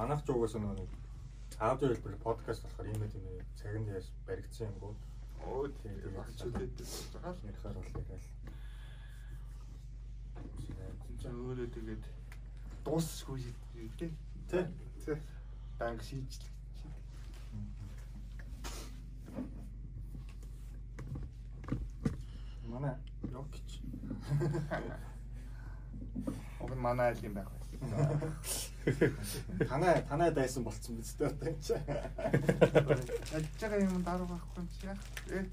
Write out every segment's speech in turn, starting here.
Манайх угаасаа нэг аудио хэлбэр подкаст болохоор ийм юм юм цагт яаж баригдсан юм гоо. Оо тийм багчуудад байгаа л Ярихаар бол тэгэл. ч өөрөө тэгээд шүү дээ. Тэ. Тэ. Банк шийдэл. Манай Йокич. Нь манай айл юм байх байна. Танай танай дайсан болцсон биз дээ одоо энэ чинь. Ажиллаж байгаа юм даруу байхгүй юм чи яах вэ?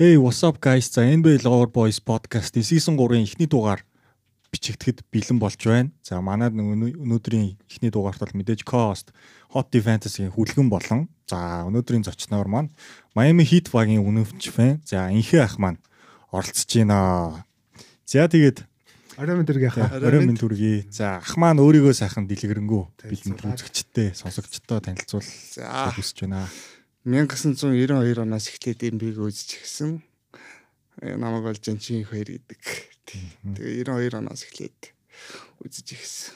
Hey, what's up guys? За NBA Lover Boys podcast-ийн season 3-ын эхний дугаар бичигдэхэд бэлэн болж байна. За манайд нэг өнөөдрийн эхний дугаарт бол мэдээж co-host Hot Fantasy-ийн хүлгэн болон за өнөөдрийн зочноор маань Miami Heat багийн үнэвч фэн. За инхээ ах маань оролцож байна. За тэгээд Орой мэд үргийнхаа. орой минь дүргий. За ах маань өөрийгөө сайхан дэлгэрэнгүй бэлэнд үзэгчтэй, сонсогчтой танилцуул хүсэж байна. 1992 оноос эхлээд NBA-г үзэж гисэн. Э, Намайг бол Жанчин их хоёр гэдэг. Тэгээ 92 оноос эхлээд үзэж гисэн.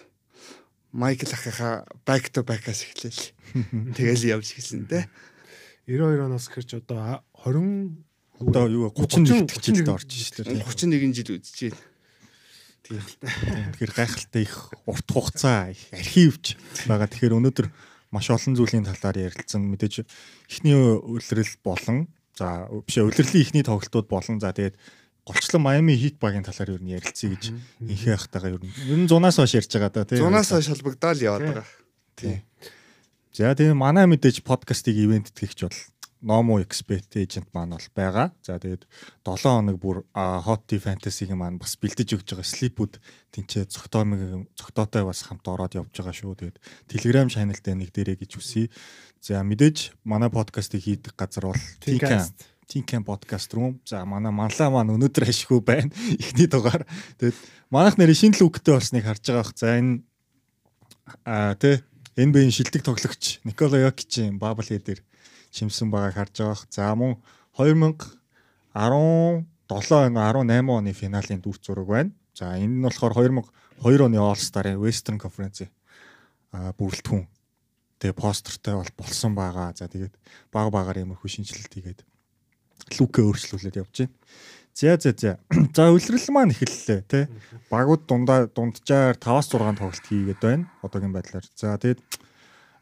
Майкл ахыхаа back to back-аас эхлээл. Тэгэл явж гисэн те. 92 оноос хэрч одоо 20 Одоо юу 30 нэгтгэгчд орж шээ. 31 жил үзэж байна. Тэгэхээр гайхалтай их урт хугацаа их архивч байгаа. Тэгэхээр өнөөдөр маш олон зүйлийн талаар ярилцсан. Мэдээж эхний улирал болон за биш улирлын эхний тоглолтууд болон за тэгээд голчлон Miami Heat багийн талаар нь ярилцъя гэж инхээ ахтайгаа нь ер нь зунаас хойш ярьж байгаа да тийм. Зунаас хойш холбогдоод яваад байгаа. Тийм. За тэгээд манай мэдээж подкастыг ивент тэгч бол Nomo Expert Agent маань бол байгаа. За тэгээд 7 хоног бүр Hot Tea Fantasy-г маань бас бэлдэж өгч байгаа Sleepwood тэнцээ цогтоомыг цогтоотой бас хамт ороод явж байгаа шүү. Тэгээд Telegram channel дээр нэг дээрээ гэж үсэе. За мэдээж манай подкастыг хийдэг газар бол Tinkan Tinkan podcast room. За манай манлаа маань өнөөдөр ашиггүй байна. Эхний дугаар. Тэгээд манайх нэрийн шинэ лүктэй болсныг харж байгаа бах. За энэ а тэ NBA-ийн шилдэг тоглогч Никола Йокичийн бабл хээ дээр чимсэн байгааг харж байгаа. За мөн 2017 он 18 оны финалийн дүр зураг байна. За энэ нь болохоор 2002 оны All Star-ын Western Conference бүрэлдэхүүн тэгээ постертай бол болсон байгаа. За тэгээд баг багаар иймэрхүү шинжилэлт хийгээд лүкэ өөрчлүүлээд явж байна. За за за. За үлрэл маань эхэллээ тий. Багууд дундаа дунджаар 5-6 тоглолт хийгээд байна. Одоогийн байдлаар. За тэгээд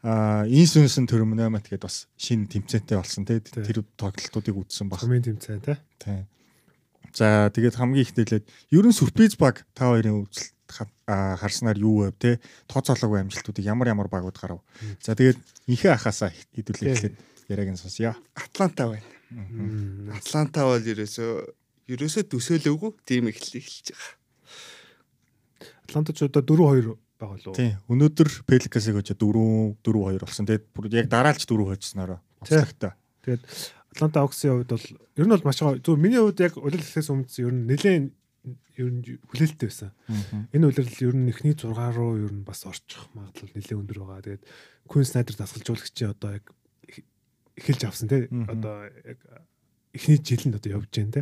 инсүнсэн терминамат гэдээ бас шинэ тэмцээтэй болсон тий. Тэр тоглолтуудыг үзсэн баг. комент тэмцээн те. Тий. За тэгээд хамгийн их нэлээд ерөн сүрприз баг та хоёрын үзэлт харснаар юу вэ те тооцоолоогүй амжилтуудыг ямар ямар багууд гарав. За тэгээд инхээ ахаасаа хэдүүлээ эхлээд яриаг нь сонсъё. Атланта байна. Атланта бол ерөөсөө ерөөсөө төсөөлөөгүй тийм эхлэл эхэлж байгаа. Атлантач одоо 4-2 байгаа лөө. Тий. Өнөөдөр Pelicans-ыг өчө 4 4 2 болсон. Тэгээд бүр яг дараалж 4 хожснороо. Тий. Онцлогтой. Тэгээд Атланта Оксын хувьд бол ер нь бол маш гоо зөв миний хувьд яг улирал эхлээс өмнө ер нь нэлээд ер нь хүлээлттэй байсан. Энэ улирал ер нь эхний 6 руу ер нь бас орчих магадлал нэлээд өндөр байгаа. Тэгээд Queen Snyder дасгалжуулагчийн одоо яг эх- эхэлж авсан. Мгм. Одоо яг эхний жил нь одоо явж байна те.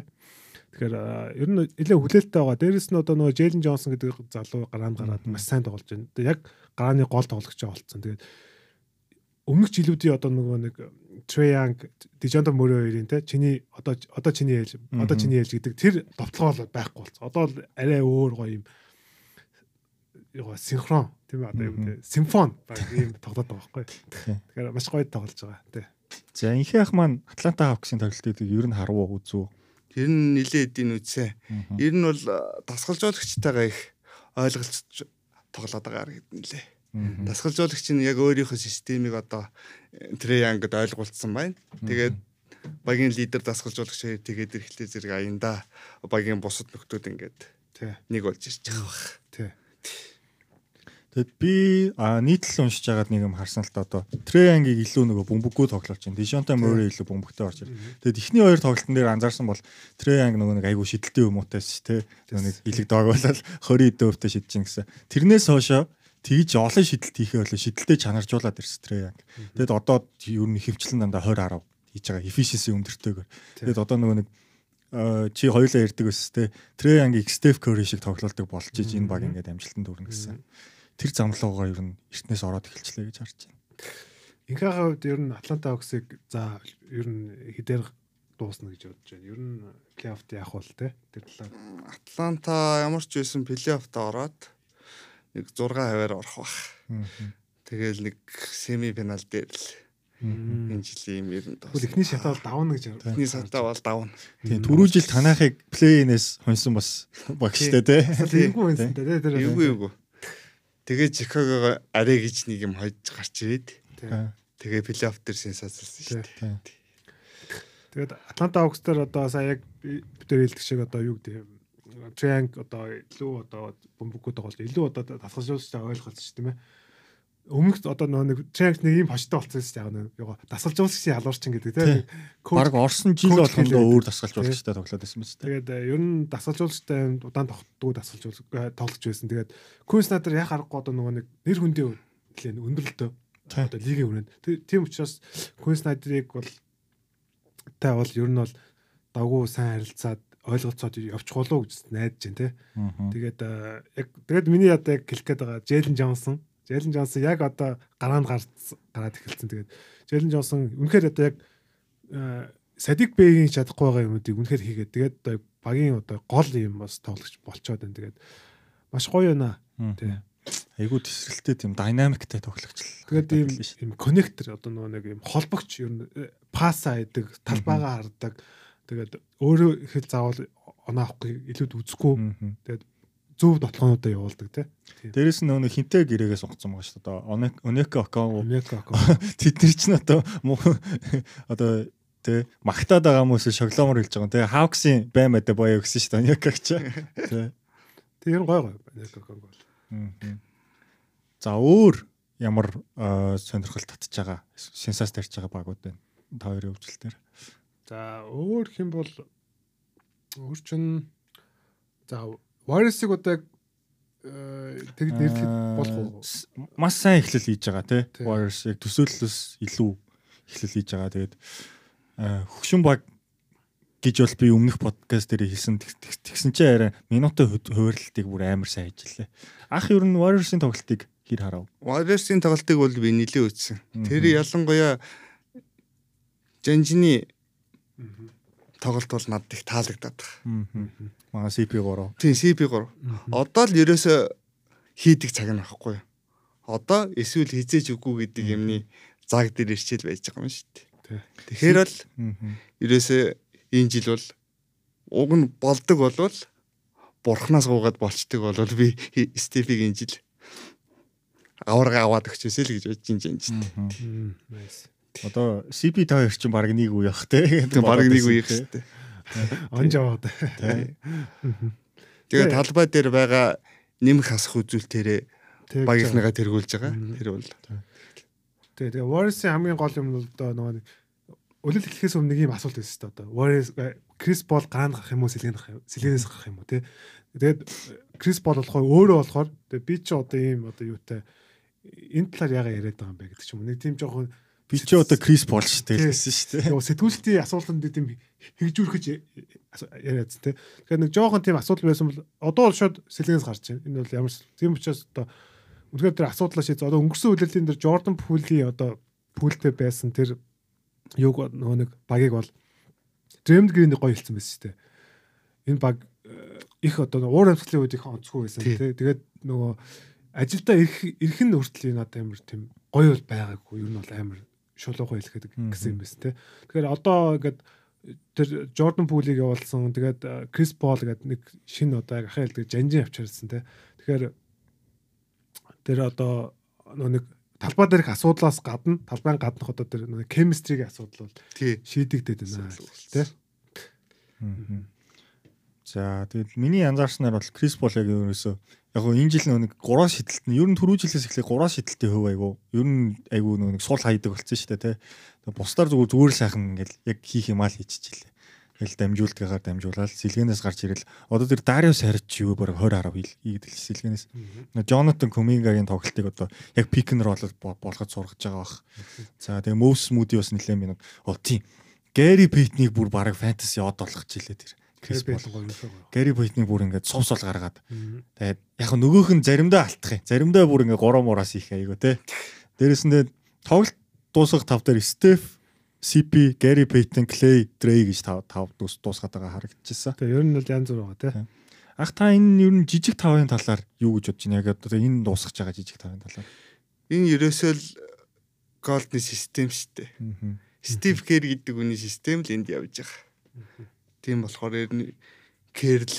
Тэгэхээр ер нь нэлээд хүлээлттэй байгаа. Дээрэс нь одоо нөгөө Jalen Johnson гэдэг залуу гараанд гараад маш сайн тоглож байна. Яг гарааны гол тоглогч болцсон. Тэгээд өмнөх жилүүдийн одоо нөгөө нэг Trey Young, Dejounte Murray хоёрын те чиний одоо одоо чиний ээлж одоо чиний ээлж гэдэг тэр товтлогоо байхгүй болсон. Одоо л арай өөр гоё юм яа синхрон тийм одоо юм те симфон ийм тоглоод байгаа байхгүй. Тэгэхээр маш гоё тоглож байгаа тий. За инхээ ах маань Атланта Хawks-ын тоглолтыг ер нь харав уу үзв үү? Тэр нь нилээ эдийн үтсэн. Ер нь бол э, дасгалжуулагчтайгаа их ойлголцож тоглоод байгаа гэдэг нэлээ. Дасгалжуулагч нь яг өөрийнхөө системийг одоо Трейангд ойлгуулсан байна. Тэгээд багийн лидер дасгалжуулагч тэгээд эрхлээ зэрэг аянда багийн бусад нөхдүүд ингээд Тий. нэг болж байгаа бах. Тий. Тэгэд би а нийтлэл уншиж байгаад нэг юм харсан л та одоо Треянгийг илүү нөгөө бөмбөггүй тоглож байна. Дишонтой мөрөө илүү бөмбөгтэй орж ирж. Тэгэд эхний хоёр тоглолтын дээр анзаарсан бол Треянг нөгөө нэг айгүй шидэлтэй юмуутайс те. Нөгөө нэг илэг доогоолол 20 дөвтэй шидэж гин гэсэн. Тэрнээс хоошоо тэгж олон шидэлт хийхээ болоо шидэлтэй чанаржуулаад ирсэн Треянг. Тэгэд одоо ер нь хөвчлэн дандаа 20 10 хийж байгаа efficiency өндөртэйгээр. Тэгэд одоо нөгөө нэг чи хоёулаа ярьдаг өс те Треянгийг Стеф Curry шиг тоглолдог болж иж энэ баг ингээд амжилтанд хүрнэ гэсэн. Тэр замлуугаар ер нь эртнээс ороод эхэлчлээ гэж харж байна. Инкагийн хувьд ер нь Атланта Хоксыг за ер нь хідээр дуусна гэж бодож байна. Ер нь плей-оффт яах бол те тэр талаар. Атланта ямар ч байсан плей-оффт ороод нэг 6 хаваар орох бах. Тэгэл нэг семифинал дээр л энэ жилийн юм ер нь Тэгвэл эхний шатаа бол давна гэж байна. Эхний сантаа бол давна. Тийм түрүү жил танахыг плей-инээс хонсон бас багштай те. Тэнгүү байсан те тэр. Эвгүй эвгүй. Тэгээ Чикагого арай гэж нэг юм хойж гарч ирээд. Тэгээ плей-офф дээр сенсацлсан шүү дээ. Тэгээд Атланта Хокс дээр одоо сая яг тэр хэлдэг шиг одоо юу гэдэг Трянг одоо илүү одоо бөмбөггүй тоглож илүү одоо дасгалжуулалттай ойлголцсон шүү дээ. Өмнөх одоо нөгөө нэг Трянг нэг юм хожтой болсон шүү дээ. Нөгөө юу дасгалжуулагчийн халуурчин гэдэг тийм. Баг орсон жил болгондоо өөр дасгалжуулагчтай тоглоод байсан мэт. Тэгээд э, ер нь дасгалжуулагчтай удаан тогтдгоо дасгалжуулах э, тоглож байсан. Тэгээд Квин Снайдер яхаа аргагүй одоо нөгөө нэг нэр хүндээ нэлээд өндөрлөлтөө одоо лигийн. Тэ- Тийм учраас Квин Снайдерыг бол та бол ер нь бол давгүй сайн харилцаад ойлголцоод явчих болов уу гэж найдаж байна те. Тэгээд э, яг тэгээд миний одоо яг хэлэх гээд байгаа Джейлен Джонсон. Джейлен Джонсон яг одоо гараанд гараад эхэлсэн. Тэгээд Джейлен Джонсон үнэхээр одоо яг э, Садик Бэгийн чадахгүй байгаа юмнуудыг үнэхээр хийгээд тэгээд одоо багийн одоо гол юм бас тоглогч болцоод байна. Тэгээд маш гоё юна. Тий. Айгуу тесрэлттэй тийм динамиктай тоглогч л. Тэгээд ийм ийм коннектор одоо нөгөө нэг ийм холбогч ер нь э, пасса хийдэг, талбайгаа хардаг. Тэгээд өөрөө их л заавал оноо авахгүй илүүд үзэхгүй. Тэгээд зөв дотлоонуудаа явуулдаг тий. Дээрэс нь нөгөө хинтэй гэрээгээс унгацсан байгаа шүү дээ. Одоо Онек- Онеко Окаго тэд нар ч н одоо одоо тэ магтаад байгаа хүмүүс шоглоомор хэлж байгаа. Тэ Хавксын баймадаа боё гэсэн шүү дээ. Онеко ч. Тэ. Тэг ер нь гой гой Америка бол. Мгм. За өөр ямар сонирхол татж байгаа сенсац тарьж байгаа багууд байна. Та хоёрын хөвчлөлтөөр. За өөр хэм бол өөр чин за Warriors-ыг одоо яг э, тэг нэрлэх болох уу? Маш сайн эхлэл хийж байгаа тий. Warriors яг төсөөллөөс илүү эхлэл хийж байгаа. Тэгээд э, хөгшин баг гэж бол би өмнөх подкаст дээр хэлсэн Тэг- тэг- тэгсэн чинь арай минутын хуваарлтыг бүр амар сайн хийжлээ. Ах ер нь Warriors-ийн тоглолтыг хэр харав? Warriors-ийн тоглолтыг бол би нилээ үзсэн. Тэр ялангуяа Жанжины тоглолт бол надад их таалагдаад байна. Аа. Мага CP3. Тийм CP3. Одоо л ерөөсө хийдэг цаг нь байхгүй? Одоо эсвэл хизээж үгүй гэдэг юмны заг дээр ирчээл байж байгаа юм шүү дээ. Тэгэхээр бол Аа. ерөөсө энэ жил бол уг нь болдог болвол бурхнаас гуугаад болчдөг болвол би Стефиг энэ жил аварга аваад өгчөөсэй л гэж бодож ин жин. Мм, nice. Одоо CP2 чинь баг нэг үе явах те. Баг нэг үеих шүү дээ. Онж аваад. Тэгээ талбай дээр байгаа нэмэх хасах үзүүлэлтээрээ багийнхныгаа тэргүүлж байгаа. Тэр бол Тэгээ тэгээ Warriors-ийн хамгийн гол юм бол одоо нөгөө нэг үлэл эхлэхээс өмнө нэг юм асуулт байсан шүү дээ одоо. Warriors Крис Бол гараанд гарах юм уу, сэлгэн гарах юм, сэлгэнээс гарах юм уу те. Тэгээд Крис Бол болохоор өөрөө болохоор тэгээ би ч одоо ийм одоо юутай энэ талаар яга яриад байгаа юм бэ гэдэг ч юм уу. Нэг тийм жоохон Би ч одоо Крис Пол шүү дээ гэсэн шүү дээ. Нөгөө сэтгүүлчдийн асуултанд тийм хэгжүүрхэж яриад тэ. Тэгэхээр нэг жоохон тийм асуудал байсан бол одоо бол шууд сэлгэнээс гарч байна. Энэ бол ямар ч тийм учраас одоо үнэхээр тэр асуудлаа шийдэж одоо өнгөрсөн үеэлийн дээр Jordan Poole-ийн одоо пүүлтэй байсан тэр юг нөгөө нэг багийг бол Draymond Green гоё хэлсэн байсан шүү дээ. Энэ баг э, их одоо уур амьсгалын үед их онцгүй байсан Тий. тий. Тэгээд нөгөө ажилдаа ирэх ирэх нь хүртэл энэ одоо амар тийм гоё бол байгаагүй. Ер нь бол амар шулуухан хэлэхэд гэсэн юм байсан тий. Тэгэхээр одоо ингээд тэр Jordan Poole-ийг явуулсан. Тэгээд Chris Paul гэдэг нэг шинэ одоо яг ахаал тэгээд жанжин авчирсан те. Тэгэхээр тэр одоо нэг талбай дээрх асуудлаас гадна талбайн гаднах одоо тэр нэг chemistry-ийн асуудал бол шийдэгдээд байна тий. За тэгэл миний анзаарснаар бол Крис Пол яг ерөөсөө яг гоо энэ жил нэг 3 шидэлт нь ер нь түрүү жилээс эхлээ 3 шидэлтийн хөв айгу ер нь айгу нэг сул хайдаг болсон шүү дээ. Тэгээ бусдаар зүгээр зүгээр л сайхан ингээл яг хийх юм аа л хийчихлээ. Тэгэл дамжуулдгаагаар дамжуулаад сэлгэнээс гарч ирэл одоо тэр Дариус харич юу баг 20 10 ийгдэл сэлгэнээс Джонатан Кумингагийн тоглолтыг одоо яг пик н ролл болгож сургаж байгаа бах. За тэгээ Моус Смуди бас нэлээд минут. Оо тийм. Гэри Питнийг бүр баг фэнтези од болгож илээ тэр. Крис юм. Гэри Питнийг бүр ингээд сувс бол гаргаад. Тэгээд яг нь нөгөөх нь заримдаа алтах юм. Заримдаа бүр ингээд 3 мураас их айгу те. Дээрэс нь тоглолт дуусах тав дээр Стеф, CP, Гэри Питен, Клей, Дрей гэж тав тав дуус дуусгаад байгаа харагдчихсан. Тэгээ ер нь бол янз бүр байгаа тий. Ах та энэ ер нь жижиг тавын талаар юу гэж бодож байна? Яг одоо энэ дуусгаж байгаа жижиг тавын талаар. Энэ ерөөсөө л голдны систем шүү дээ. Стив Кер гэдэг үний систем л энд явж байгаа. Тийм болохоор ер нь Керл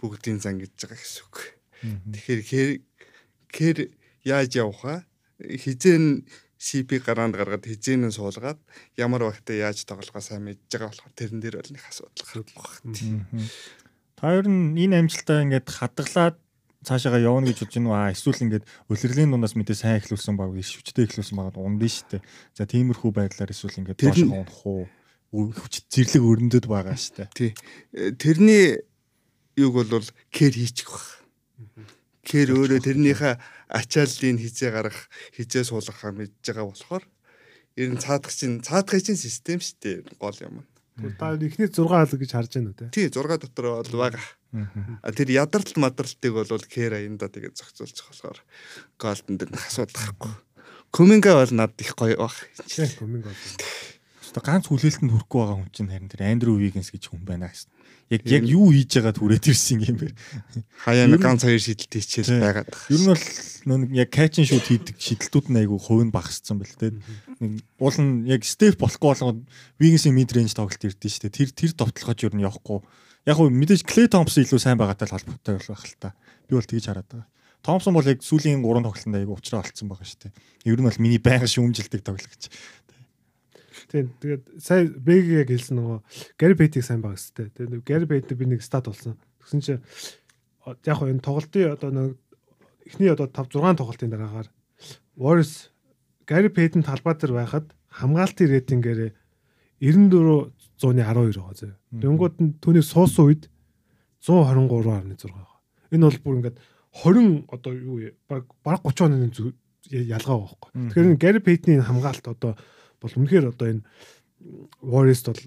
бүгдийн зан гэж байгаа гэсэн үг. Тэгэхээр Кер Кер яаж явах вэ? Хизэн CP гараанд гаргаад хизээнэн суулгаад ямар багтаа яаж тоглохоо сайн мэдж байгаа болохоор тэрэн дээр бол нэг асуудал гардаг байна. Та ер нь энэ амжилтаа ингээд хадгалаад цаашаага явна гэж бодож байна уу? Эсвэл ингээд улирлын дундаас мэдээ сайн эхлүүлсэн баг, ишвчтэй эхлүүлсэн баг ундын штэ. За тиймэрхүү байдлаар эсвэл ингээд Тэр доош нь- унах уу? Хүч зэрлэг өрнөдөд байгаа штэ. Тий. Э, Тэрний юг бол кэр хийчих баг. Кэр өөрөө тэрнийхээ ачааллыг хизээ гарах, хизээ суулгахаа мэдж байгаа болохоор ер нь цаадах чинь цаадахын чинь систем дээ гол юм. Та эхний 6 хаал гэж харж байна уу те. Тий 6 дотор бол байгаа. А тэр ядаралт мадралтыг бол кэр аянда тэгээд зохицуулчих болохоор голдон дээр асуудал гарахгүй. Коминга бол над их гоё баг. Тий, коминг бол. Одоо ганц хүлээлтэнд хүрэхгүй байгаа хүн чинь харин тэр Андрю Вигенс гэж хүн байна гэсэн. Яг яг юу хийж байгаа түрээд ирсэн юм бэ? Хаяа нэг ганц хоёр шидэлт хийчихэл байгаад. Ер нь бол нэг яг and shoot хийдэг шидэлтүүд нь айгүй хувь нь багассан бэл тээ. Нэг уул нь яг step болохгүй болгоод Вигенсийн mid range тоглолт ирдэ штэ. Тэр тэр товтлогож ер нь явахгүй. Яг хөө мэдээж Clay Thompson илүү сайн байгаатай холбоотой байх л та. Би бол тэгж хараад байгаа. Thompson бол яг сүүлийн 3 тоглолтод айгүй уучраа олцсон байгаа штэ. Ер нь бол миний байнга шүүмжилдэг тоглогч. Тийм тэгээд сая Бэг яг хэлсэн нөгөө Гэри Пейтиг сайн байгаа гэстэй. Тэгээд Гэри Пейт би нэг стат болсон. Тэгсэн чинь яг хоо энэ тоглолтын одоо нэг эхний одоо 5 6 тоглолтын дараагаар Warriors Гэри Пейтэн талбай дээр байхад хамгаалтын рейтингээр 94 100-ны 12 байгаа зөө. Тэнгууд нь түүнийг суусан үед 123.6 байгаа. Энэ бол бүр ингээд 20 одоо юу баг баг 30 оны ялгаа байгаа байхгүй. Тэгэхээр Пейтний энэ хамгаалт одоо бол үнэхээр одоо энэ Warriors бол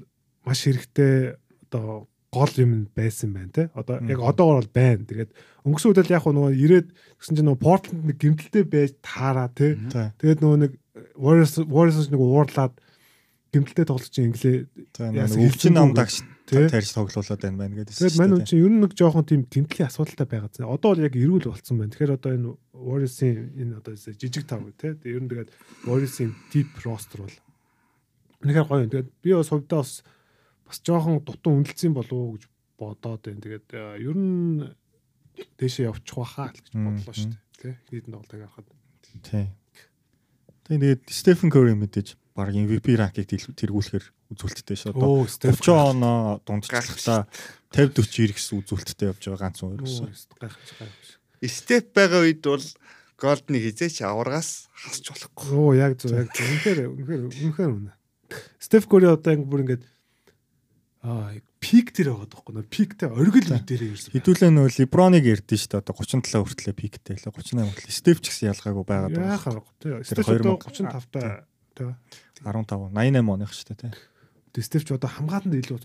маш хэрэгтэй одоо гол юм байсан байна те. Одоо яг одоогор бол байна. Тэгээд өнгөрсөн үедэл яг нөгөө ирээд гэсэн чинь нөгөө Portland нэг гимтэлтэй байж таараа те. Тэгээд нөгөө нэг Warriors Warriors нэг уурлаад гимтэлтэй тоглож чинь инглээ өвчин ам хэлцэнгүй дагш тий. тарьж тоглуулад байна байна гэдэг. Тэгээд мань үн чинь ер нь нэг жоохон тийм тэмдлийн асуудалтай байгаа зү. Одоо бол яг эрүүл болцсон байна. Тэгэхээр одоо энэ Warriors-ийн энэ одоо жижиг тав. Тэгээд ер нь тэгээд Warriors-ийн deep roster бол үнэхээр гоё. Тэгээд би бас хувьдаа бас бас жоохон дутуу үнэлцсэн болов уу гэж бодоод байна. Тэгээд э, ер нь дэшээ явчих واخа гэж бодлоо шүү дээ. Тэ эхний тоглолтыг харахад. Тий. Тэгээд Стефен Кори мэдээж баг MVP ранкийг тэргүүлэхээр үзүүлэлттэй шүү. Одоо 30 оноо дундчлалтаа 50 40 гэсэн үзүүлэлттэй явж байгаа ганц үер гэсэн. Степ байгаа үед бол голдны хизээч аваргаас хасч болохгүй. Оо яг зөв яг зөв. Үнэхээр үнэхээр үнэхээр үнэ. Стеф Кори одоо ингэ бүр ингэ аа пик дээр байгаа даахгүй нөө пиктэй оргил үе дээр ирсэн. Хэдүүлээ нөө Леброныг ярьдэн шүү дээ. Одоо 37 хүртлээ пиктэй л 38 хүртлээ. Стеф ч гэсэн ялгаагүй байгаад байгаа. Яахаар тий. Тэр Стеф одоо 2000 35 та тий. 15 88 оных шүү дээ тий. Стеф ч одоо хамгаалтанд илүү.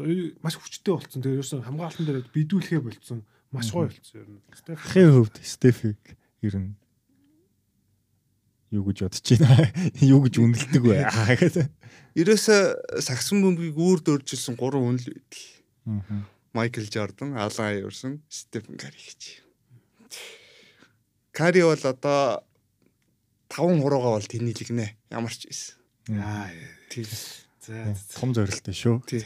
Маш хүчтэй болсон. Тэгээ ерөөсөн хамгаалтан дээр бидүүлэхээ болцсон. Маш гоё болсон ер нь. Стеф Ахын хувьд Стефиг ер нь юу гэж бодож байна? Юу гэж үнэлдэг вэ? Гэдэг. Ерөөсө сагсан бөмбөгийг үүр дөржилсэн гурван үнэл байдал. Аа. Майкл Jordan, Алан Айверсон, Стефен Кари гэж. Кари бол одоо 5 хуруугаа бол тэнэлгэнэ. Ямар ч байсан. аа Тий. за Том зорилттой шүү. Тий.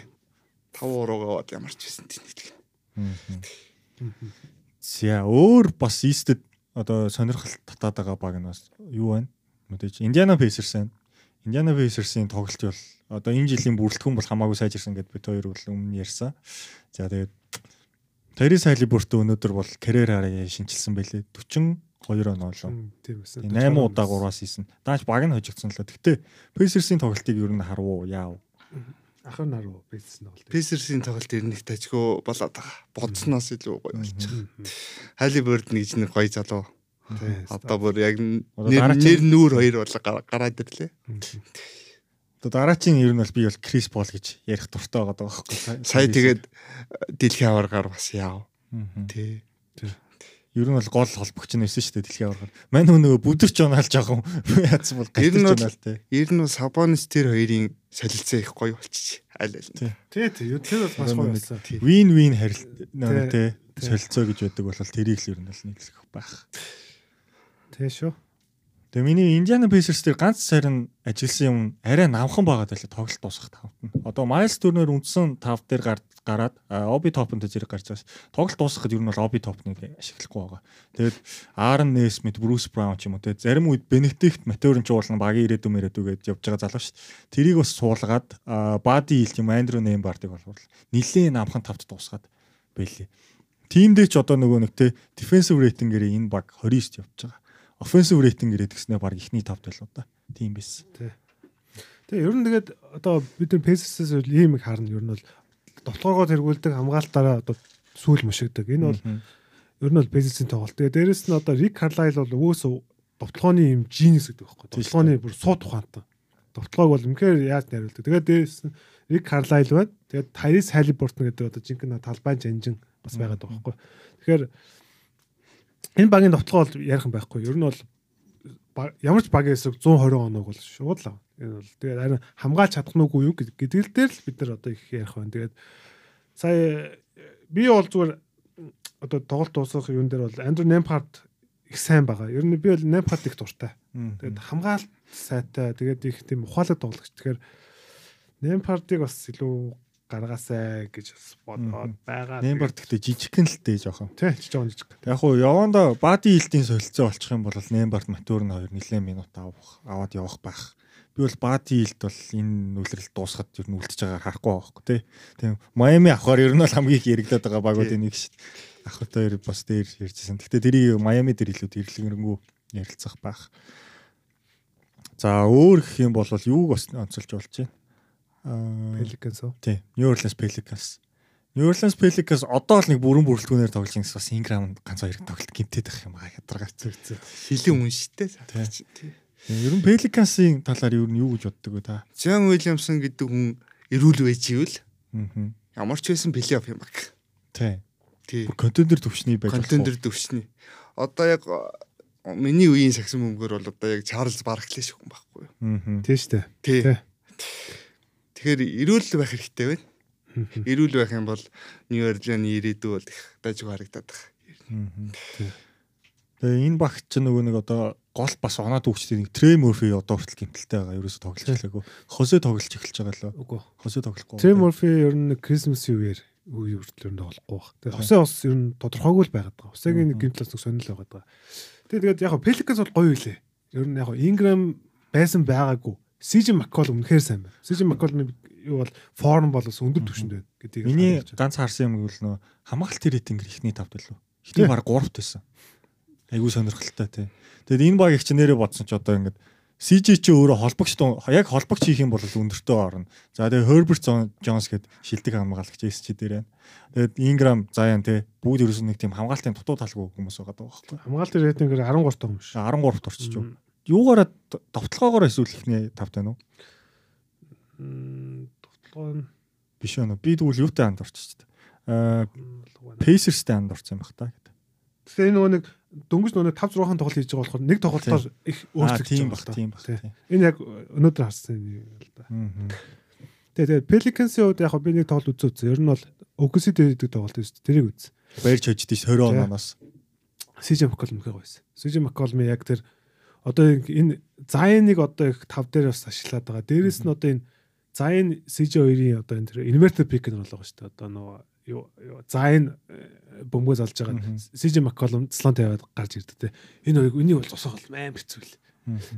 5 уруугаа бод ямар ч байсан тийм нэг. За өөр бас East-д одоо сонирхол татаад байгаа баг нь бас юу байна? Мэдээж Indiana Pacers байна. Indiana Pacers-ийн тоглолт бол одоо энэ жилийн бүрэлдэхүүн бол хамаагүй сайжирсан гэдээ бид хоёр бол өмнө ярьсан. За тэгээд Тэрис Халибурт өнөөдөр бол карьераараа шинчилсэн байлээ. 42 оноо лөө. Тийм байсан. 8 удаа 3-аас хийсэн. Дааш баг нь хожигдсон л. Гэхдээ Pacers-ийн тоглолтыг ер нь харав уу? Яав. Ахын наруу бийсэн тоглолт. Pacers-ийн тоглолт ирнэх тажгүй болоод байгаа. Бодсноос илүү гоё болж байгаа. Халиберд нэгж нэг гоё залуу. Одоо бүр яг нэр дараагийн- нүүр хоёр бол гар- гараад ирлээ. Одоо дараачийн ер нь бол би бол Крис Пол гэж ярих дуртай байгаа даа байхгүй. Сая тэгээд дэлхийн аваргаар бас яав. Тий. Ер нь бол гол холбогч нь байсан шүү дээ дэлхийн аваргаар. Мань нөгөө бүдэрч онаал жоохон яатсан бол Ер нь галтж бол- онаал те. Ер нь Сабонис тэр хоёрын солилцоо их гоё болчих. Аль аль. Тий, тий. юу тэр бол маш гоё байсан. Вин вин харилт нөгөө те Тий. солилцоо гэж байдаг бол тэрийг л ер нь бол нийлэх байх. Тий шүү. Тэгээ миний Indiana Pacers дээр ганц сарын ажилласан юм арай намхан байгаа байлаа тоглолт дуусах тавт нь. Одоо Miles Turner үндсэн тав дээр гар- гараад Obi Toppin дээр гарч байгаас тоглолт дуусахад ер нь бол Obi Toppin-ыг ашиглахгүй байгаа. Тэгээд Aaron Nesmith, Bruce Brown ч юм уу те зарим үед Benedict Mathurin ч уулна багийн ирээдүйн ирээдүйгээд явж байгаа залуу дээ. Тэрийг бас суулгаад Buddy Hield юм Andrew Nembhard-ыг бол нилээн намхан тавт дуусгаад байлээ. Тимдээ ч одоо нөгөө нэг те defensive rating-ээр энэ баг 29-т явж байгаа. Offensive rating ирээд гэснээр баг ихний тавт байлуу да. Тийм байсан. Тэгээ ер нь тэгээд одоо бид нар Pacers-ээс ийм их харна ер нь бол довтлогоогоо тэргүүлдэг хамгаалтаараа одоо сүүл мушигдаг. Энэ бол ер нь бол Pacers-ийн тоглолт. Тэгээ дээрэс нь одоо Rick Carlisle бол өөсөө довтлогооны ийм genius гэдэг байхгүй. Довтлогооны бүр сууд ухаантай. Довтлогоог бол үнэхээр яаж найруулдаг. Тэгээд дээрэс нь Rick Carlisle байна. Тэгээд Tyrese Halliburton гэдэг одоо жинхэнэ талбайн жанжин бас байгаад байгаа байхгүй. Тэгэхээр энэ багийн довтлогоо бол ярих юм байхгүй. Ер нь бол ямар ч баг эсрэг 120 оног бол шууд л. Энэ бол тэгээд харин хамгаалж чадах нүггүй юу гэд- гэдэг дээр л бид нар одоо их ярих байна. Тэгээд сая би бол зүгээр одоо тоглолт дуусах юун дээр бол Андрю Немпард их сайн байгаа. Ер нь би бол Немпард их дуртай. Тэгээд хамгаалт сайтай. Тэгээд их тийм ухаалаг тоглогч. Тэгэхээр Немпардыг бас илүү гаргаасай гэж бодоод байгаа. Нэмбар гэхдээ жижигхэн л дээ жоохон. тий жижиг жижиг. Яг хуу яванда Бади Хилтийн солилцоо болчих юм бол Нэмбарт Матурн хоёр нэлээд минут авах аваад явах байх. Би бол Бади Хилт бол энэ нүлрэл дуусахад ер нь үлдчихэж байгааг харахгүй байхгүй тий. Тийм Майами авахаар ер нь бол хамгийн их яригадаад байгаа багуудын нэг шүү дээ. Ахвартай хоёр бас дээр ярьжсэн. Гэхдээ тэрийг Майами дээр илүү тэрлэгэрэнгүй ярилцах байх. За өөр гэх юм бол юуг бас онцолж болж байна. Pelicans уу? тий. New Orleans Pelicans. New Orleans Pelicans одоо л нэг бүрэн бүрэлдэхүүнээр тоглож байгаа бас Ingram ганц хоёр тоглолт гимтээд байх юм аа ядаргаач. Шилэн үнштэй. Тий. Ер нь Pelicans-ийн талаар ер нь юу гэж боддог вэ та? Жан Уильямсон гэдэг хүн эрүүл байж ивэл Аа. ямар ч байсан плей-офф юм баг. Тий. Тий. Контендер төвчний байж Контендер төвшний. Одоо яг э, миний үеийн сагсан бөмбөр бол одоо яг Чарльз Барклey шиг хүн байхгүй юу? Аа. Тий штэ. Тий. Тэгэхээр эрүүл байх хэрэгтэй байна. Эрүүл байх юм бол Нью Орлеаны ирээдүй бол их дажгүй харагдаад байна. Тэгээ энэ багт ч нөгөө нэг одоо гол бас оноод үгчтэй нэг Трей Морфи одоо хүртэл гимтэлтэй байгаа. Ерөөсө тоглож эхлэегүй. Хосе тоглож эхэлж байгаа лөө. Үгүй. Хосе тоглохгүй. Трей Морфи ер нь Christmas үеэр үе хүртэл тоглохгүй баг. Тэгээ Хосээ бас ер нь тодорхойгүй л байгаад байгаа. Хосегийн нэг гинтлээс нэг сонирхол байгаад байгаа. Тэгээ тэгээд яг Pelicans бол гоё үлээ. Ер нь яг Ingram байсан байгаагүй. CJ McCollum үнэхээр сайн байна. CJ McCollum юу бол форм бол бас өндөр түвшинд байна гэдгийг Миний ганц харсан юм бол нөө хамгаалтын рейтинг ихний тавд байлуу. Ихний Тий. баг 3-т байсан. Айгуу сонирхолтой тий. Тэгэд энэ багийг чи нэрээ бодсон ч одоо ингээд CJ чи өөрөө холбогч яг холбогч хийх юм бол өндөртөө орно. За тэгээ Herbert Jones гээд шилдэг хамгаалагч SG дээр байна. Тэгээд Ingram Zion тий бүгд ерөөсөө нэг тийм хамгаалтын дутуу талгүй хүмүүс байгаа даа байхгүй. Хамгаалтын рейтингээр 13 том биш. 13-т орчиж юу. Юугаараа довтлогоогоор эсвэл ихний тавд байна уу? Тоглоо нь Биш үү? Би тэгвэл юутай анд орчиж та. Аа Pacers-тэй анд орсон юм бах та гэдэг. Энэ нөгөө нэг дөнгөж нөгөө 5 6 тоглолт хийж байгаа болохоор нэг тоглолтоор их өөрчлөгдөж байгаа л да. тийм тийм. Энэ яг өнөөдөр харсан юм л да. Тэгээ тэгээ Pelicans-ийн хувьд яг би нэг тоглолт үзсэн үзсэн. Ер нь бол OKC дээр гэдэг тоглолт байсан. Тэрийг үз. Баярч ш 20 оноос. CJ McCollum ихэ гоёсэн. CJ McCollum яг тэр одоо энэ Zion-ыг одоо их тав дээр бас ашиглаад байгаа. Дээрээс нь одоо энэ Zayn CJ2-ийн одоо энэ inverted pick нь болоо шүү дээ. Одоо нөгөө юу юу Zayn бөмбөг залж байгаа. CJ McCollum слон тавиад гарч ирдэг те. Энэ хоёрыг үнийг бол зогсоох бол амар хэцүү л.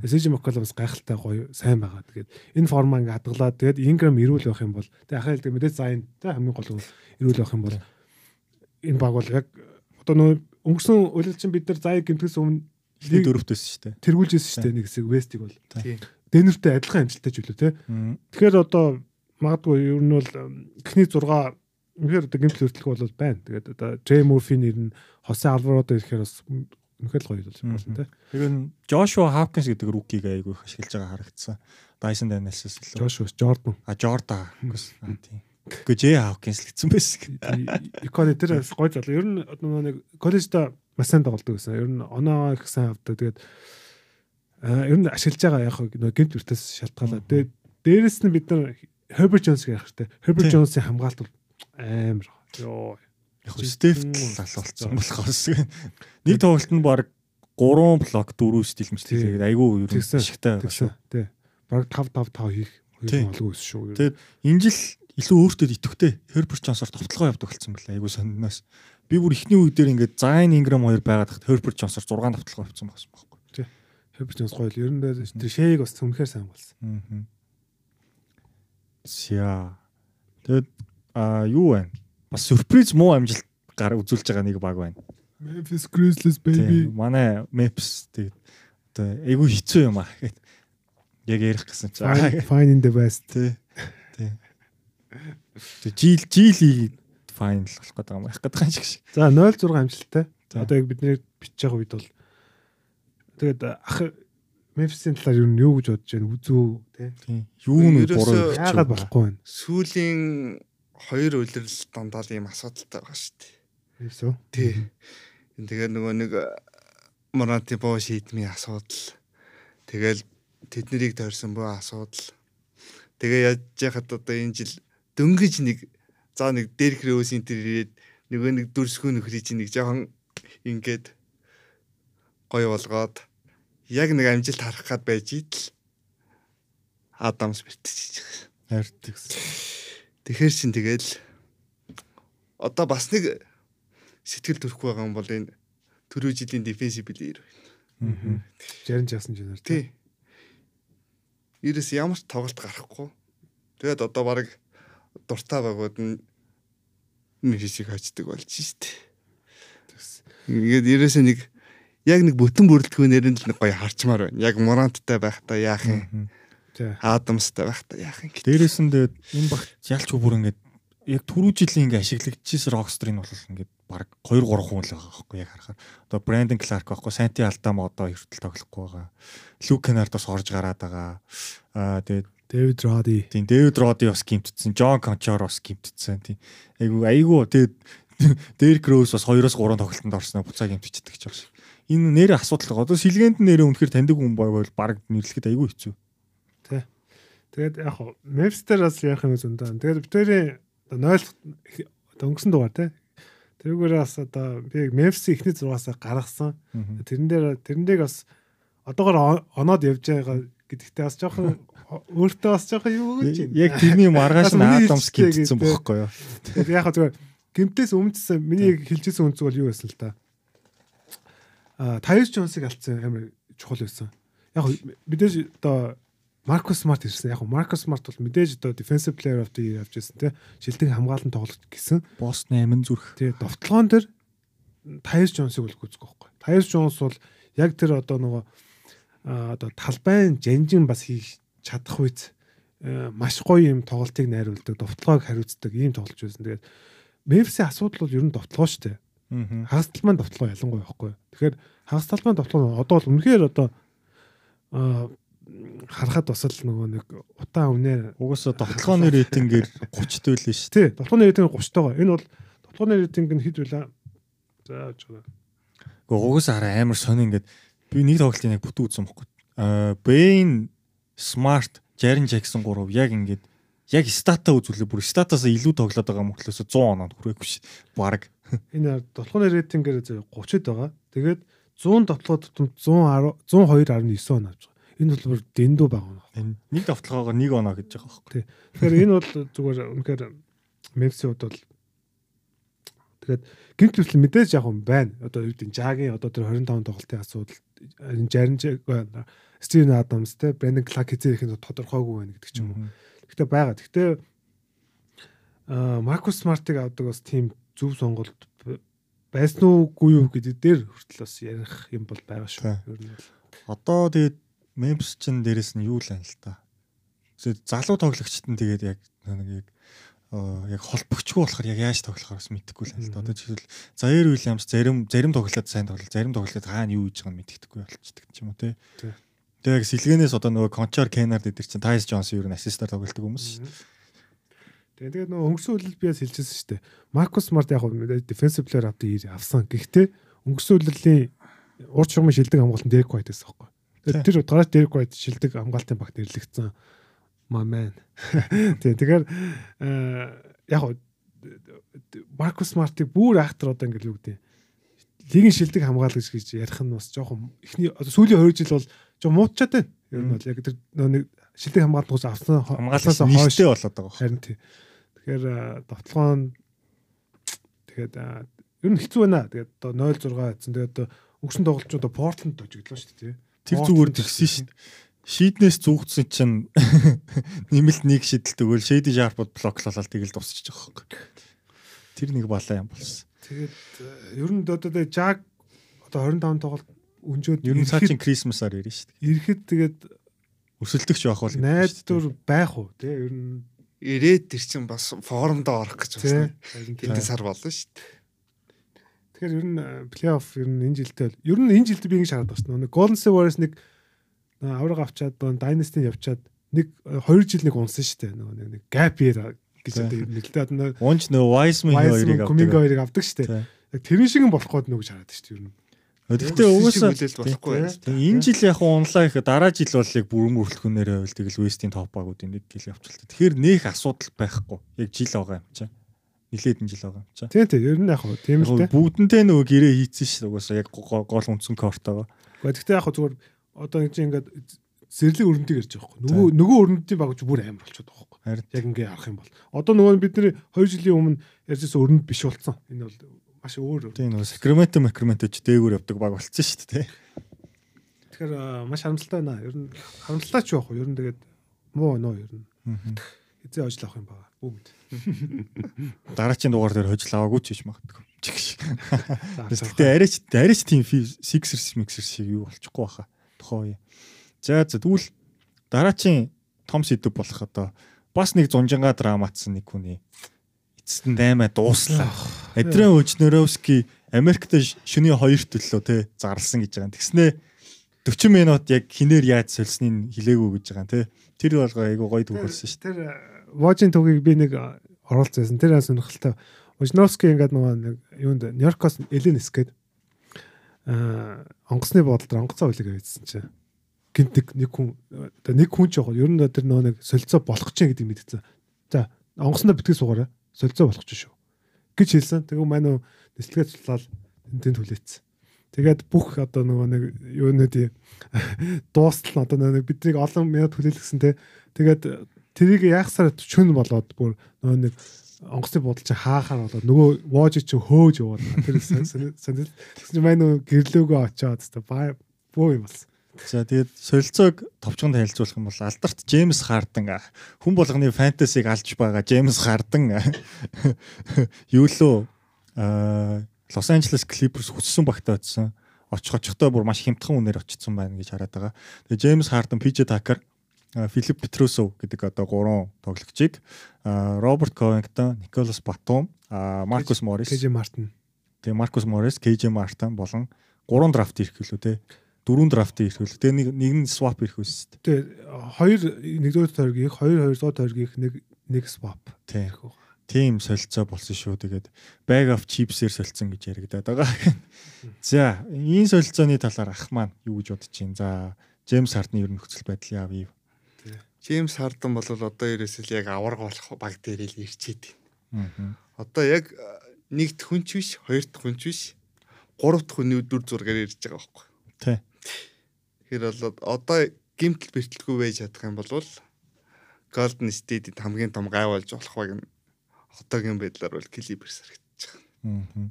CJ McCollum-с гайхалтай гоё сайн байгаа. Тэгээд энэ формаа ингээ хадгалаад тэгээд Ingram ирүүл байх юм бол тэгээд ахаал тэгээд мэдээ Zayn те хамгийн гол нь ирүүл байх юм бол энэ баг бол яг одоо нөгөө өнгөрсөн үйлчлэн бид нар Zayn гэмтгээс өмнө Лиг дөрөвтөөс шүү дээ. тэргүүлж ирсэн шүү дээ нэг хэсэг West-ийг бол. Тийм. Денвертэй адилхан амжилттай ч үлээ те. Тэгэхээр одоо магадгүй ер нь бол эхний 6 үнэхээр одоо гимтэл өртөлөх бол байна. Тэгээд одоо Джей Мурфи нэр нь Хосе Алварадо ирэхээр бас үнэхээр л гоё болж болно те. Тэгээ нь Joshua Hopkins гэдэг рукийг айгүй их ашиглаж байгаа харагдсан. Dyson Daniels-с илүү. Джошус Jordan. А Jordan. Тийм. Гэхдээ Jay Hopkins л гэсэн байсан. Иконы тэр гоё залуу. Ер нь одоо нэг коллежда маш сайн тоглодог гэсэн. Ер нь оноо их сайн авдаг. Тэгээд ер нь ашиглаж байгаа яг нөгөө гимт бүртээс шалтгаалаа. Тэгээд дээрэс нь бид нар Herbert Jones-ыг ярих хэрэгтэй. Herbert Jones-ийн хамгаалт бол амар. Йоо. Яг хөө Steph залуу болсон болохоос нэг тоглолтод баг 3 блок 4 стил мэлтэй тэгээд айгүй ер нь Тэгсэн. байсан. Тий. Баг 5 5 5 хийх. Хоёр олгүй ус шүү. Тэгээд энэ жил илүү өөртөө итгэвтэй Herbert Jones-оор тоглолцоо явдаг болсон байна. Айгүй сониноос. Би бүр ихний үе дээр ингээд Zion Ingram хоёр байгаад хат Herbert Jones-оор 6 тоглолцоо явуулсан байсан байхгүй. Herbert Jones гоё л. Ер нь тэр шэйг бас цөмхөр сайн болсон. Аа. Ся. Тэгээд а юу вэ? Бас сюрприз муу амжилт гар үзүүлж байгаа нэг баг байна. Memphis Grizzlies Тийм. Манай Memphis тэгээд одоо айгүй хэцүү юм аа гэхэд яг ярих гэсэн чи. Fine, in the West. Тий. Тий. Тэг жил файнл болох гэдэг юм байх гэдэг юм шиг шиг. За 0-6 амжилттай. За. Одоо яг бидний бичиж байгаа үед бол тэгээд ах Memphis-ийн талаар юу юу гэж бодож байна? Үзүү тий. Юу нь буруу Яагаад болохгүй байна? Сүүлийн хоёр үйлрэл дандаа ийм асуудалтай байгаа шүү дээ. Юусоо? Тий. Тэгээ нөгөө нэг Моранти боо шийдмийн асуудал. Тэгэл тэднийг тойрсон боо асуудал. Тэгээ яаж яхад одоо энэ жил дөнгөж нэг за нэг дээрх рөөсийн тэр ирээд нөгөө нэг дүрсгүй нөхрий чинь нэг жоохон ингээд гоё болгоод яг нэг амжилт харах гад байж идэл Адамс бэртэж гэсэн. Тэгэхээр чин тэгэл одоо бас нэг сэтгэл төрөхгүй байгаа юм бол энэ түрүү жилийн дефенсив плеер байна. Жарин жаасан жинэр тий. Тий. Ерөөс ямар ч тоглолт гарахгүй. Тэгээд одоо баг дуртай байгууд нь мэрисийг хачдаг болж штэ. Ингээд ерөөсөө нэг яг нэг бүтэн бүрэлдэхүүн нэрэн л нэг гоё харчмаар байна. Яг Моранттай байхдаа яах юм? Тий. Адамстай байхдаа яах юм? Дээрээс нь тэгээд энэ багт ялч бүр ингээд яг түрүү жилийн ингээ ашиглагдчихсэн рокстрын бол ингээд баг 2 3 хүн л байгаа байхгүй яг харахаар. Одоо Брэндон Кларк байхгүй, Санти Алдама одоо эртэл тоглохгүй байгаа. Люк Кенардос орж гараад байгаа. Аа тэгээд Дэвид Роди. Тийм Дэвид Роди бас гимтдсэн, Джон Кончор бас гимтдсэн. Тийм. Айгу айгу тэгээд Дерек Роуз бас 2-оос 3 тоглолтод орсноо буцаа гимтчихдэг ч шиг. Энэ нэрээ асуудал. Одоо сэлгээнд нэрээ үнэхээр таньдаг хүн байвал баг нэрлэхэд айгу хэцүү. Тэгээд яг хоо Memphis-тер бас яах юм зөндөө. Тэгээд битэрийн одоо 0 одоо өнгөрсөн дугаар тий. Тэрүүгээр бас одоо би Memphis-ийн эхний зургаасаа гаргасан. Тэрэн дээр тэрэн дээр бас одоогор оноод явж байгаа гэдэгтээ бас жоохон өөртөө бас жоохон юу гэж байна. Яг тэрний маргааш нь Адамс гэдэг. бохоггүй юу. Тэгээд яг зүгээр гимтээс өмнөсөн миний хэлжсэн үнцэг бол юу байсан л та. Аа Тайс Джонсыг алдсан амар чухал байсан. Яг мэдээж одоо Маркус Смарт ирсэн. Яг Маркус Смарт бол мэдээж одоо defensive player of the year авч ирсэн те. Шилдэг хамгаалалт тоглолт гэсэн. Босс 8 зүрх. Тэгээ довтлогоон дээр Тайс Джонсыг бол гүцэх байхгүй. Тайс Джонс бол яг тэр одоо нөгөө одоо талбайн жанжин бас хийх чадах үйц э, маш гоё юм тоглолтыг найруулдаг, довтлогоог хариуцдаг ийм тоглож байсан. Тэгээд Memphis-ийн асуудал бол ер нь довтлогоо шүү дээ. Аа. Хагас талбайн довтлогоо ялангуяа байхгүй. Тэгэхээр хагас талбайн довтлого нь одоо бол үнэхээр одоо аа харахад бас л нөгөө нэг утаа өмнө Угаасаа тоглооны рейтингээр 30 төлөө шүү. тий довтлогоны рейтинг 30 тагаа. Энэ бол довтлогоны рейтинг нь хэд вэ? За жоо. Гэхдээ угаасаа хараа амар сонь ингээд би нэг тоглолтын яг бүтэн үзсэн бохгүй. Аа Бэйн Смарт, Жарин Жаксон 3 яг ингээд яг стата үзүүлээ бүр статаас илүү тоглоод байгаа мөртлөөс 100 оноод хүрээгүй ш. Бараг. Энэ довтлогоны рейтингээр 30-д байгаа. Тэгээд 100 довтлогоо тутамд 110 102.9 он авч байгаа. Энэ бол бүр дэндүү байгаа юм. Нэг давталгаагаар нэг оноо гэж байгаа байхгүй. Тэгэхээр энэ бол зүгээр үнэхээр хувьд бол тэгээд гинт хүртэл мэдээж яг юм байна. Одоо юу гэдэг Жагийн одоо тэр 25 тоглолтын асуудал энэ Жарин Стивен Адамс те Брендон Кларк хэзээ ихэн тодорхойгүй байна гэдэг ч юм уу. Гэхдээ байгаа. Гэхдээ Маркус Смартыг авдаг бас тийм зөв сонголт байсан уугүй юу гэдэг дээр хүртэл бас ярих юм бол байгаа шүү. Ер нь Одоо тэгээд Memphis чин дээрэс нь юу л байна л та. Тэгээд залуу тоглогчт нь тэгээд яг нэг яг холбогчгүй болохоор яг яаж тоглохоос мэдэхгүй л байна л да. Одоо жишээл Заир Уильямс зарим зарим тоглолтод сайн тоглол, зарим тоглолтод хаана юу хийж байгааг нь мэддэхгүй болчихдаг юм уу те. Тэгээ яг сэлгэнээс одоо нөгөө Кончор Кенард эдэр чинь Тайс Джонс юу н ассистаар тоглолдог хүмүүс шүү дээ. Тэгээ тэгээд нөгөө өнгөрсөн үеэл би бас хэлчихсэн шүү дээ. Маркус Смарт яг дефенсив плеер авдаг авсан. Гэхдээ өнгөрсөн үеэлийн урд шугамын шилдэг хамгаалтанд Дерек Вайт байсан байхгүй. Тэр удаараас Дерек Вайт шилдэг хамгаалтын багт нэрлэгдсэн. My man. Тэгэхээр яг Маркус Смартыг бүр айхтар одоо ингэ л юу гэдэг лигийн шилдэг хамгаалагч гэж ярих нь бас жоохон эхний сүүлийн 2 жил бол жоо муутчаад байна. Ер нь бол яг тэр нэг шилдэг хамгаалалтаас авсан хамгаалалтаас хойштэй болоод байгаа. Харин тий. Тэгэхээр довтлогоон тэгээд ер нь хэцүү байна. Тэгээд одоо 0-6 гэсэн. Тэгээд одоо өнгөрсөн тоглолчууд одоо Портланд дожиглоо шүү дээ. Тэр зүгээр тэгсэн шүү дээ. Шийднээс зүгтсэн чинь нэмэлт нэг шидэлт өгөөл шейди шарпууд блоклолол тэгэл дуусчих жоох байхгүй. Тэр нэг балаа юм болсон. Тэгээд ер нь одоо Жаг одоо 25 тоглолт өнжөөд ер нь цаачин Крисмасаар ирнэ шүү дээ. Ирэхэд тэгээд өсөлтөгч байх бол найдвар байх уу тий ер нь ирээд тэр чинь бас формдоо орох гэж байна. Тэнд сар болно шүү дээ. Тэгэхээр ер нь плей-офф ер нь энэ жилдээ ер нь энэ жилд би ингэж хараад байна. Нэг Golden State Warriors нэг авраг авчаад Dynasty явчаад нэг 2 жил нэг унсан шүү дээ. Нөгөө нэг gap year гэж одоо нэг л дээ. Унж нөгөө Wiseman хоёрыг авдаг. Kuminga хоёрыг авдаг шүү дээ. Яг тэрэн шиг юм болох гээд нөгөө хараад шүү дээ ер нь. Гэхдээ байна. Энэ жил яг унлаа их дараа жил бол яг бүрэн бүрэлдэхүүнээр байвал тэгэл West-ийн топ багуудын нэг гэл явчихлаа. Тэгэхээр нөх асуудал байхгүй. Яг жил байгаа юм чаа. Нилээд энэ жил байгаа юм чаа. Тийм тийм ер нь яг хөө тийм л дээ. Бүгдэнтэй нөгөө гэрээ хийцэн ш угаасаа яг гол үндсэн кортоо. Гэхдээ яг хөө зүгээр одоо ингэ ингээд зэрлэг өрнөдийг ярьж байгаа байхгүй. Нөгөө нөгөө өрнөдийн баг бүр амар болчиход байгаа байхгүй. Яг ингээ харах юм бол. Одоо нөгөө бидний 2 жилийн өмнө ярьжсэн өрнөд биш болсон. Энэ бол маш өөр. Тийм нөө Sacramento Sacramento ч дээгүүр явдаг баг болчихсон шүү дээ. Тэгэхээр маш харамсалтай байна. Ер нь харамсалтай ч яах вэ? Ер нь тэгээд муу нөө ер нь. Эзээ хожил авах юм байна. Бүгд. Дараачийн дугаар дээр хожил аваагүй ч гэж магадгүй. Гэхдээ арайч арайч тийм Sixers Mixers шиг юу болчихгүй баха. Тухайн үе. За за тэгвэл дараачийн том сэдв болох одоо бас нэг зунжанга драматсан нэг хүний эцэст нь 8 дууслаа. Адрен Өжнөрөвски Америкт шөнийн 2 төлөө те зарлсан гэж байгаа. Тэгснээ 40 минут яг хинээр яаж солсныг хэлээгүй гэж байгаа те. Тэр болго айгу гоё төгөлсөн шүү. Тэр вожин төгийг би нэг оролцсон. Тэр сонирхолтой. Өжнөрөвски ингээд нөгөө нэг юунд Нью-Йоркоос Эленес гээд онгоцны бодолд онгоцоо үлэг авчихсан чинь гинт нэг нэг хүн оо нэг хүн ч яг ер нь тэр нөгөө нэг солилцоо болох ч гэдэг мэдсэн. За онгоцноо битгий суугаарай солилцоо болох ч шүү гэж хэлсэн. Тэгээ маань нислэгээ цуглаад тэнд хүлээсэн. Тэгээд бүх одоо нөгөө нэг юунуудын дуустал одоо нэг биднийг олон минут хүлээлгэсэн те. Тэгээд тэрийг яахсаар чүн болоод бүр нөгөө нэг онгоцны буудал чи хаахаар болоод нөгөө воож чи хөөж яваад тэр санил тэгсэн маань нөгөө гэрлөөгөө очоод та боо юм болсон. За тэгээд солилцоог товчгонд танилцуулах юм бол алдарт Джеймс Хардан хүн болгоны фэнтезиг алж байгаа Джеймс Хардан юу лөө Лос Анжелес Клиперс хүссэн багтаа очсон. Очих очихдоо бүр маш хямдхан үнээр очсон байна гэж хараад байгаа. Тэгээд Джеймс Хардан, ПЖ Такер, Филип Петрусов гэдэг одоо гурван тоглогчийг Роберт Ковингтон, Николас Батум, Маркус Морис, КЖ Мартин. Тэгээ Маркус Морис, КЖ Мартин болон гурван драфт ирэх гэлүү те дөрөв драфт ирэх хөл. Тэгээ нэг нэг нь swap ирэх үс шүү дээ. Тэгээ хоёр нэгдүгээр тойргийг, хоёр хоёрдугаар тойргийг нэг нэг swap. Тийм. Тийм солилцоо болсон шүү. Тэгээд bag of chips-ээр солилцсон гэж яригадаад байгаа. За, энэ солилцооны талаар ах маань юу гэж бодож байна? За, Джеймс Хардны ер нь нөхцөл байдал яав юу? Джеймс Хардан бол одоо ерөөсөл яг аварга болох баг дээр л ирчээд байна. Одоо яг нэгд хүнч биш, хоёрт хүнч биш, гуравт хүний дүр зургаар ирж байгаа байхгүй. Тий. Тэгэхээр бол одоо гимтэл бэртэлгүй байж чадах юм бол Golden State-д хамгийн том гай болж болох баг нь одоогийн байдлаар бол Clippers харагдаж байгаа.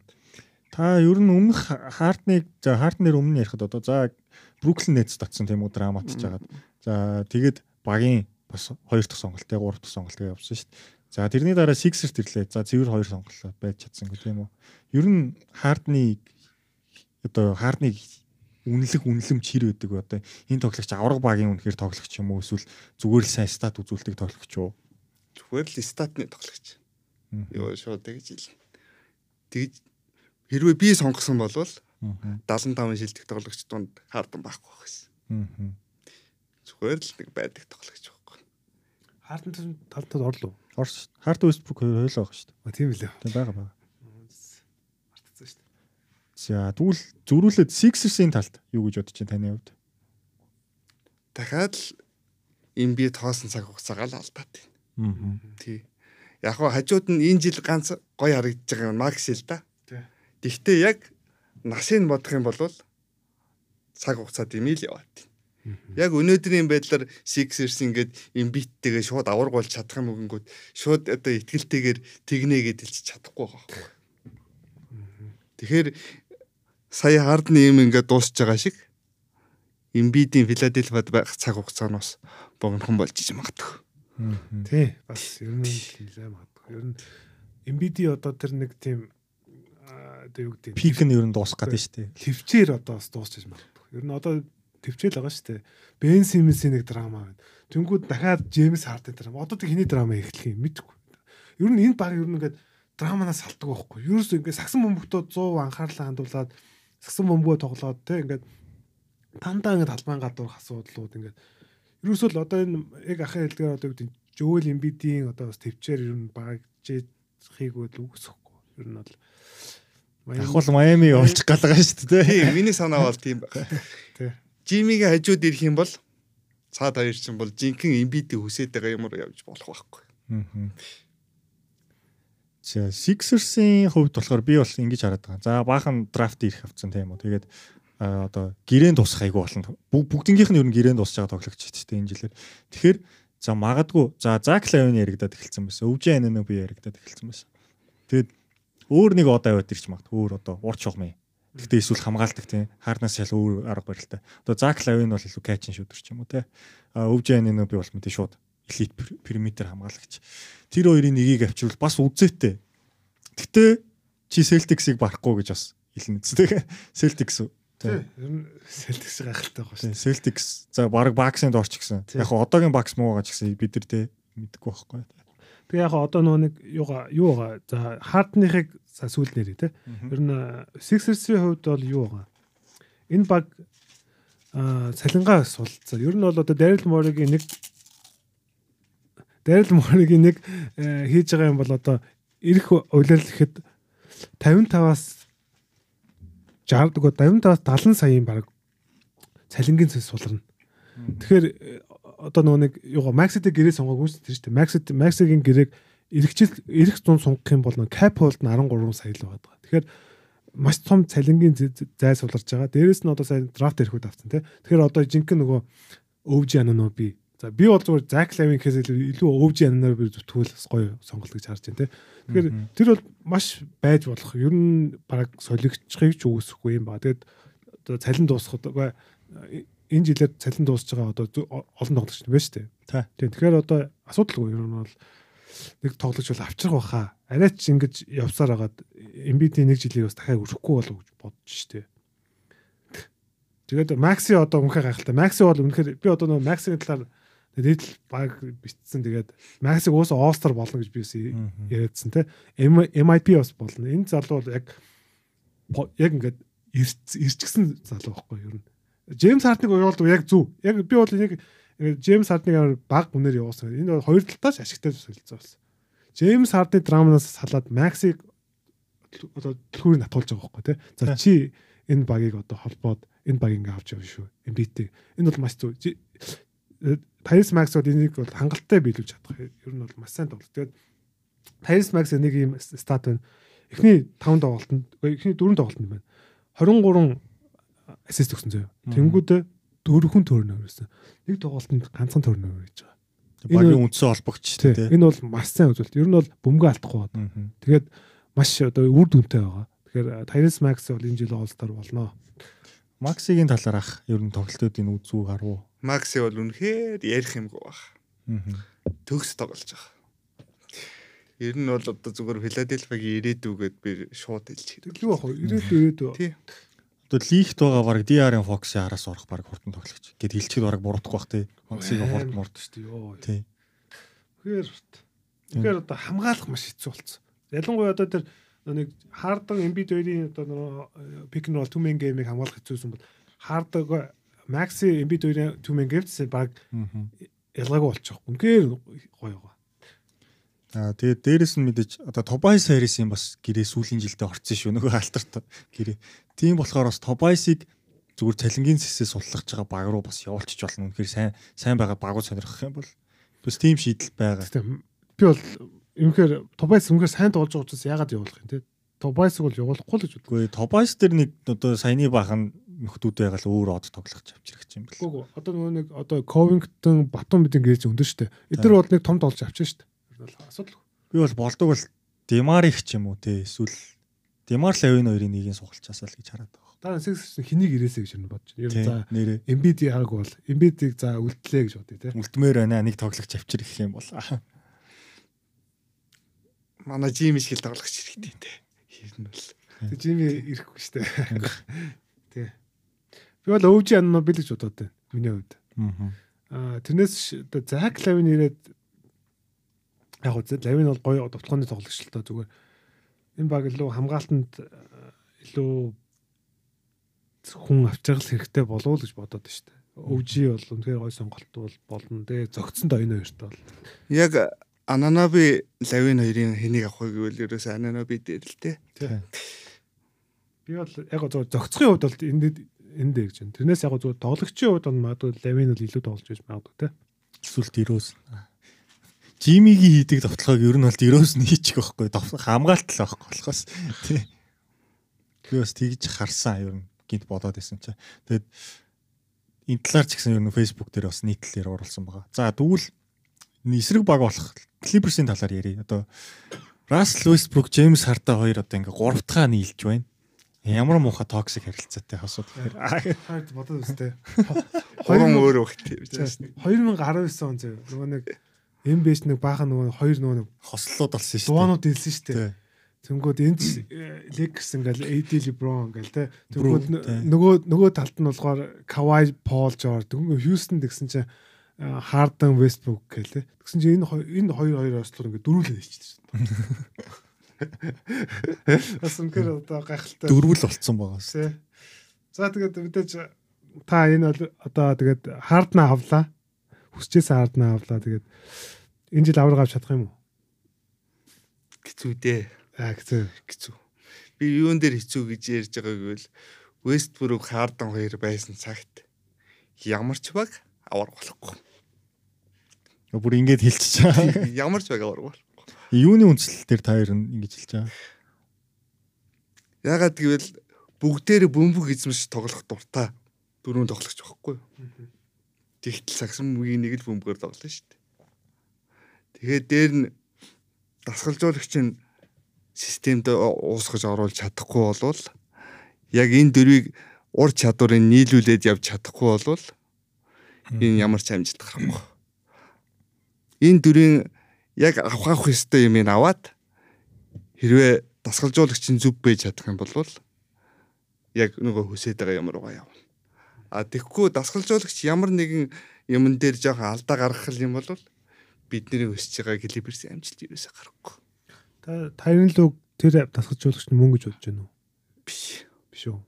Та ер нь өмнөх хаартныг за хаартнэр өмнө ярихад одоо за Бруклин Нетс татсан тийм үү драматж жагаад. За тэгээд багийн бас хоёр дахь сонголтыг гурав дахь сонголтыг явуулсан шүү дээ. За тэрний дараа Sixers тэрлээ. За цэвэр хоёр сонголт байж чадсангүй тийм үү. Ер нь хаартны одоо хаартны үнэлэх үнэлэмж хэр вэ? Одоо энэ тоглогч авраг багийн үнэхээр тоглогч юм уу эсвэл зүгээр л сайн стат үзүүлдэг тоглогч юу? Зүгээр л статны тоглогч. Юу шууд тэгж ил. Тэгж хэрвээ би сонгосон бол Мгм. 75 шилдэг тоглогч донд хаардан байхгүй байх гэсэн. Мгм. Зүгээр л нэг байдаг тоглогч байхгүй. Хаалтан тал тал орлоо. Орс Харт Вестбрук хоёр хойлоо байгаа шүү А тийм үлээ. дээ. Тийм байгаа байгаа. Мартацсан шүү дээ. За тэгвэл зөрүүлээд Sixers-ийн талд юу гэж бодож байна таны хувьд? Дахиад л энэ би тоосон цаг хугацаагаа л алдаад байна. Аа. Тий. Яг хажууд нь энэ жил ганц гоё харагдаж байгаа юм Макс л да. Тий. Гэхдээ яг насыг бодох юм бол цаг хугацаад юм ил яваад. Яг өнөөдрийн байдлаар Sixers ингээд Embiid-тэйгээ шууд аварг болж чадах юм өгөнгүүд шууд одоо ихтгэлтэйгээр тэгнэ гэдээ хэлж чадахгүй байгаа байхгүй. Тэгэхээр сая хардны юм ингээд дуусч байгаа шиг Embiid-ийн Philadelphia-д байх цаг хугацаанаас богинохон болж иж магадгүй. Тий, бас ер нь нэлээ магадгүй. Ер нь MBD одоо тэр нэг тийм одоо юу гэдэг Пик нь ер нь дуусах гэдэг шүү дээ. төвчээр одоо бас дуусчих магадгүй. Ер нь одоо төвчээл байгаа шүү дээ. Бен Симмисийн нэг драма байна. Тэнгүүд дахиад Джеймс Харден драма. Одоо тэг хэний драма эхлэх юм мэдэхгүй. Ер нь энэ баг ер нь ингээд драманаас салдаг байхгүй. Ерөөс ингээд сагсан бөмбөгтөө 100 анхаарлаа хандуулаад сагсан бөмбөгөө тоглоод те ингээд тандаа ингээд талбайн гадуур асуудлууд ингээд ерөөсөө л одоо энэ яг ахын хэлдгээр одоо юу гэдэг Жоэл Эмбидийн одоо бас төвчээр ер нь багжихийг бол үгсэхгүй. Ер нь бол Ахвал Майами явуулчих галгаа шүү дээ. Тийм, миний санаа бол тийм байна. Тий. Жимигийн хажууд ирэх юм бол цаад хоёр чинь бол жинхэнэ Embiid-ийг хүсээд байгаа юмор явж болох байхгүй. Мгм. За Sixers-ийн хувьд болохоор би бол ингэж хараад байгаа. За баахан драфт ирэх авцсан тийм үү. Тэгээд одоо гэрээнд тусах айгу болно. Бүг- Бүгднгийнх нь ер нь гэрээнд тусч байгаа тоглогч ч тийм энэ жилээр. Тэгэхээр за магадгүй за Зак Лавин яригадад эхэлсэн байсан. Өвжин Ананө би яригадад эхэлсэн байсан. Тэгээд өөр нэг одоо яваад ирч магадгүй өөр одоо урд шугамын. Гэхдээ эсвэл хамгаалдаг тийм хаарнаас шал өөр арга барилтай. Одоо Зак Лавин бол илүү качин шүүдэр ч юм уу те. А Өвжин Ананө би бол мэдээ шууд элит пер- периметр хамгаалагч. Тэр хоёрын нэгийг авчирвал бас үзээтэй. Гэтэ чи Celtics-ийг барахгүй гэж бас хэлнэ. Тэгээ Celtics үү? Тий. Ер нь Celtics гайхалтай байгаа шүү. Тийм, Celtics за баг Bucks-ын дорч гисэн. Яг одоогийн Bucks муу байгаа ч гэсэн бид нар тэ мэдэхгүй байхгүй. Тэгээ яг одоо нөгөө нэг юугаа юу байгаа. За Хардныхыг сүүл нэрээ те. Ер нь Sixers-ийн хувьд бол юу байгаа. Энэ баг аа цалингаа сулцсан. Ер нь бол одоо Daryl Morey-гийн нэг Daryl Morey-гийн нэг э, хийж байгаа юм бол одоо ирэх улирлэхэд 55-аас 60 дгоо 55-аас 70 саяын баг цалингийн цэс сулрна. Тэгэхээр э, одоо нөгөө нэг юугаа Maxi-тэй гэрээ сонгоогүй шүү дээ. Maxi Maxi-гийн гэрээг эргэжил эрэх зун сунгах юм бол нөгөө cap hold нь 13 сая л байгаа. Тэгэхээр маш том цалингийн зай суларч байгаа. Дээрээс нь одоо сайн драфт ирэхүүд авсан тий. Тэгэхээр одоо жинхэнэ нөгөө өвж анаа би. За би бол зүгээр Zach Lavin гэхээс илүү өвж анаар би зүтгүүл бас гоё сонголт гэж харж байна тий. Тэгэхээр тэр бол маш байж болох. Ер нь баг солигдчихыг ч үүсэхгүй юм ба. Тэгээд одоо цалин дуусахад үгүй энэ жилээр цалин дуусж байгаа одоо олон тоглогч байна шүү дээ. Тийм. Тэгэхээр одоо асуудалгүй ер нь бол нэг тоглогч бол авчрах баха. Арай ч ингэж явсаар хагаад MBD нэг жилийг бас дахиад өрөхгүй болов гэж бодож штэ. Тэгээд Maxi одоо үнхээр гайхалтай. Maxi бол үнэхээр би одоо нөгөө Maxi-гийн талаар дэдл баг битсэн. Тэгээд Maxi уусаа All-Star болно гэж би бас яриадсан те. MIP бас болно. Энэ залуу бол яг яг ингээд ирчгсэн залуу байхгүй юу. Джеймс Хартныг уяалдаг яг зөв. Яг би бол энийг ингээд Джеймс Хартныг амар баг үнээр явуулсан. Энэ бол хоёр талтаас ашигтай солилцоо болсон. Джеймс Хартны драманаас салаад Максиг одоо төлхүүрийг натуулж байгаа байхгүй тий. За чи энэ багийг одоо холбоод энэ баг ингээ авч явна шүү. MBT. Энэ бол маш зөв. Tyrese Maxwell энийг бол хангалттай биелүүлж чадах. Ер нь бол маш сайн тоглолт. Тэгээд Tyrese Max нэг юм стат байна. Эхний 5 тоглолтод, эхний 4 тоглолтод байна. 23 ассист өгсөн зөө. Тэнгүүдээ дөрвөн төрнөр байсан. Нэг тоглолтод ганцхан төрнөр гэж байгаа. Багийн үндсэн холбогч Тий. тий. Энэ бол маш сайн үзүүлэлт. Ер нь бол бөмбөгөө алдахгүй байна. Тэгээд маш одоо үр дүнтэй байгаа. Тэгэхээр Tyrese Max бол энэ жил All-Star болно. Максигийн талаар ах ер нь тоглолтуудын үзүү харуу. Макси бол үнэхээр ярих юмгүй баг. Төгс тоглож байгаа. Ер нь бол одоо зүгээр Филадельфиагийн ирээдүгээд би шууд хэлж хэрэг. Юу ах вэ? Ирээд ирээд. Одоо лигт байгаа баг DR-ын Fox-ийн араас орох баг хурдан тоглогч. Гэт хэлчихэд баг буруудахгүй бах тий. Максиг хурд мурд шүү дээ. Йоо. тий. Тэгэхээр тэгэхээр одоо хамгаалах маш хэцүү болсон. Ялангуяа одоо тэр нэг Embiid хоёрын одоо нөгөө пик н бол түмэн геймийг хамгаалах хэцүүсэн бол хаардаг Maxi Embiid хоёрын түмэн геймс баг ялгаагүй болчих. Үнээр гоё байгаа. Аа тэгээд дээрэс нь мэдээж одоо Tobias Harris-ийн бас гэрээ сүүлийн жилдээ орцсон шүү. Нөгөө алтарт гэрээ. Тийм болохоор бас Tobias-ыг зүгээр цалингийн сэсээ суллахж байгаа баг руу бас явуулчих болно. Үнэхээр сайн сайн байгаа багуу сонирхох юм бол бас тийм шийдэл байгаа. Гэхдээ би бол үнэхээр Tobias үнэхээр сайн тоглож байгаа учраас яагаад явуулах юм те? Tobias-ыг бол явуулахгүй л гэж боддог. Үгүй Tobias дээр нэг одоо саяны бахан нөхдүүд байгаад өөр од тоглох авчирч юм бэл. Гүг одоо нөгөө нэг одоо Covington Батон бидний гэрэж өндөр штэ. Эдгээр бол нэг том толж авчихсан штэ. Бол асуудал. Би бол болдог бол Демарих ч юм уу те эсвэл Демар Лавин хоёрын нэгийг сугалчаасаа л гэж хараад байгаа. Дараа сэгс хэнийг ирээсэ гэж бодож байна. Ер нь за Embiid яг бол Embiid-ийг за үлдлээ гэж бодъё те. үлдмээр байна нэг тоглогч авчир гэх юм бол. Манай Жими шиг л тоглох хэрэгтэй те. Нь бол. Тэг Жими ирэхгүй штэ. Тий. Би бол өвж яна би л гэж бодоод байна. Миний хувьд. Аа тэрнээс одоо Зак Лавин ирээд яг гоо Лавин бол гоё довтлооны тоглогч л та зүгээр энэ баг илүү хамгаалтанд аа, илүү хүн авчрал хэрэгтэй болов уу гэж бодоод байна шүү дээ. өвж бол үнэхээр гоё сонголт бол болно. Тэгээ зөгцсөн доо энэ хоёрт бол. Яг Ананаби Лавин хоёрын хэнийг авах вэ гэвэл ерөөсөө Ананаби дээр л те. Би бол яг гоо зөв зөгцсөн хувьд бол энд энд дээр гэж байна. Тэрнээс яг гоо зөв тоглогчийн хувьд бол магадгүй Лавин бол илүү тоглож байж магадгүй те. Эсвэл дөрөөс. Жимигийн хийдэг товтлогыг ер нь бол дөрөөс нь хийчих байхгүй. Хамгаалт л байхгүй болохоос. Тий. Би бас тэгж харсан ер нь гинт бодоод байсан чи. Тэгээд энэ талаар ч гэсэн ер нь Facebook дээр бас нийтлэлээр оруулсан байгаа. За тэгвэл эсрэг баг болох Clippers-ийн талаар ярив. Одоо Russell Westbrook, James Harden хоёр одоо ингээ гурав дахь нийлж байна. Ямар муухай токсик харилцаатай хасууд. Хайд бодоод үстэй. Гурван өөр өгтэй. 2019 он зөө нөгөө нэг MBS нэг баахан нөгөө хоёр нөгөө Хослоод болсон шүү дээ. дуунууд дэлсэн шүү дээ. Тэнгүүд энд Lakers ингээл AD LeBron ингээл те. Тэнгүүд нөгөө нөгөө талд нь болохоор Kawhi Paul George тэнгүүд Houston гэсэн чинь а, Harden Westbrook гэл те. Тэгсэн чинь энэ энэ хоёр хоёр ослоор ингээд дөрүүлээ хийчихсэн. Бас үнэхээр одоо гайхалтай. Дөрвөл болцсон байгаа. Тэ. За тэгээд мэдээж та энэ бол одоо тэгээд хардна авлаа. Хүсчээсээ хардна авлаа. Тэгээд энэ жил авраг авч чадах юм уу? Хэцүү дээ. Аа хэцүү. Хэцүү. Би юун дээр хэцүү гэж ярьж байгаа гэвэл Westbrook Harden хоёр байсан цагт ямар ч баг авар болохгүй. Бүр ингэж хэлчихэж байгаа. Ямар ч баг авар бол. Юуны үндслэл дээр та хоёр ингэж хэлж байгаа. Ягаад гэвэл бүгдээр бөмбөг эзэмш тоглох дуртай дөрөв тоглогч байхгүй? Тэгтэл сагсан мөгийн нэг л бөмбөгөөр тоглоно шүү дээ. Тэгээд дээр нь дасгалжуулагч нь системд уусгаж оруулж чадахгүй болвол яг энэ дөрвийг ур чадварыг нийлүүлээд явж чадахгүй болвол энэ ямар ч амжилт гарахгүй. Энэ дөрвийн яг авах ёстой юм ин аваад хэрвээ дасгалжуулагч нь зүв бэж чадах юм бол яг нөгөө хүсэж байгаа юм руугаа явна. А тэгэхгүй дасгалжуулагч ямар нэгэн юмн дээр жоохон алдаа гаргах юм бол бидний өсөж байгаа клиберс амжилт юусаа гарахгүй. Та тарын л үг тэр тасгалжуулагч нь мөн гэж бодож байна уу? Биш. Биш үү?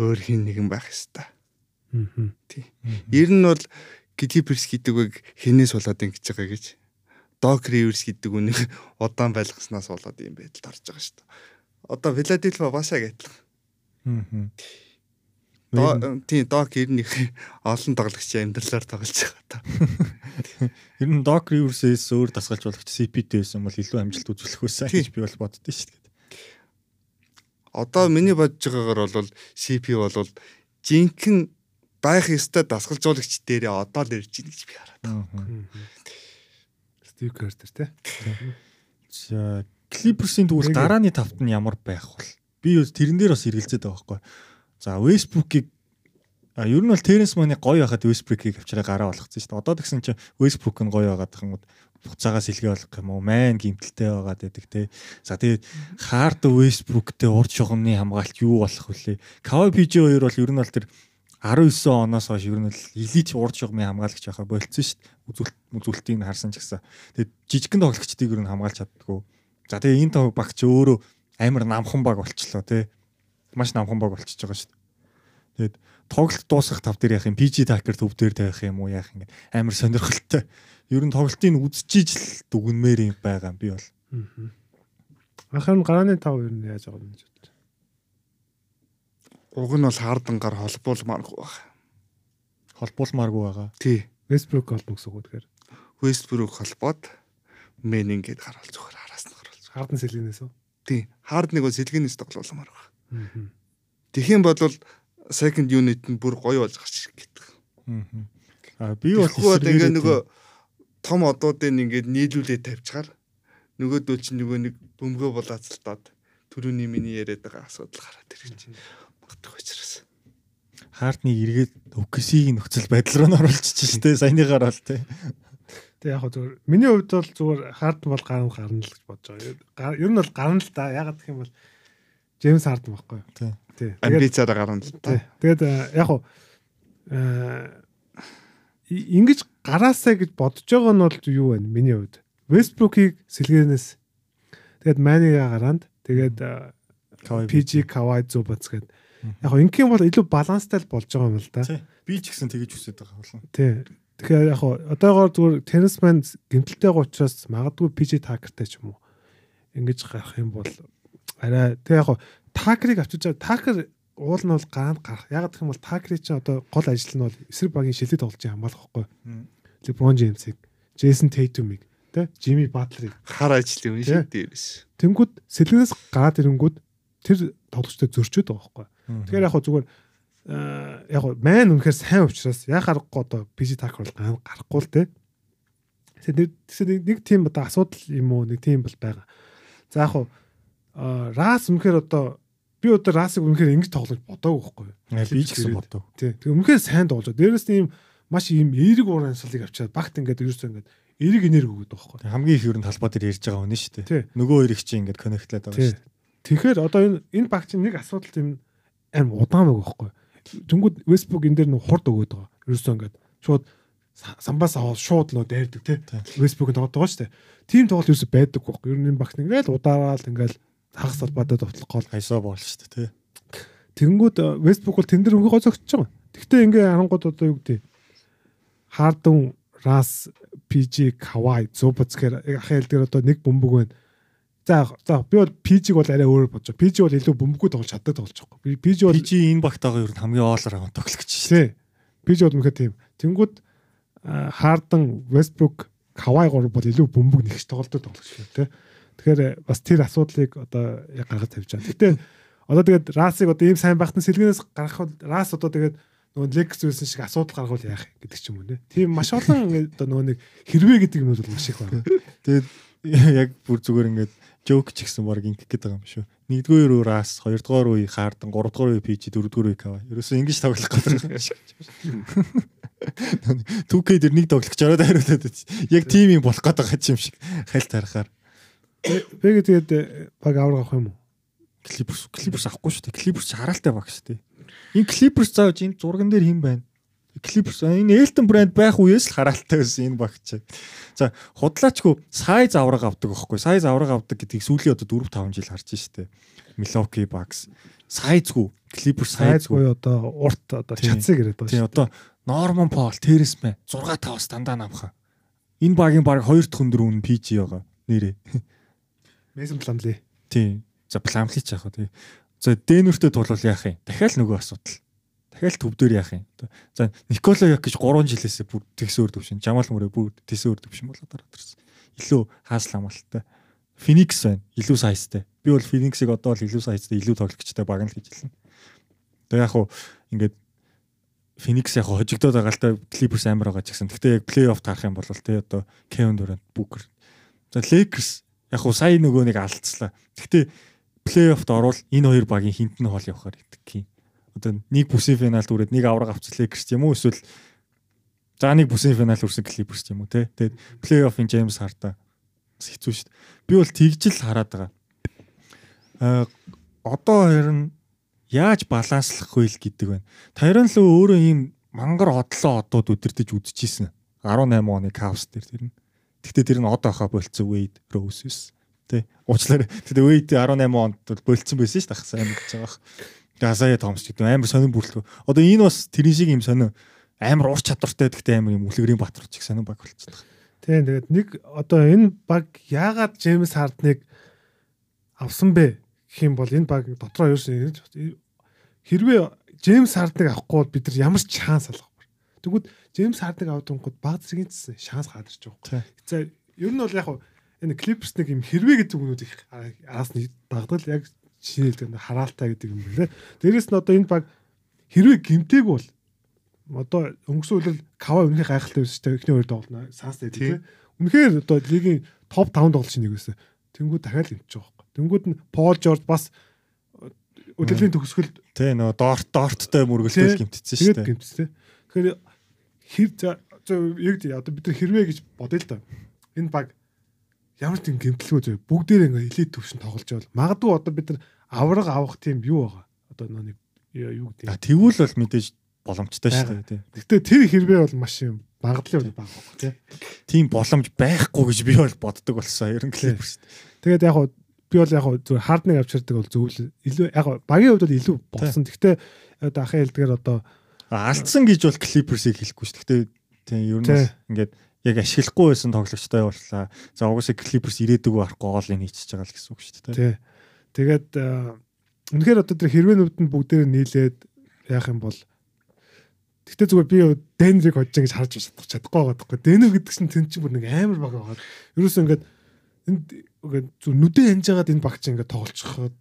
Өөр хин нэгэн байх ёстой. Аа. Ер нь бол клиберс гэдэг үг хинээс болоод ингэж байгаа гэж Док Риверс гэдэг үнийг удаан байлгаснаас болоод юм байдалд орж байгаа шүү дээ. Одоо Филадельфия басаа гэтэл Аа. Тийм док ер нь их олон тоглогчийн амьдралаар тоглож байгаа та. Ер нь Doc Rivers-ээс өөр дасгалж болох CP-тэй байсан бол илүү амжилт үзүүлэх байсан гэж би бол боддоо шүү дээ. Одоо миний бодож байгаагаар бол CP бол жинхэнэ байх ёстой дасгалжуулагч дээрээ одоо л ирж байна гэж би хараад. Стив Кертер те. За Clippers-ийн тэгвэл гарааны тавт нь ямар байх вэ? Би тэрэн дээр бас эргэлзээд байгаа байхгүй. За Westbrook-ыг А ер нь бол Теренс Маны гоё байхад Westbrook-ийг авчираа гараа болгоцсон шүү дээ. Одоо тэгсэн чинь Westbrook нь гоё байгаад уу? буцаагаас илгээ болох юм уу? Майн гимтэлтэй байгаад байдаг те. За тэгээд Hard Westbrook-тэй урд шугамны хамгаалт юу болох вүлээ? Kawhi PG2 бол ер нь бол тэр 19 оноос хойш ер нь л элит урд шугамын хамгаалагч байхаа болцсон шүү дээ. Үзүүлэлт үзүүлэлтийг харсан ч гэсэн. Тэгээд жижигхэн тоглогчдыг ер нь хамгаалж чаддгүй. За тэгээ энэ тав багч өөрөө амар намхан баг болчлоо те. Маш намхан баг болчихж байгаа шүү дээ. Тэгээд тоглолт дуусгах тав дээр яах юм PG Tucker төв дээр тавих юм уу яах юм амар сонирхолтой. Ер нь тоглолтыг үзчихиж л дүгнмээр юм байгаа би бол. Анхаар нь гарааны тав ер нь яаж байгаа юм гэж бодлоо. Уг нь бол хардангаар холбуулмааргүй баг. Холбуулмааргүй байгаа. Тий. Westbrook холбоо гэсэн үг тэгэхээр. Westbrook холбоод мен ингээд гарвал зүгээр араас нь гарвал. Хардн сэлгэнээс үү? Тий. Хардныг бол сэлгэнээс тоглоулмаар баг. Тэгхийн бодвол second unit нь бүр гоё болж гарч ирэх гэдэг. Аа би бол ингээ нөгөө том одуудыг ингээд нийлүүлээд тавьчихаар нөгөөдөл чинь нөгөө нэг бөмбөгөө булаацалтаад түрүүний миний яриад байгаа асуудал гараад ирж байна. Магадгүй учраас. Хартныг эргээд OKC-ийн нөхцөл байдал руу нь оруулчихж штэ саяныгаар бол тээ. Тэг яг зүгээр миний хувьд бол зүгээр хард бол гарна гарна л гэж бодож байгаа. Ер нь бол гарна л да. Ягаад гэх юм бол Джеймс Хард байхгүй юу? Тий. Тий. Амбицаараа гарна л та. Тэгээд э, яг хуу э ингэж гараасаа гэж бодож байгаа нь бол юу вэ? Миний хувьд. Westbrook-ийг сэлгэнээс тэгээд Mani-га гараанд тэгээд э, PG Kawhi Zubats гээд яг хуу ингийн бол илүү баланстай л болж байгаа юм л да. Тий. Би ч гэсэн тэгэж хүсэж байгаа болно. Тий. Тэгэхээр яг хуу одоогоор зүгээр tennis man гэмтэлтэй байгаа учраас магадгүй PG Tucker-тай ч юм уу ингэж гарах юм бол арай тэг яг Tucker-ыг авчиж байгаа Tucker уул нь бол гаанд гарах. Яг гэх юм бол Tucker-ийн чинь одоо гол ажил нь бол эсрэг багийн шилдэг байгаа хамгаалах байхгүй. LeBron James-ийг, Jason Tatum-ыг, тэ Jimmy Butler-ыг Хар ажил юм шиг дээрээс. тэнгууд сэлгэнээс гараад ирэнгүүд тэр тоглогчтой зөрчөөд байгаа байхгүй. Тэгэхээр яг зүгээр яг майн үнэхээр сайн учраас яг харахгүй одоо PC Tucker бол гаанд гарахгүй л тэ. Тэгэхээр нэг тийм одоо асуудал юм уу нэг тийм бол байгаа. За яг Рас үнэхээр одоо би одоо Расыг үнэхээр ингэж тоглож бодоагүй байхгүй. Би ч гэсэн бодов. Тий. Тэгээ үнэхээр сайн тоглож. Дээрээс нь ийм маш ийм эерэг урамшилыг авчаад багт ингээд ерөөсөө ингээд эерэг энерги өгöd байхгүй. Хамгийн их ер нь талбай дээр ярьж байгаа хүн шүү дээ. Нөгөө хоёрыг чи ингээд коннектлээд байгаа шүү дээ. Тэгэхээр одоо энэ энэ баг чинь нэг асуудал юм аим удаан байгаа байхгүй. Тэнгүүд Westbrook энэ дээр нэг хурд өгöd байгаа. Ерөөсөө ингээд шууд самбаас аваад шууд нөө дайрдаг тий. Westbrook-ын тоглоод байгаа шүү дээ. Тим тоглолт ерөөсөө байдаг байхгүй. Ер нь энэ багт ингээд удаараал ингээд хагас салбадад довтлох гол Хайсаа боол шүү дээ. Тий. Тэнгүүд э, Westbrook бол тэн дээр өнгө гоцогч байгаа. Гэхдээ ингээ харангууд одоо юу гэдэг Harden, Ras, PG, Kawhi, Zubats гэр ахаал дээр одоо нэг бөмбөг байна. За за би бол PG-г бол арай өөр бодож. PG бол илүү бөмбөггүй тоглож чаддаг тоглож байгаа. Би PG бол PG энэ багтаага ер нь хамгийн оолор аван тоглогч шүү дээ. PG бол мөхөө тийм. Тэнгүүд э, Harden, Westbrook, Kawhi гур бол илүү бөмбөг нэгж тоглолтод тоглож шүү тий. Тэгэхээр э, бас тэр асуудлыг одоо гаргаж тавьж байгаа. Гэтэ одоо тэгээд Расыг одоо ийм сайн нь сэлгэнээс гаргах Рас одоо тэгээд нөгөө Лекс зүйлсэн шиг асуудал гаргавал яах гэдэг ч юм уу нэ. Тийм маш олон одоо нөгөө нэг хэрвээ гэдэг юм бол маш их байна. Тэгээд яг бүр зүгээр ингээд жоок ч гэсэн баг ингэх гээд байгаа юм шүү. Нэгдүгээр үе рас, хоёрдугаар үе хаардан, гуравдугаар үе PG, дөрөвдүгээр үе кава. Ерөөсөө ингэж тоглох гэдэг юм шиг. 2K дээр нэг тоглох жороод хариулаад байц. Яг тим юм болох байгаа юм шиг хальт харахаар. Бэгэ тэгээд э, баг аврах юм уу? Clippers Clippers авахгүй шүү дээ. Ч хараалтай баг шүү дээ. Энэ Clippers зааж энэ зурган дээр хэн байна? Clippers энэ Elton Brand байх үеэс л хараалтай байсан энэ багч. За худлаачгүй size авраг авдаг байхгүй. Size авраг авдаг гэдгийг сүүлийн одоо 4 5 жил харж штэ. Milwaukee Bucks sizeгүй Clippers Сайзгүй одоо урт одоо Тийм. чадсыг яриад Тийм байгаа шүү. одоо Norman Paul, Terrence Mann 6 5-аас дандаа намхаа. Энэ багийн баг 2 дахь өндөр үн PG байгаа. Нэрээ. Mason Plumlee. Тийм. За Plumlee ч яах вэ? За Denver-тэй тулвал яах юм? Дахиад нөгөө асуудал. Дахиад төв дээр яах юм? За Никола Йокич 3 жилээсээ бүр тэгсөөр төвшин. Жамал мөрөө бүр тэсөөр төвшин болоод ороод ирсэн. Илүү хаасл амалттай. Phoenix байна. Илүү сайзтай. Би бол Phoenix-ыг одоо л илүү сайзтай, илүү тоглогчтой баг л гэж хэлнэ. Тэгээ яг хуу ингээд Phoenix яг хожигдоод байгаа л та Clippers амар байгаа ч гэсэн. Гэхдээ яг плей-офф тарах юм бол тий одоо Kevin Durant, Booker. За Lakers яг уу сая нөгөө нэг алдцлаа. Гэхдээ плей-оффт орвол энэ хоёр багийн хинт нь хол явахаар идэх юм. Одоо нэг бүсийн финалд үрээд нэг авраг авч Lakers юм уу эсвэл за нэг бүсийн финал үрсэн Clippers юм уу тий. Тэгээд плей-оффын James Harden хэцүү шүү дээ. Би бол тэгжил хараад байгаа. Аа одоо хоёр нь яаж баланслах вэ гэдэг байна. Тайрон л өөрөө ийм мангар одлоо одууд өдөртөж үдчихсэн. 18 оны Cavs дээр тэр нь. Гэхдээ тэр нь одоо хаа болцсон Wade Roses тий. Уучлаарай. Тэгээ Wade 18 онд бол болцсон байсан шүү дээ сайн гэж байгаа. Тэгээ Asaya Thomas гэдэг амар сонирн бүрлэг. Одоо энэ бас тэрийн шиг юм сонир амар ур чадвартай гэхдээ амар юм үлгэрийн батар ч их сонир баг болчихсон. Тийм тэгээд нэг одоо энэ баг яагаад Джеймс Хардныг авсан бэ гэх юм бол энэ баг дотроо ерөөсөн хэрвээ Джеймс Хардныг авахгүй бол бид нар ямар ч шанс алгахгүй. Тэгвэл Джеймс Хардныг авдангууд баг зэргийн шанс гадарч байгаа. За ер нь бол яг энэ Clippers нэг юм хэрвээ гэдэг үгнүүд их араас нь дагдаг яг шинэлдэг хараалтай гэдэг юм байна. Дээрээс нь одоо энэ баг хэрвээ гимтэйг бол одоо өнгөрсөн үеэр Кава үнэхээр гайхалтай байсан шүү дээ. Эхний хоёр тоглоно санс дээр тийм. Үнэхээр одоо лигийн топ 5 тоглолч нэг байсан. Тэнгүүд дахиад байгаа байхгүй. Тэнгүүд нь Пол Жорж бас өдөрлийн төгсгөлд тий нөгөө доорт доорттой мөргөлтөд гимтсэн шүү дээ. Гимтсэн. Тэгэхээр хэр яг одоо бид нар хэрвээ гэж бодъё л да. Энэ баг ямар ч тийм гимтлгүй зөө бүгдээр ингээ элит төвшин тоглож байвал магадгүй одоо бид нар авраг авах тийм юу байгаа. Одоо нэг юу гэдэг. Тэгвэл бол мэдээж боломжтой шүү дээ. Гэтэ тэр хэрвээ бол маш юм магадлал бага байна тий. Тийм боломж байхгүй гэж би бол боддог болсон ер нь клипс. Тэгээд яг би бол яг зүгээр хардныг авчирдаг бол зөвл илүү яг багийн хувьд бол илүү болсон. Гэхдээ одоо ахын хэлдгээр одоо алдсан гэж бол клиперсийг хэлэхгүй шүү. Гэхдээ тийм ер нь ингээд яг ашиглахгүй байсан тоглогчтой явууллаа. За угсаа клиперс ирээдүг барахгүй гол энэ хийчихэж байгаа л гэсэн үг шүү дээ. Тэгээд үнэхээр одоо тэр хэрвэнүүд нь бүгдээр нийлээд яах юм бол Гэтэ зүгээр би Денриг хожиж ингэж харж чадах чадахгүй байгаа байхгүй. Денер гэдэг чинь тэн чинь бүр нэг амар баг байгаа. Ерөөсөө ингээд энд ингээд зүр нүдэн хянж байгаад энэ багч ингээд тоглолцоход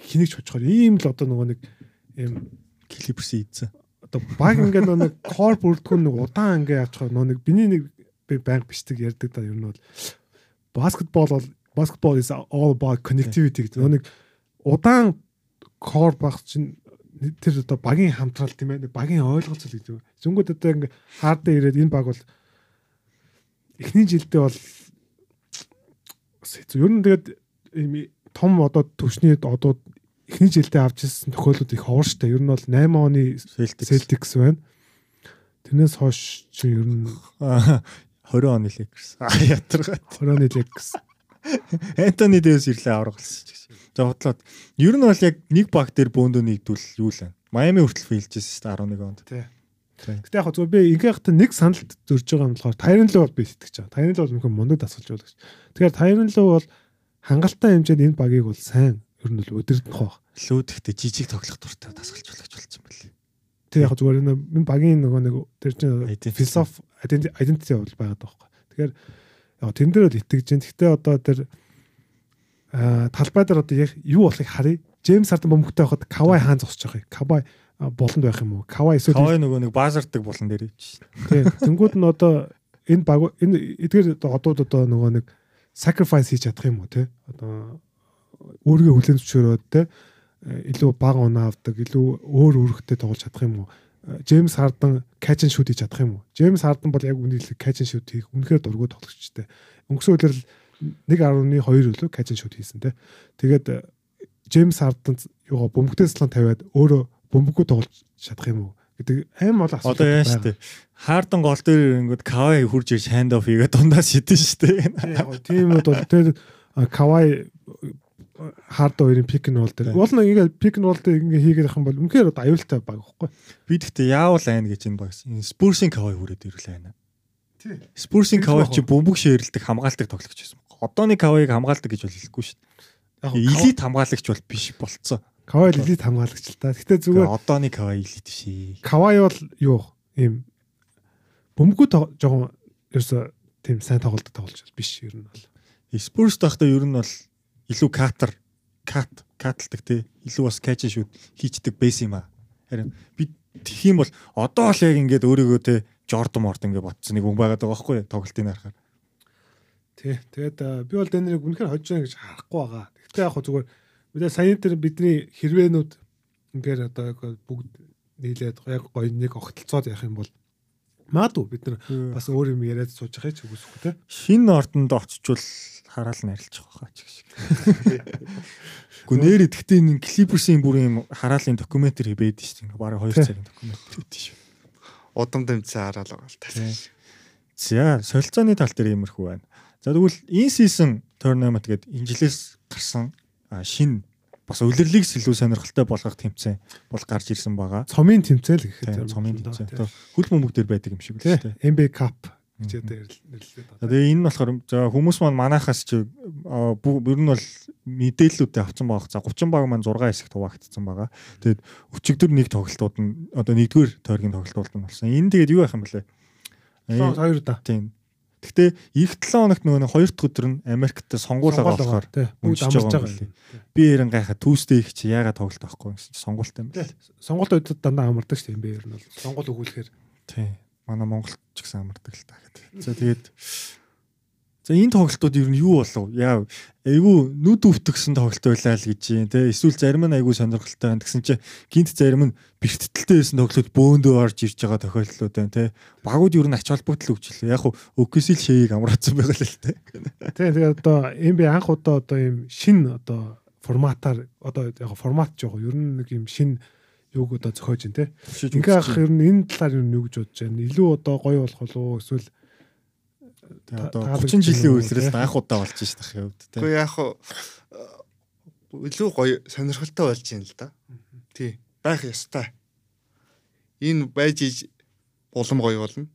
хэнийг ч хожихоор ийм л одоо нөгөө нэг ийм клиперс ийдсэн. Одоо баг ингээд нэг кор бүрдгүн нэг удаан ингээд явчихаар нөгөө нэг биний нэг би банк бичдэг ярьдаг да ер нь бол баскетбол бол баскетбол is all about connectivity гэдэг. Нөгөө нэг удаан кор баг чинь тэр одоо багийн хамтрал тийм ээ багийн ойлголцол гэдэг. Зөнгөд одоо ингээ хаардаа ирээд энэ баг бол эхний жилдээ бол ер нь тэгээд том одоо төвшний одоо эхний жилдээ авч ирсэн тохиолдол их ховор штэ. Ер нь бол 8 оны Celtics байна. Тэрнээс хойш чи ер нь 20 оны Lakers. А ятарга 20 оны Lakers. Антони Дэвис ирлээ аврагсан. За бодлоод ер нь бол яг нэг баг дээр бөөндөө нэгдвэл юу л вэ? Майами хүртэл фейлжсэн шүү дээ 11 онд. Тий. Гэтэ яг зөв би ингээхт нэг саналд зөрж байгаа юм болохоор Тайрон лөө бол би сэтгэж байгаа. Тайрон лөө бол мөнхөн мундаг дасгалж байгаа гэж. Тэгэхээр Тайрон лөө бол хангалттай хэмжээнд энэ багийг бол сайн ер нь л өдөрдөх баг. Лүүдхтэй жижиг тоглох дуртай дасгалж болгож болсон байли. Тэг яг зүгээр энэ багийн нөгөө нэг тэр чинь философи identity бол байгаад байгаа байхгүй. Тэгэхээр яг тэн дээр бол итгэж जैन. Гэтэ одоо тэр талбай дээр одоо яг юу болохыг харъя. Джеймс Харден бөмбөгтэй байхад Кавай хаан зогсож байгаа. Кавай болонд байх юм уу? Кавай эсвэл Кавай нөгөө нэг баазардаг болон дээр ивч. Тийм. Тэнгүүд нь одоо энэ баг энэ эдгээр одууд одоо нөгөө нэг sacrifice хийж чадах юм уу те? Одоо өөрийгөө хүлэн зөвшөөрөөд те илүү бага унаа авдаг, илүү өөр үүрэгтэй тоглож чадах юм уу? Джеймс Харден catch and shoot хийж чадах юм уу? Джеймс Харден бол яг үнэхээр catch and shoot хийх үнэхээр дургуй тоглогчтой. Өнгөрсөн үеэр 1.2 үлээ catch and shoot хийсэн те. Тэгээд Джеймс Харден юугаа бөмбөгтэй слан тавиад өөрөө бөмбөггүй тоглож чадах юм уу гэдэг аим бол асуулт байна. Одоо яа штэ. Харден гол дээр ирэнгүүт Кавай хурж ирж ханд оф хийгээд дундаас шидэн штэ. Тийм үү бол тэр Кавай хард хоёрын пик н бол дээр. Уул нэг ингээ пик н бол дээр ингээ хийгээд явах юм бол үнэхээр одоо аюултай баг ихгүй. Би гэхдээ яавал айн гэж энэ багс. Спурсийн Кавай хүрээд ирлээ байна. Тий. Спурсийн Кавай чи бөмбөг ширэлдэг хамгаалдаг тоглогч байсан. Одооны Кавайг хамгаалдаг гэж бол хэлэхгүй шүү дээ. Элит хамгаалагч бол биш болцсон. Кавай элит хамгаалагч л та. Гэтэ зүгээр одооны Кавай элит биш ээ. Кавай бол юу ийм бөмбөгөө жоохон ерөөсө тийм сайн тоглолт тоглож биш ер нь бол. Спурс тахта ер нь бол илүү катер кат каталдаг тий илүү бас кэч шүүд хийчдэг байсан юм аа. Харин би Тэгэх юм бол одоо л яг ингээд өөрийгөө те Жордан Морд ингээд ботсон нэг хүн байгаад байгаа байхгүй тоглолтын харахаар. Тий. Тэгээд би бол Денерийг үнэхээр хожиж байгаа гэж харахгүй байгаа. Гэхдээ яг хөө зүгээр мэдээ саяны тэр бидний хэрвээнүүд ингээд одоо яг бүгд нийлээд яг гоё нэг огтлцоод явах юм бол Маадуу бид нар бас өөр юм яриад сууж байгаа ч үгүйсэхгүй те. Шинэ ордонд очичвол хараад нарилчих واخа ч гэх шиг. Гү нэр идэхдээ энэ клиперсийн бүр юм хараалын докюментэр хийбэд шүү дээ. Бараг 2 цагийн докюментэр хийдэж шүү. Удам дэмцээ хараал байгаа л За солилцооны тал дээр иймэрхүү байна. За тэгвэл энэ season tournament гэдэг энэ жилээс гарсан шинэ бас үлрэлийг илүү сонирхолтой болгох тэмцээн бол гарч ирсэн байгаа. Цомын тэмцээл гэхэд цомын тэмцээн. Хөл бөмбөг дээр байдаг юм шиг л шүү дээ. MB Cup гэж нэрлэлээд За, Тэгээ энэ нь болохоор за хүмүүс маань манахаас ч ер нь бол мэдээллүүдээ авсан байгаа. За 30 баг маань 6 хэсэгт хуваагдсан байгаа. Тэгээд өчигдөр нэг тоглолтууд нь одоо нэгдүгээр тойргийн тоглолтууд нь болсон. Энэ тэгээд юу байх юм бэлээ? Son хоёр удаа. Тийм. Гэхдээ эх 7 хоногт нөгөө нэг хоёр дахь өдөр нь Америкт сонгуулаа болохоор. Бүгд амарч байгаа юм. Би ярин гайхаа түүстэй их чи яагаад тоглолт авахгүй гэсэн чи сонгуультай юм байна. Сонголт өдөд дандаа амардаг шүү дээ NBA ер нь бол. Сонгол өгүүлэхээр Тийм. Манай Монголд ч гэсэн амардаг л та гэдэг. За тэгээд За энэ тоглолтууд ер нь юу болов? Яа айгүй нүд өвтгсөн тоглолт байлаа л гэж юм те. Эсвэл зарим нь айгүй сонирхолтой байна. Тэгсэн чинь гинт зарим нь бэртэлтэй байсан тоглолт бөөндөө орж ирж байгаа тохиолдлууд байна те. Багууд ер нь ач холбогдол өгчлээ. Яг хуу ÖКС-ил шэйг амраацсан байгаа л л те. тий тэгээд одоо NBA анх удаа одоо ийм шин одоо форматаар одоо яг формат жоох ер нь нэг ийм шин юуг одоо зохиож байна те. Ингээ ах ер нь энэ талаар юу гэж бодож байна? Илүү одоо гоё болох уу эсвэл Одоо таалагдсан 30 жилийн те? анх удаа болж шít тах юм те. Гэхдээ яг илүү гоё сонирхолтой болж байна л да. Тий. Байх ёстой. Энэ байж иж улам гоё болно.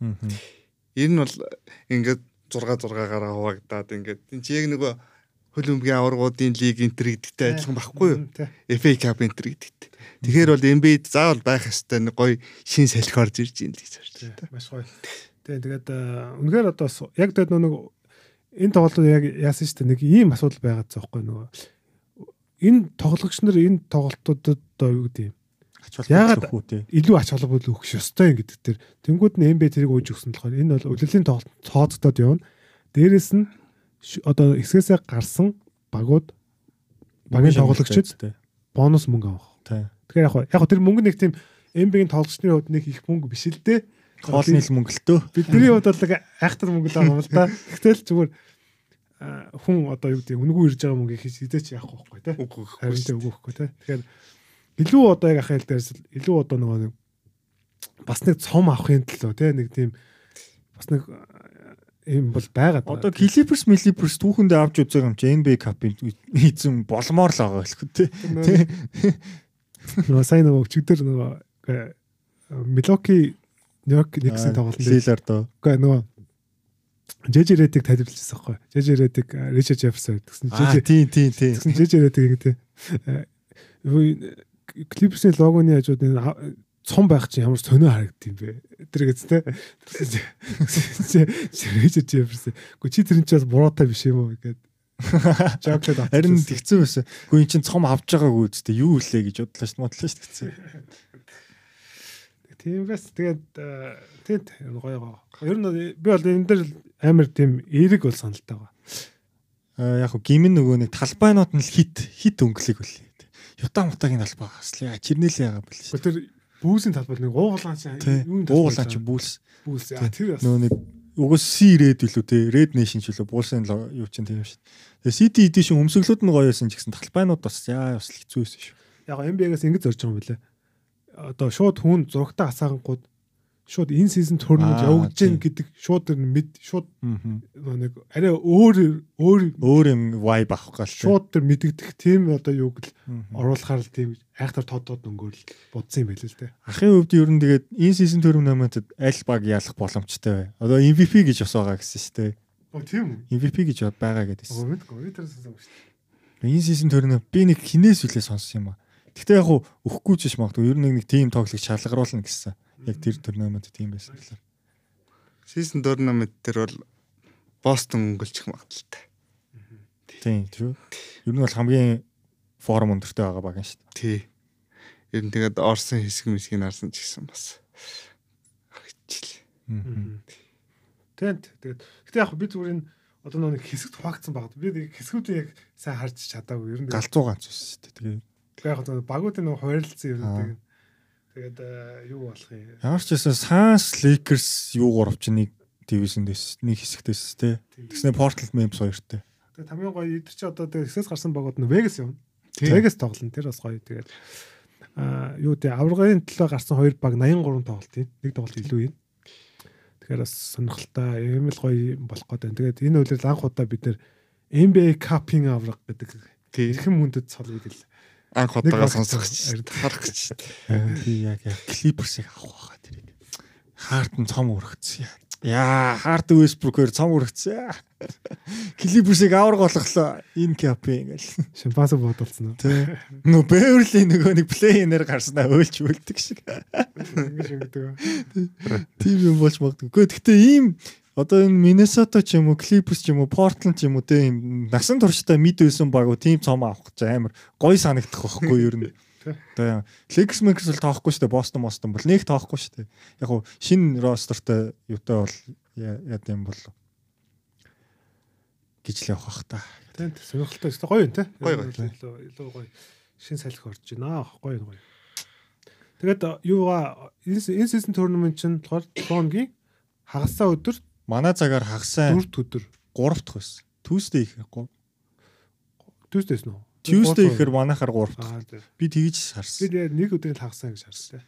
Энэ нь бол ингээд 6 6-аараа хуваагдаад ингээд энэ чи яг нөгөө хөл өмгийн аваргуудын лиг энтер гэдэгтэй адилхан байхгүй юу? FA Cup энтер гэдэгтэй. Тэгэхээр бол NBA-д заавал байх ёстой нэг гоё шин салхи орж ирж байна л гэж байна та. Маш гоё. Тэгээ тэгээд аа, үнэхээр одоо яг тэгээд нэг энэ тоглолтод яг яасан шүү дээ нэг ийм асуудал байгаад заахгүй нөгөө энэ тоглогч нар энэ тоглолтуудад одоо юу гэдэг юм Яагаад- илүү ач холбогдол өгөх ёстой юм гэдэг тэр тэнгууд нь NBA тэрийг ууж өгсөн болохоор энэ бол улирлын тоглолт тооцогдоод явна. Дээрэс нь одоо эсгээсээ гарсан багууд багийн тоглогчид бонус мөнгө авах. Тэгэхээр яг яг тэр мөнгө нэг тийм NBA-ийн тоглогчдын хувьд нэг их мөнгө биш л дээ. Хоолны л мөнгөлтөө. Бидний хувьд бол айхтар мөнгө л байгаа юм л да. Гэтэл зүгээр хүн одоо юу гэдэг үнгүү ирж байгаа мөнгө хийж хизээч яах вэ те. Харин тэ өгөхгүй те. Тэгэхээр илүү одоо яг ахаал дээрс илүү одоо нөгөө нэг бас нэг цом авахын төлөө те нэг тийм бас нэг юм бол байгаад Одоо Clippers Clippers түүхэндээ авч үзэх юм чи NBA Cup-ын хийцэн болмоор л байгаа хэлэхгүй те. Нөгөө сайн нөгөө өчигдөр нөгөө Milwaukee Нью-Йорк Никсийн тоглолт Лилар доо. үгүй нөгөө JJ Redick тайлбарлажсэн байхгүй. JJ Redick Richard Jefferson гэсэн Аа JJ тий тий тий. Тэгсэн JJ Redick ингэдэг Clippers-ийн логоны хажууд энэ цом байх чинь ямар сонио харагдд юм бэ? Тэр гэж те. Richard Jefferson. Гэхдээ чи тэр нь ч бас буруутай биш юм уу гэдэг. Жаглаад авчихсан. Харин тэгсэн байсан. Гэхдээ эн чинь цом авч байгаагүй үстэй юу үлээ гэж бодлоо шүү. Бодлоо шүү дээ. Тийм бас тэгээд э, тийм гоё гоё. Ер нь би бол энэ дээр амар тийм эерэг бол саналтай байгаа. Аа яг хөө гимн нөгөө нэг талбайнууд нь л хит хит өнгөлөг үлээ. Юта мутагийн талбай бас л яа чирнэл яага бэл шүү. Тэр бүүсийн талбай нэг уугалаан чинь Тий. Уугалаа чи бүүлс. бүүс. А тэр бас Нөгөө нэг угс C red билүү те Red Nation ч үлээ буулсын юу ч юм тийм шүү. Тэгээ City Edition өмсөглүүд нь гоё байсан ч гэсэн талбайнууд бас яа бас хэцүү байсан шүү. яг NBA-гаас ингэж зорж байгаа юм билэ. Одоо шууд хүн зурагтаа хасаагангууд шууд энэ сизон турнамент Аа, явагдаж тийм. гин гэдэг шууд тэр мэд шууд Аа. нэг арай өөр өөр Өөр юм vibe авах гал. шууд тэр мэддэх тийм одоо юу гэл оруулахаар л тийм айхтар тодод өнгөөр л бодсон юм байл л те. Ахын хувьд ер нь тэгээд энэ season tournament-д аль баг ялах боломжтой вэ? Одоо MVP гэж бас байгаа гэсэн шүү дээ. Оо тийм үү. MVP гэж байгаа гэдээс. Оо мэдгүй би тэрээс сонссон шүү дээ. Энэ season tournament би нэг хинээс үлээ сонссон юм аа. Гэхдээ яг уу өхгүй ч биш магадгүй ер нь нэг тим тоглогч шалгаруулна гэсэн. Яг тэр tournament тийм байсан гэхэлэр. Season tournament дээр бол Бостон өнгөлчих магадaltaй. Тийм тийм. Ер нь бол хамгийн форум өндөртэй байгаа баг шүү дээ. Тий. Ер нь тэгээд Орсын хэсэг мэсгийг харсан ч гэсэн бас хичээл. Тэнт тэгээд гэтээ яг би зүгээр энэ одоо нэг хэсэгт хуваагдсан багт би нэг хэсгүүдийг яг сайн харж чадаагүй ер нь галзуу ганц ус шүү дээ. тэгээ яг одоо багуудын нэг хуваарлцсан ер нь тэгээд тэгээд э, юу болох юм? Ямар ч байсан Suns Lakers юу гуравч нэг дивизэндээс нэг хэсэгтээс те. Тэгснэ Portland Memphis хоёртой. тэгээд хамгийн гоё идэр чи одоо тэгээд хэсгээс гарсан багууд нь Vegas юм. Vegas тоглоно тэр бас гоё. Тэгээд а юу дээ аврагын төлөө гарсан хоёр баг 83 тоглолт юм. Нэг тоглолт илүү юм. Тэгэхээр бас сонирхолтой ийм л гоё болох гэдэг. Тэгээд энэ үйлрэл анх удаа бид нэр NBA Cup-ing авраг гэдэг эрхэм хүндэт цолыг л Анх удаага сонсох гэж харах гэж. Би яг яг Clippers-ыг авах байгаа тэрийг. Хаарт нь цом өргөцсөн яа. Харт Westbrook-оор цом өргөцсөн. Clippers-ыг авраг болохлоо. Энэ капи ингээл. шимпанзе бодолцсон уу? Тэ. Нөө Beverly нөгөө нэг плей-инээр гарснаа өөлч үлддэг шиг. Тийм юм болж магадгүй. Гэхдээ ийм одоо энэ Minnesota ч юм уу, Clippers ч юм уу, Portland ч юм уу тийм насан туршдаа мид байсан баг уу тийм цом авах гэж амар гоё санагдах байхгүй юу ер нь. Тэгээ Lakers Lakers л тоохгүй шүү дээ. Boston Boston бол нэг тоохгүй шүү дээ. Яг уу шинэ ростертай юутай бол яа гэм бол гэж л явах бах та. Тэнт сонирхолтой гоё юм те. Гоё, гоё. Илүү илүү гоё шин салхи орж байна. Гоё гоё. Тэгээд э, юугаа энэ энэ season tournament чинь болохоор Троногийн хагасаа өдөр Манай цагаар хагасаа дөрөвт өдөр 3 дахь байсан. Tuesday ихэр 3. Tuesdays нөө. Tuesday ихэр манайхаар 3 дахь. Аа тийм. Би Би харсан. тэгээд нэг өдрийн хагасаа гэж харсан.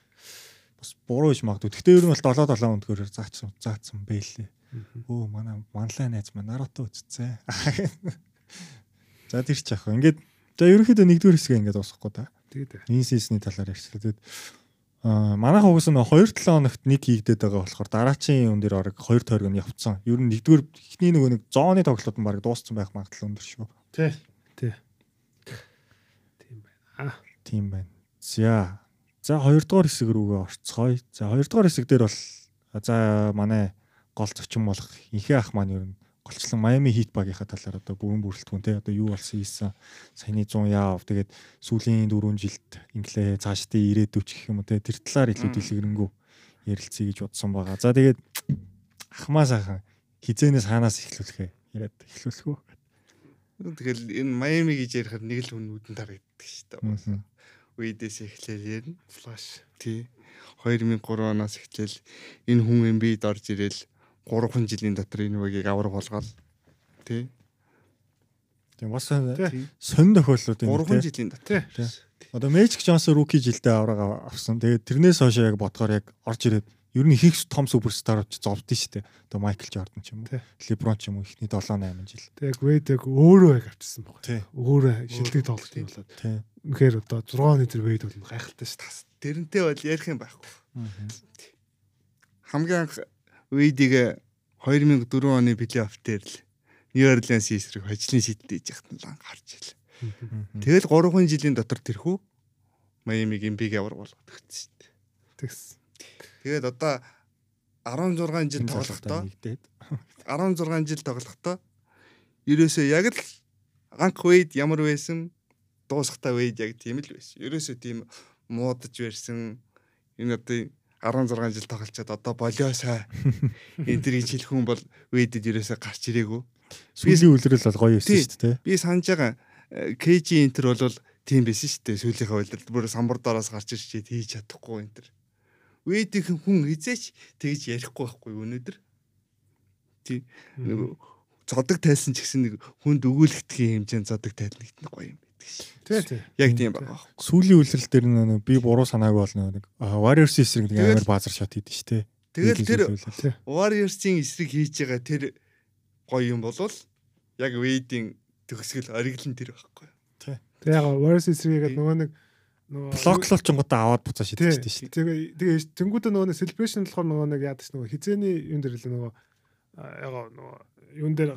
Бас буруу иж магадгүй. Гэхдээ ер нь бол 7 7 өндгөрөөр заачсан заацсан бэлээ. Өө манай манлай найз маань Наруто үзсэн. За тэр ч яах вэ? Ингээд за ерөнхийдөө нэгдүгээр хэсгээ ингээд дуусгахгүй та. Тэгээд Энэ сизний талаар ярьчлаа. Тэгээд манайх угсаа нөө 2 7 хоногт нэг хийгдээд байгаа болохоор дараачийн юм дээр орог 2 тойрог нь явцсан. Ер нь нэгдүгээр ихний нөгөө нэг зооны тоглолт нь баг дууссан байх магадлал өндөр шүү. тий. Тий. Тийм байна. Тийм байна. За. За хоёрдугаар хэсэг рүүгээ орцгоё. За хоёрдугаар хэсэг дээр бол за манай гол зочин болох инхээ ах маань ер нь голчлон Miami Heat багийнхаа талаар одоо бүрэн бүрэлдэхүүн те одоо юу болсон ийсэн саяны 100 яав тэгээд сүүлийн 4 жилд инглээ цаашдын ирээдүйч гэх юм уу те тэр талаар илүү дэлгэрэнгүй ярилцъя гэж бодсон байгаа. За тэгээд ахмаа сайхан хизэнээс хаанаас эхлүүлэх вэ? Яриад эхлүүлэх үү? Тэгэл энэ Майами гэж ярихаар нэг л хүн нүдэн тарагддаг шүү дээ. Мгм. Үедээс эхлээл ярина. Flash. Тий. 2003 оноос эхлээл энэ хүн Эмбид орж ирээл 3 жилийн дотор энэ багийг авраг болгоод тий. Тийм бас сонь тохиолдлууд юм 3 те. жилийн дотор. Одоо Magic Johnson rookie жилдээ авраг авсан. Тэгээд тэрнээс хойш яг бодгоор яг орж ирээд ер нь их их том суперстарууд ч зовдсон шүү дээ. Одоо Michael Jordan ч юм уу. LeBron ч юм уу ихний 7 8 жил. Тэгээд Wade яг өөрөө яг авчихсан баг. Тий. Өөрөө шилдэг тоглолт юм болоод. Үнэхээр одоо 6 оны тэр Wade бол гайхалтай шүү дээ. Тэрнтэй бол ярих юм байхгүй. Хамгийн анх Уидиг 2004 оны плей-офф дээр л Нью Орлеанс эсрэг хожлын шийдэлд ээж яхад нь лан гарч ил. Тэгэл 3 жилийн дотор тэрхүү Майамиг Эмбиг авраг болгоод өгсөн шүү дээ. Тэгс. Тэгээд одоо 16 жил тоглохдоо нэгдээд. 16 жил тоглохдоо ерөөсөө яг л анх Вейд ямар байсан дуусахтаа Вейд яг тийм л байсан. Ерөөсөө тийм муудаж байсан. Энэ одоо 16 жил тоглолцоод одоо болиосаа энэ төр гэж хэлэх хүн бол Вейдэд ерөөсөө гарч ирээгүй. Сүүлийн үлрэл бол гоё байсан шүү дээ. Би санаж байгаа КЖ энтер бол тийм байсан шүү дээ. Сүүлийнхээ үйлдэл бүр самбардаараас гарч ирчээд хийж чадахгүй энтер. Вейдийн хүн хизээч тэгж ярихгүй байхгүй өнөөдөр. Тий. Нэг цодог тайлсан ч гэсэн нэг хүнд өгүүлэгдэхийн хэмжээнд цодог тайлнагт нэг гоё юм байдаг шээ. Тий, тий. Яг тийм байгаа. Сүүлийн үлрэл дээр нөө би буруу санаагүй бол нэг аа, Warriors эсрэг нэг амар баазар шот хийдэж штэ. Тэгэл тэр Тий. Warriors-ийн эсрэг хийж байгаа тэр гоё юм болвол яг Wade-ийн төгсгөл ориглон тэр байхгүй. Тэгээ яг Warriors эсрэгээд нөгөө нэг нөгөө Блоклол ч гоо аваад буцаа Тий. шидэж штэ. Тэгээ тэгээ тэнгуүдээ нөгөө нэг celebration болохоор нөгөө нэг яадаг ш нөгөө хизээний юм дээр л нөгөө яг нөгөө юун дээр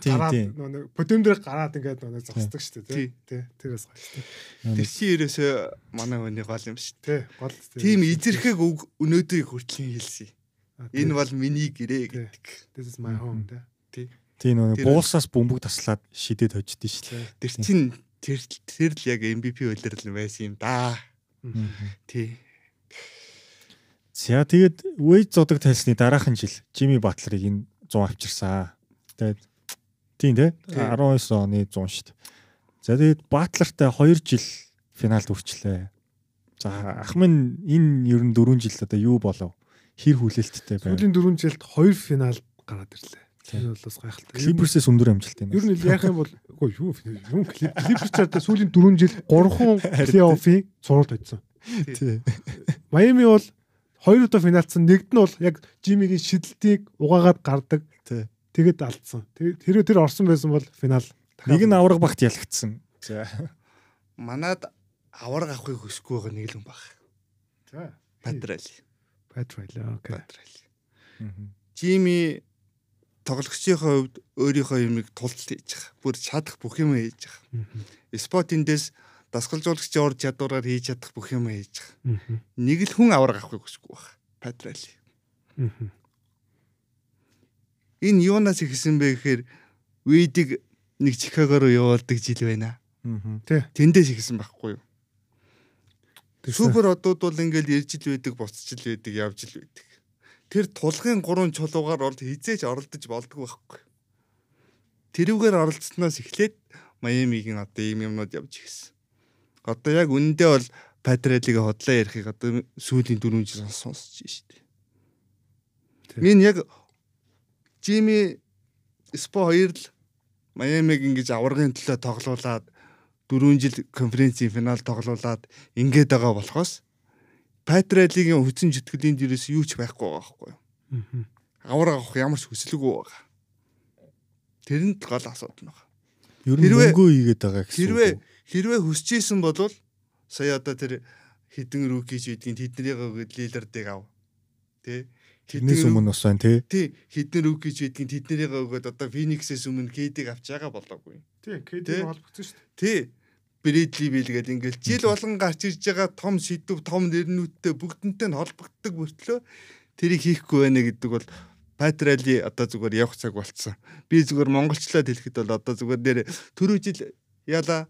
тийм, гараад нөгөө нэг подиум дээр гараад ингээд нөгөө зогсдог шүү дээ Тий. тий. Тий. Тэрээс гоё шүү дээ. Тэр чи ерөөсөө манай хүний гол юм шүү. Тий. Гол Тийм эзэрхэг үг өнөөдрийг хүртэл хэлсэн. Тий. Энэ бол миний гэрээ Тий. гэдэг. This is my home тий. Тийм нөө Тэр- бууссаас бөмбөг таслаад шидэд хождсон штэ. Тэр чин тэр тэр л яг MVP үйлрэл байсан юм да. Тий. За тэгээд Wade зудаг тайлсны дараахан жил Jimmy Butler-ыг энэ 100 авчирсан. Тэгээд тийм тий Тийм. 19 оны 100 шүү дээ. За тэгээд Butler-тай 2 жил финалд хүрчлээ. За ах минь энэ ер нь 4 жил одоо юу болов? Хэр хүлээлттэй байв? Сүүлийн 4 жилд 2 финал гараад ирлээ. Тэр бол бас гайхалтай. Clippers-ээс өндөр амжилттай Ер нь яах юм бол үгүй юу юм Клиперчарт сүүлийн 4 жил 3хан плей-оффын цуралд байсан. тий. Майами бол хоёр удаа финалцсан. Нэгд нь бол яг Жимигийн шидэлтийг угаагаад гардаг. Тий. Тэгэд алдсан. Тэр тэр тэр орсон байсан бол финал. Нэг нь авраг багт ялагдсан. За. Манад аварга авахыг хүсэхгүй байгаа нэг л хүн баг. За. Патрали. Патрал. Окей. Патрали. Жими тоглогчийн хувьд өөрийнхөө юмыг тултал хийж байгаа. Бүр чадах бүх юм хийж байгаа. Спотиндээс дасгалжуулагчийн ур чадвараар хийж чадах бүх юм хийж байгаа. Нэг л хүн аварга авахыг хүсэхгүй баг. Патрали. Энэ юунаас ихсэн бэ гэхээр Видиг нэг Чикаго руу явуулдаг жил байна. Тий. Тэндээс ихсэн байхгүй юу? Супер одууд бол ингээл ирж ил байдаг, буцч ил байдаг, явж ил байдаг. Тэр тулгын гурван чулуугаар бол хизээж оролдож болдгоо байхгүй. Тэрүүгээр оролцсноос эхлээд Майамигийн одоо ийм юмнууд явж ирсэн. Одоо яг үнэндээ бол Патрелиг хотлоо ярихыг одоо сүүлийн 4 жил сонсож штеп. Тийм. Миний яг Жими Спо хоёр л Майамиг ингэж аваргын төлөө тоглуулад 4 жил конференцийн финал тоглуулад ингээд байгаа болохоос Патрелигийн хүчин зүтгэлийн дээрээс юу ч байхгүй байгаа байхгүй юу? Авар авах ямар ч хүсэлгүй байгаа. Тэрэнд л гол асуудал байна. Ер нь Хэрвээ- мөнгөө ийгээд байгаа гэсэн. Хэрвээ? Хэрвээ хүсэжсэн бол сая одоо тэр хідэн рүүкич бидгийн тэднийг өгöd лилардыг ав. Тэ? Тэрнээс өмнө бас байна тий. тий хідэн рүүкич бидгийн тэднийг өгöd одоо Фениксээс өмнө Кэдиг авч байгаа болоогүй. Тий. КД холбогдсон шүү дээ. Тий. Брэдли билгээд ингээл жил болгон гарч ирж байгаа том сэдв, том нэрнүүдтэй бүгднтэй нь холбогддог мөртлөө тэрийг хийхгүй байна гэдэг бол Патрали одоо зүгээр явах цаг болцсон. Би зүгээр монголчлаад хэлэхэд бол одоо зүгээр нэр түрүү жил яла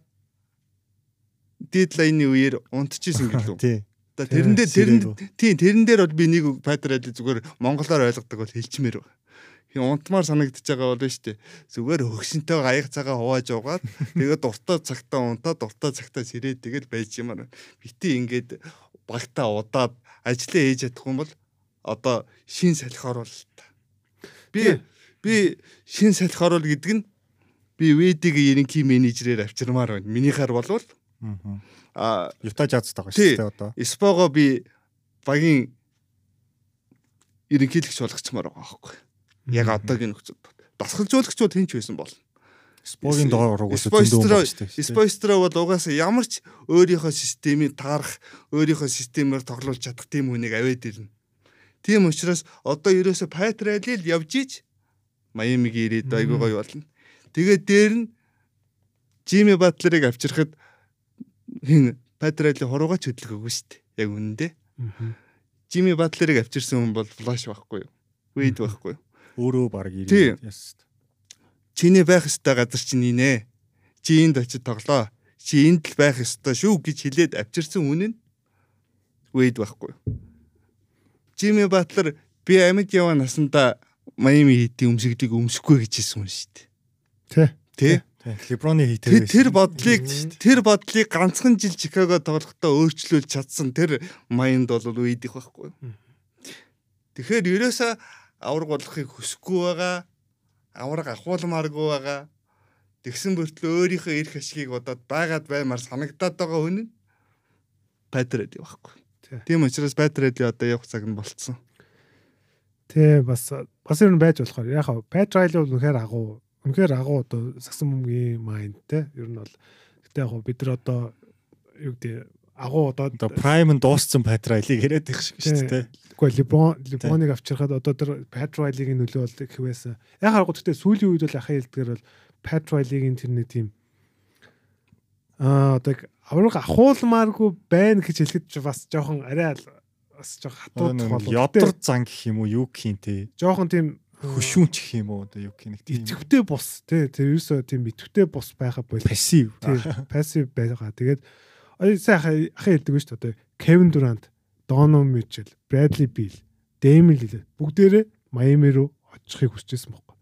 дедлайны үеэр унтчихсэн гэлөө. Тий. Одоо Тий, тэрэн дээр тэрэн тийм тэрэн дээр бол би нэг Патрали зүгээр монголоор ойлгодог бол хэлчмээр байна. Хин унтмаар санагдаж байгаа бол нь штэ. Зүгээр хөгшөнтэй аяг цагаа хувааж угаад тэгээд дуртай цагтаа унтаад дуртай цагтаа сэрээд тэгэл байж юмар. Бити ингээд багтаа удаад ажлаа хийж чадахгүй юм бол одоо шин салхи оруулалт. Би би шин салхи оруул гэдэг нь би Ведиг ерөнхий менежерээр авчирмаар байна. Минийхаар болвол Мгм. а Юта Jazz байгаа Тий. шүү дээ одоо. Спого би багийн ерөнхийлөгч болгочмоор байгаа байхгүй. Яг одоогийн нөхцөл. Дасгалжуулагч бол хинч байсан бол. Спогийн угсаа Споистро зөндөө. Споистро бол угаасаа ямар ч өөрийнхөө системийг таарах, өөрийнхөө системээр тоглуулж чадах тийм хүнийг авээд ирнэ. Тийм учраас одоо ерөөсө Патрали л явж иж Майамиг ирээд айгуу гоё болно. Тэгээд дээр нь Жими Батлерыг авчирхад хин Патрали хуруугаа ч хөдлөгөөгүй шүү дээ. Яг үнэндээ. Жими Батлерыг авчирсан хүн бол флаш байхгүй юу? Вейд байхгүй юу? Өөрөө баг ирээд яс. Чиний байх ёстой газар чинь инэ. Чи энд очиж тоглоо. Чи энд л байх ёстой шүү гэж хэлээд авчирсан хүн нь Вейд байхгүй юу? Жими Батлер би амьд яваа насанда Майами хитийн өмсгдийг өмсөхгүй гэж хэлсэн хүн шүү дээ. Тий. Тэ? Леброны хийтэй тэр бодлыг тэр бодлыг ганцхан жил Чикаго тоглохдоо өөрчлүүлж чадсан тэр майнд бол Вейд их байхгүй? Тэгэхээр ерөөсөө авраг болохыг хүсэхгүй байгаа. Авраг ахуулмааргүй байгаа. Тэгсэн бүртлээ өөрийнхөө эрх ашгийг бодоод байгаад баймаар санагдаад байгаа хүн нь Патред байхгүй. Тий. Тийм учраас Патред одоо явах цаг нь болцсон. Тий, бас бас ер нь байж болохоор яг Патрали бол үнэхээр агуу. Үнэхээр агуу одоо сагсан бөмбөгийн майнд те. Ер нь бол гэтээ яг бид нар одоо юу гэдэг агуу одоо Prime нь дууссан Патрайлыг яриад их шиг шүү дээ. Гэхдээ Леброн Леброныг авчирхад одоо тэр Патрайлигийн нөлөө бол их байсан. Яг харгуу гэхдээ сүүлийн үед бол ахын хэлдгээр бол Патрайлигийн тэр нэг тийм аа одоо авраг ахуулмааргүй байна гэж хэлэхэд бас жоохон арай бас жоохон хатууд болов. Ёдор зан гэх юм уу юу гэх юм те. жоохон тийм Хөшүүн ч гэх юм уу одоо юу гэх нэг тийм итгэвтэй бус тий тэр ерөөсөө тийм итгэвтэй бус байха бол пассив. тий пассив байгаа. Тэгээд сайн ахаа хэлдэг шүү дээ. Одоо Кевин Дурант, Mitchell, Bradley Beal, Damian Lillard бүгдээрээ Майами руу очихыг хүсчихсэн байхгүй.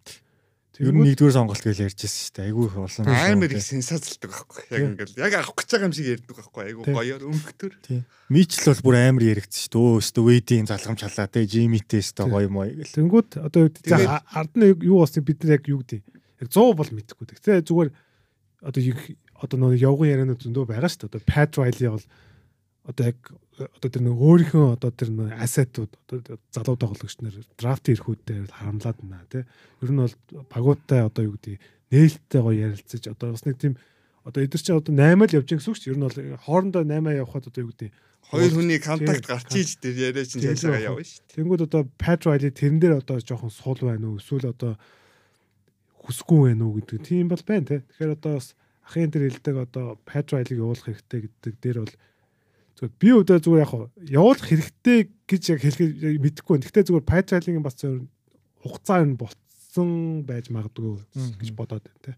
Ер нь нэгдүгээр сонголт гэж ярьж байсан шүү дээ. Айгүй их болсон. амар их сенсацлдаг байхгүй. Яг ингээл яг авах гэж байгаа юм шиг ярьдаг байхгүй. Айгу Тийм. гоёор. Тийм. Мичл бол бүр амар яригдсан шүү дээ. Өө өстө вейдийн залгамж халаа те. Жимитэй өстө гоё мой гэл. Тэнгүүд одоо за ард нь юу болсныг бид нар яг юу гэдэг. Яг 100 бол мэдэхгүй. Тэгтээ зүгээр одоо одоо нөгөө явган ярианууд зөндөө байгаа шүү дээ. Одоо Pat Riley бол одоо яг одоо тэр нэг өөрийнхөө одоо тэр нэг ассетууд одоо залуу тоглогч нар драфт ирэхүүдээр харамлаад байна тий. Ер нь бол багуудтай одоо юу гэдэг нээлттэй гоё ярилцаж одоо бас нэг тийм одоо эдгэр чинь одоо 8 л явж байгаа гэсэн үг дээ. Ер нь бол хоорондоо 8 явахад одоо юу гэдэг Хоёр хүний контакт гарч иж тэр яриа чинь цаашаа явна шүү. Тэнгүүд одоо Pat Riley тэрэн дээр одоо жоохон сул байна уу эсвэл одоо хүсгүй байна уу гэдэг тийм бол байна те. Тэгэхээр одоо бас ахын дээр хэлдэг одоо Pat Riley-г явуулах хэрэгтэй гэдэг дээр бол зүгээр би өдөө зүгээр яг явуулах хэрэгтэй гэж яг хэлэх мэдэхгүй байна. Гэхдээ зүгээр Pat Riley-гийн бас зөв хугацаа нь болцсон байж магадгүй гэж бодоод байна те.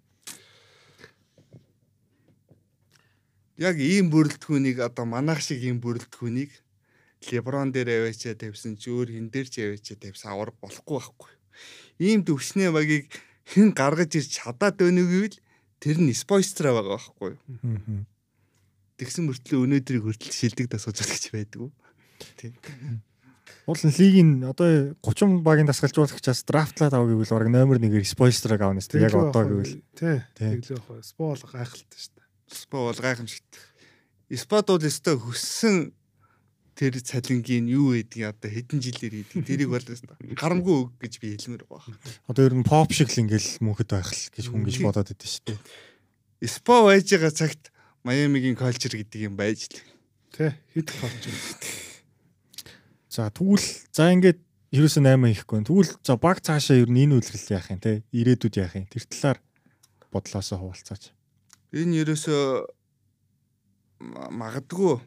Яг ийм бүрэлдэхүүнийг одоо манайх шиг ийм бүрэлдэхүүнийг Леброн дээр аваачаа тавьсан ч өөр хин дээр ч аваачаа тавьсан авар болохгүй байхгүй. Ийм төвшнээ багийг хэн гаргаж ирж чадаад өгнө гэвэл тэр нь спойстра байгаа байхгүй. Тэгсэн мөртлөө өнөөдрийг хүртэл шилдэг тасгаж байгаа гэж байдгүй. Уул нь лигийн одоо 30 багийн дасгалжуулагчаас драфтлаад авах гэвэл бараг номер 1-ээр спойстраг авна шүү дээ. Яг одоо гэвэл тий. Тий. Тэглээ яг спол гайхалтай шүү дээ. Спо бол гайхамшигт. Спад бол өстой хөссөн тэр цалингийн юу гэдгийг одоо хэдэн жилээр хийдэг. Тэрийг бол өстой харамгүй үг гэж би хэлмээр байна. одоо ер нь pop шиг л ингээл мөнхөд байх л гэж хүн гэж Тийм. бодоод идэв шүү дээ. Спо байж байгаа цагт Майамигийн калчер гэдэг юм байж л. Хит болж байна. За тэгвэл за ингээд ерөөсөө 8 хийхгүй. Тэгвэл за баг цаашаа ер нь энэ үйлрэл яах юм те? Ирээдүйд яах юм? Тэр талаар бодлоосоо хуваалцаач. Энэ ерөөсөө ма- магадгүй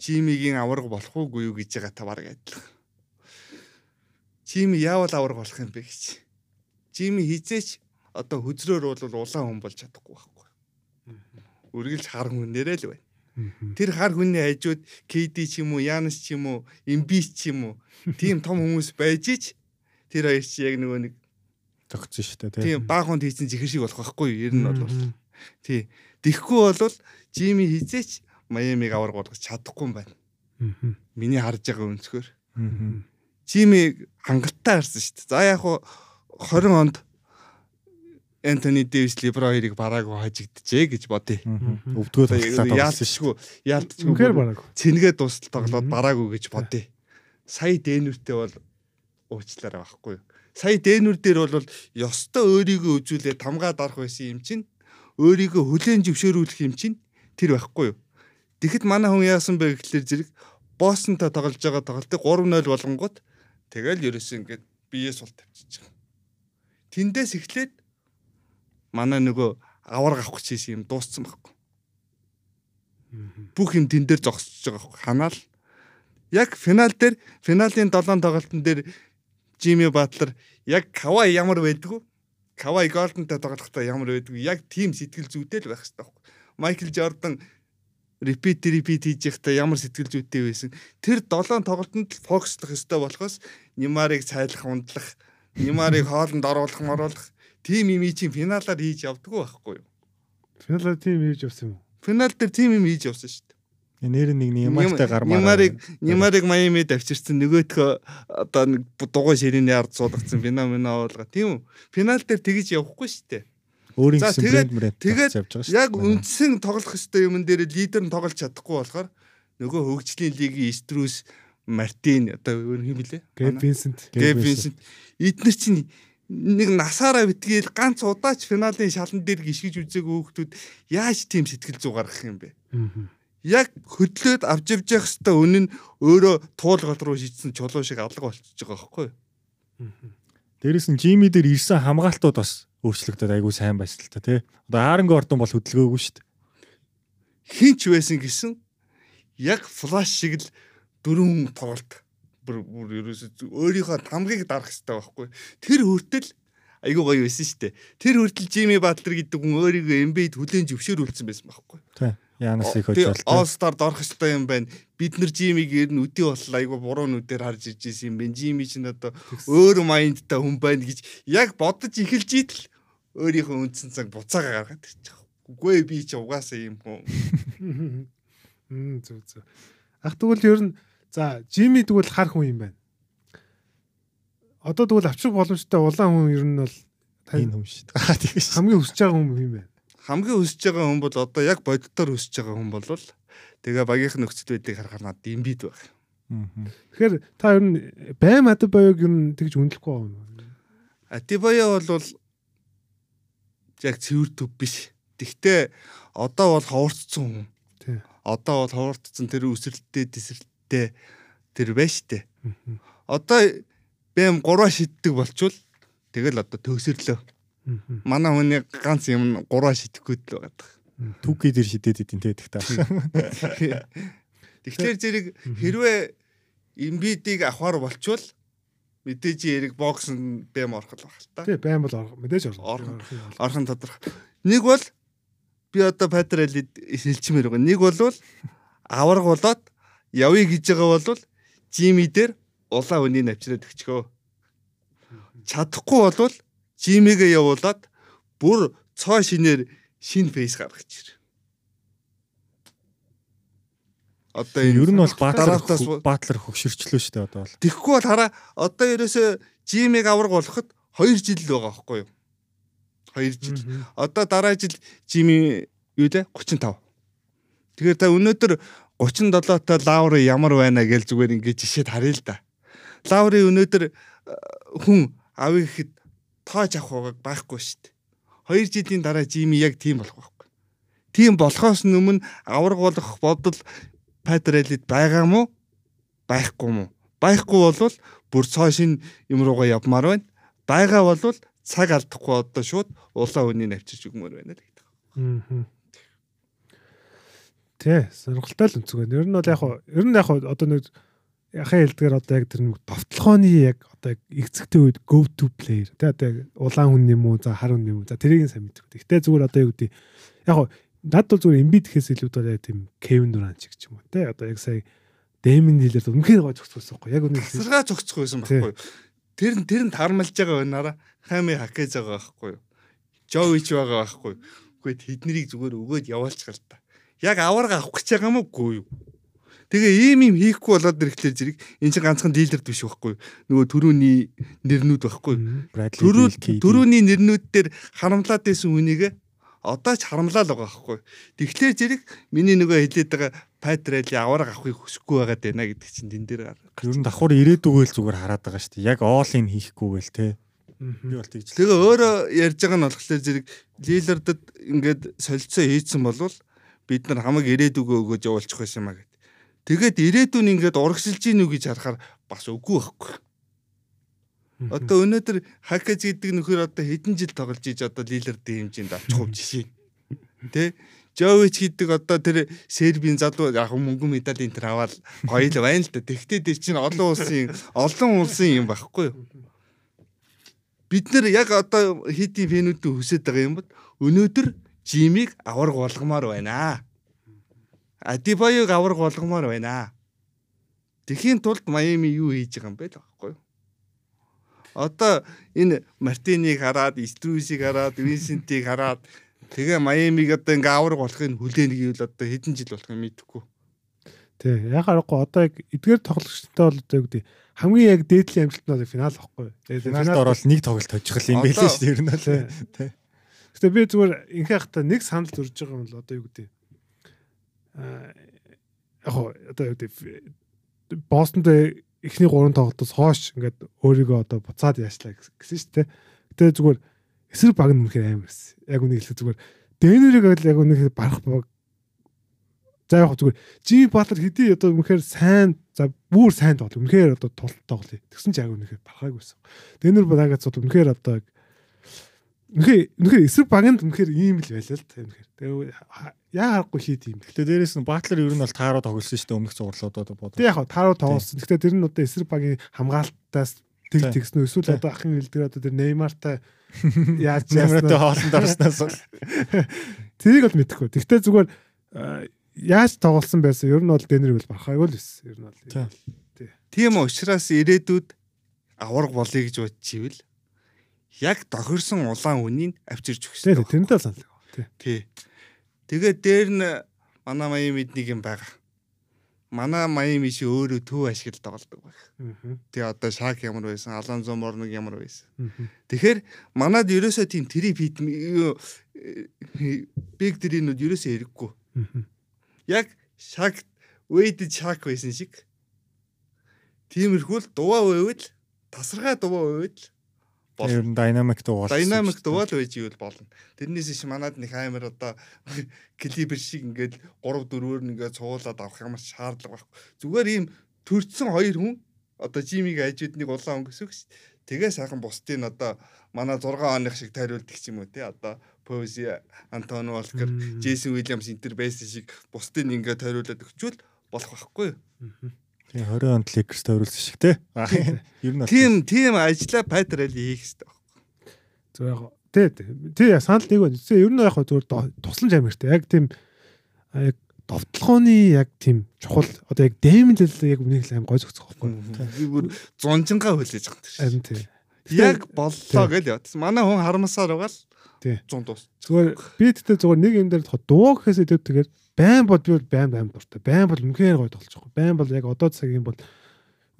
Жимигийн аварга болох уугүй юу гэж байгаа та баг адилхан. Жими яавал аварга болох юм бэ гэж. Жими хизээч одоо хөзрөөр бол улаан хүн болж чадахгүй байхгүй. Үргэлж хар хүнээрээ л байна. Тэр хар хүний хажууд KD ч юм уу, Янс ч юм уу, Эмбис ч юм уу, тийм том хүмүүс байж ич тэр хоёр чи яг нөгөө нэг Тогтсон шүү дээ те. тийм баахан хийсэн зихэр шиг болох байхгүй юу? Ер нь бол. Тий. Тэгэхгүй бол Жими хизээч Майамиг аварга болгож чадахгүй юм байна. Миний харж байгаа өнцгөр. Жими хангалттай харсан шүү дээ. За яг хуу 20 онд Энтони Дэвис Лебро хоёрыг бараагүй хажигджээ гэж бодъё. Авсан шүү. Яалтчгүй цэнгээ дуустал тоглоод бараагүй гэж бодъё. Сая Дэнүртэй бол уучлаарай байхгүй юу. Сая Дэнүр дээр бол ёстой өөрийгөө үзүүлээ тамгаад орох байсан юм чинь өөрийгөө хүлээн зөвшөөрүүлэх юм чинь тэр байхгүй юу. Тэгэхэд манай хүн яасан бэ гэхэлэр зэрэг Бостонтой тоглож байгаа тоглолтыг 3-0 болгонгууд тэгэл ерөөсөө ингээд бие сул тавьчих. Тэндээс эхлээд манай нөгөө авар авах гэсэн юм дууссан байхгүй. бүх юм тэн дээр зогсож байгаа хөө ханаал яг финал дээр финалийн 7 тоглолтын дээр Жими Батлер яг Кавай ямар байдгүй. Кавай Голдентай тоглохдоо ямар байдгүй. Яг тийм сэтгэл зүйтэй л байх хэрэгтэй байхгүй. Майкл Жордан репит репит хийж байхдаа ямар сэтгэл зүйтэй байсан. Тэр 7 тоглолтод фокуслох ёстой болохоос Нимарыг цайлах ундлах Нимарыг хоолнд оруулах моруулах юм чинь финалаар хийж явдггүй байхгүй юу Финалаа тим хийж явсан юм. финал дээр тийм юм хийж явсан шүү дээ Нэр нэг Неймартай гармаар. Нимарыг Нимарыг Майами давчирсан нөгөөдхөө одоо нэг дугуй ширээний ард суулгацсан феномен оолго. Тийм үү? Финал дээр тэгэж явахгүй шүү дээ. өөрийн гэсэн брэнд брэнд тэгээд. Яг үндсэн тоглох ёстой юм дээр лидер нь тоглож чадахгүй болохоор нөгөө хөгжлийн лигийн Струс Мартин одоо өөр юм блэ? Гэб Винсент. Гэб Винсент эднэр чинь нэг насаараа битгээл ганц удаач финалийн шалан дээр гიშгэж үзээгүй хүүхдүүд яаж тийм сэтгэл зүй гаргах юм бэ? яг хөдлөөд авч явж явах хэвээр үнэн өөрөө туулгал руу шийдсэн чулуу шиг алга болчихж байгаа байхгүй юу? Дээрээс нь Жими дээр ирсэн хамгаалтууд бас өөрчлөгдөд айгүй сайн байсан л та тий. Одоо Ааранг Ордон бол хөдөлгөөгүй шүү дээ. Хинч байсан гэсэн яг флаш шиг л дөрөв тоглолт бүр бүр ерөөсөө өөрийнхөө тамгыг дарах хэрэгтэй байхгүй? Тэр хүртэл айгүй гоё байсан шүү дээ. Тэр хүртэл Жими Батлер гэдэг хүн өөрийгөө Эмбейд хүлээн зөвшөөрүүлсэн байсан байхгүй юу? Тий. Янасыг тий, хожуулт. All Star-д орох ёстой юм байна. Бид нар Жимиг ер нь үдий боллоо айгу буруу нүдээр харж ирж ирсэн юм байна. Жими чинь одоо өөр майндтай хүн байна гэж яг бодож эхэлж идэл өөрийнхөө үндсэн цаг буцаага гаргаад ирчих. Үгүй ээ, би чи угаасаа юм хүн. Мм зүг зүг. Ах тэгвэл ер нь за Жими тэгвэл хар хүн юм байна. Одоо тэгвэл авчрах боломжтой улаан хүн ер нь бол энэ юм шүү дээ. Тийм шүү. хамгийн өсөж байгаа хүн юм байна. Хамгийн өсөж байгаа хүн бол одоо яг боддоор өсөж байгаа хүн бол тэгээ багийнх нөхцөл байдлыг харахаар надад имбид. Мгм. Тэгэхээр та ер нь байм ад боёг ер нь тэгж үнэлэхгүй байгаа юм. Атибая бол яг цэвэр төв биш. Тэгтээ одоо бол ховорцсон хүн. Тий. Одоо бол ховорцсон тэр үсрэлттэй тесрэлттэй тэр байж. Мгм. Одоо бэм 3 шиддэг болчвол тэгэл одоо төгсөрлөө. Манай хүний ганц юм 3 шидэхгүй л байгаа. Түүхий дээр шидэд идэв те тэгтээ. Тэгэхээр зэрэг хэрвээ имбидийг авахар болчвол мэдээж эрэг бокс нь бэм орох л баг л та. Тий байм бол мэдээж орох. Орох. Орхон тодорхой. Нэг бол би одоо патралид хэлчмээр байгаа. Нэг бол аварга болоод явъя гэж байгаа бол жими дээр улаан үнийг навчраад өгчгөө. Чадахгүй бол жимигээ явуулаад бүр цоо шинээр шин фейс гаргаж ир. Одоо энэ Ер нь бол баатлар дараатаас баатлар хөгшөрчлөө шүү дээ одоо бол. Тэгэхгүй бол хараа одоо ерөөсөө жимиг авраг болоход 2 жил байгаа байхгүй юу? 2 жил. Одоо дараа жил жими юу лээ 35. Тэгэхээр та өнөөдөр 37 та лаври ямар байна гэж зүгээр ингээд жишээд харъя л да. Лаври өнөөдөр э, хүн авъя гэхэд тоож авах байгааг байхгүй шүү дээ. 2 жилийн дараа жими яг тийм болох байхгүй. Тийм болохоос өмнө авраг болох бодол патралид байгаа мó байхгүй мó? Байхгүй бол бүр цоо шин юм руугаа явмаар байна. Байгаа бол цаг алдахгүй одоо шууд улаан үнийг авчирч өгмөр байна л гэдэг. Аа. Тэ, сонирхолтой л өнцөг байна. Ер нь бол яг хаа ер нь яг хаа одоо нэг яхаа хэлдгээр одоо яг тэр нэг товтлохооны яг одоо эцэгтэй үед go to player. Тэ одоо улаан хүн юм уу, за хар хүн юм уу. За тэрийг нь сайн мэддэг. Гэтэ зүгээр одоо юу гэдэг яг хаа над бол зүгээр эмбид гэхээс илүү бол яг тийм Kevin Durant ч гэж юм уу. Тэ одоо яг сая Дэмин хэлээд үнэхээр гой зогсчихсон байхгүй. Яг үнэ Тасаргаа зогцох байсан байхгүй? Тэр нь тэр нь тарамлж байгаа байнараа хами хакэж байгаа байхгүй юу? Жович байгаа байхгүй? Үгүй тэднийг зүгээр өгөөд яваалчих л та. Яг аварга авах гэж байгаа юм уу юу? Тэгээ ийм юм хийхгүй болоод ирэхлээр зэрэг эн чинь ганцхан дилер биш байхгүй? Нөгөө төрөүний нэрнүүд байхгүй KD. төрөүний нэрнүүд дээр харамлаад байсан үнийг одоо ч харамлаа л байгаа байхгүй? Тэгэхээр зэрэг миний нөгөө хэлээд байгаа Патрали аварга авахыг хүсэхгүй байгаад байна гэдэг чинь тэн дээр гар. Ер нь давхар ирээдүгөө л зүгээр хараад байгаа шүү дээ. Яг оолыг хийхгүйгээл те. Би бол тэгж. Тэгээ өөрөө ярьж байгаа нь болохоор зэрэг Лилардд ингээд солилцоо хийцэн болвол бид нар хамаг ирээдүгөө өгөөж явуулчих байсан маа гэд. Тэгээд ирээдүйн ингээд урагшилж гин үү гэж харахаар бас үгүй байхгүй. Одоо өнөөдөр хакэж гэдэг нөхөр одоо хэдэн жил тоглож иж одоо Лилардын хэмжээнд авчих хөв жишээ. Тэ? Жович гэдэг одоо тэр Сербийн залуу яг мөнгө медалийн тэр аваад гоё л байна л да. Тэгтээ тэр чинь олон улсын олон улсын юм байхгүй юу? Бид нэр яг одоо хитийн фэнүүдийн хүсэж байгаа юм бол өнөөдөр Жимиг аварга болгомоор байна. Адибаёг аварга болгомоор байна. Тэхийн тулд Майами юу хийж байгаа юм бэ л багхгүй юу? Одоо энэ Мартиныг хараад, Струсыг хараад, Винсентийг хараад тэгээ Майамиг одоо ингээ аварга болохын хүлээнэ гэвэл одоо хэдэн жил болох юм мэдэхгүй. Тий. Яг харахгүй одоо яг эдгээр тоглогчтой бол одоо юу гэдэг хамгийн яг дээдлийн амжилт нь бол финал багхгүй. Тэгээд финалд орвол нэг тоглолт хожих юм байл шүү дээ ер нь л. Тий. Гэтэ би зүгээр инхээ хата нэг санал зурж байгаа юм л одоо юу гэдэг. Аа яг одоо юу гэдэг Бостонд эхний 3 тоглолтоос хойш ингээд өөрийгөө одоо буцаад яачлаа гэсэн шүү дээ. Гэтэ зүгээр эсрэг баг нь үнэхээр амар байсан. Яг үнийг хэлэх зүгээр Дэнерийг яг үнэхээр барах баг За яг зүгээр Жими Батлер хэдий одоо үнэхээр сайн за бүр сайн тоглол. Үнэхээр одоо тулт тоглоё. Тэгсэн чинь яг үнэхээр барахаагүй байсан. Дэнер багаас бол үнэхээр одоо үнэхээр үнэхээр эсрэг баганд үнэхээр ийм л байлаа л та үнэхээр. Тэгээ яа харахгүй хийд юм. Гэтэ дээрэс нь Батлер ер нь бол тааруу тоглосон шүү дээ өмнөх зурлуудад бодоо. Тэг яг тааруу тоглосон. Гэхдээ тэр нь одоо эсрэг багийн хамгаалтаас тэг тэгсэн эсвэл одоо ахын хэлдгээр одоо тэр Неймартай яаж яаснаа хоолнд орсноос бол Тэрийг бол мэдэхгүй. Гэхдээ зүгээр яаж тоглосон байсан ер нь бол Денер бол бархаагүй л байсан. Ер нь бол. Тийм. Тийм учраас ирээдүйд аварга болъё гэж бодчихвэл яг тохирсон улаан үнийг авчирч өгсөн. тэрнтэй л санал. Тий. Тий. Тэгээд дээр нь манай Майамид нэг юм байгаа. Манай Майами чи өөрөө төв ашигла тоглодог байх. Тий одоо Шак ямар байсан, Алонзо Морног ямар байсан. Тэгэхээр манад ерөөсөө тийм трип хит биг дринүүд ерөөсөө хэрэггүй. Яг Шак Вейд Шак байсан шиг. Тиймэрхүү л дуваа байвал тасархай дуваа байвал Ер нь динамик дуул. динамик дуваал байж ивэл болно. Тэрнээс иш манад нэг амар одоо клибер шиг ингээд 3 4-өөр нь ингээд цуулаад авах ямар шаардлага байхгүй. Зүгээр ийм төрцсөн хоёр хүн одоо жимиг ажид нэг улаан өнгөсөх ш. Тэгээ сайхан бусдын одоо манай 6 оных шиг тариулдаг ч юм уу те одоо Пози, Антони Волкер. Джейсон Уильямс энтер байсан шиг бусдын ингээд тариулаад өгчүүл болох байхгүй юу? Тийм 20 онд Lakers тойруулсан шиг те. Ер нь Тийм тийм ажлаа Патрал хийх хэрэгтэй. Зөв яг. Тий, тий. Тий санал нэг байна. Ер нь яг зүгээр до- тусламж амиртай. Яг тийм яг довтлооны яг тийм чухал одоо яг дэмэл яг үнийг л аим гой зөгцөх байхгүй. Би бүр зунжингаа хүлээж байгаа юм шиг. Харин тий. Яг боллоо гэл явдсан. Манай хүн харамсаар байгаа л Тий. 100 дуус. Зүгээр би тэгтээ зүгээр нэг юм дээр дуу гэхээс илүү тэгээд байн бол би бол байн байн дуртай. Байн бол үнэхээр гоё тоглож байгаа. Байн бол яг одоо цагийн бол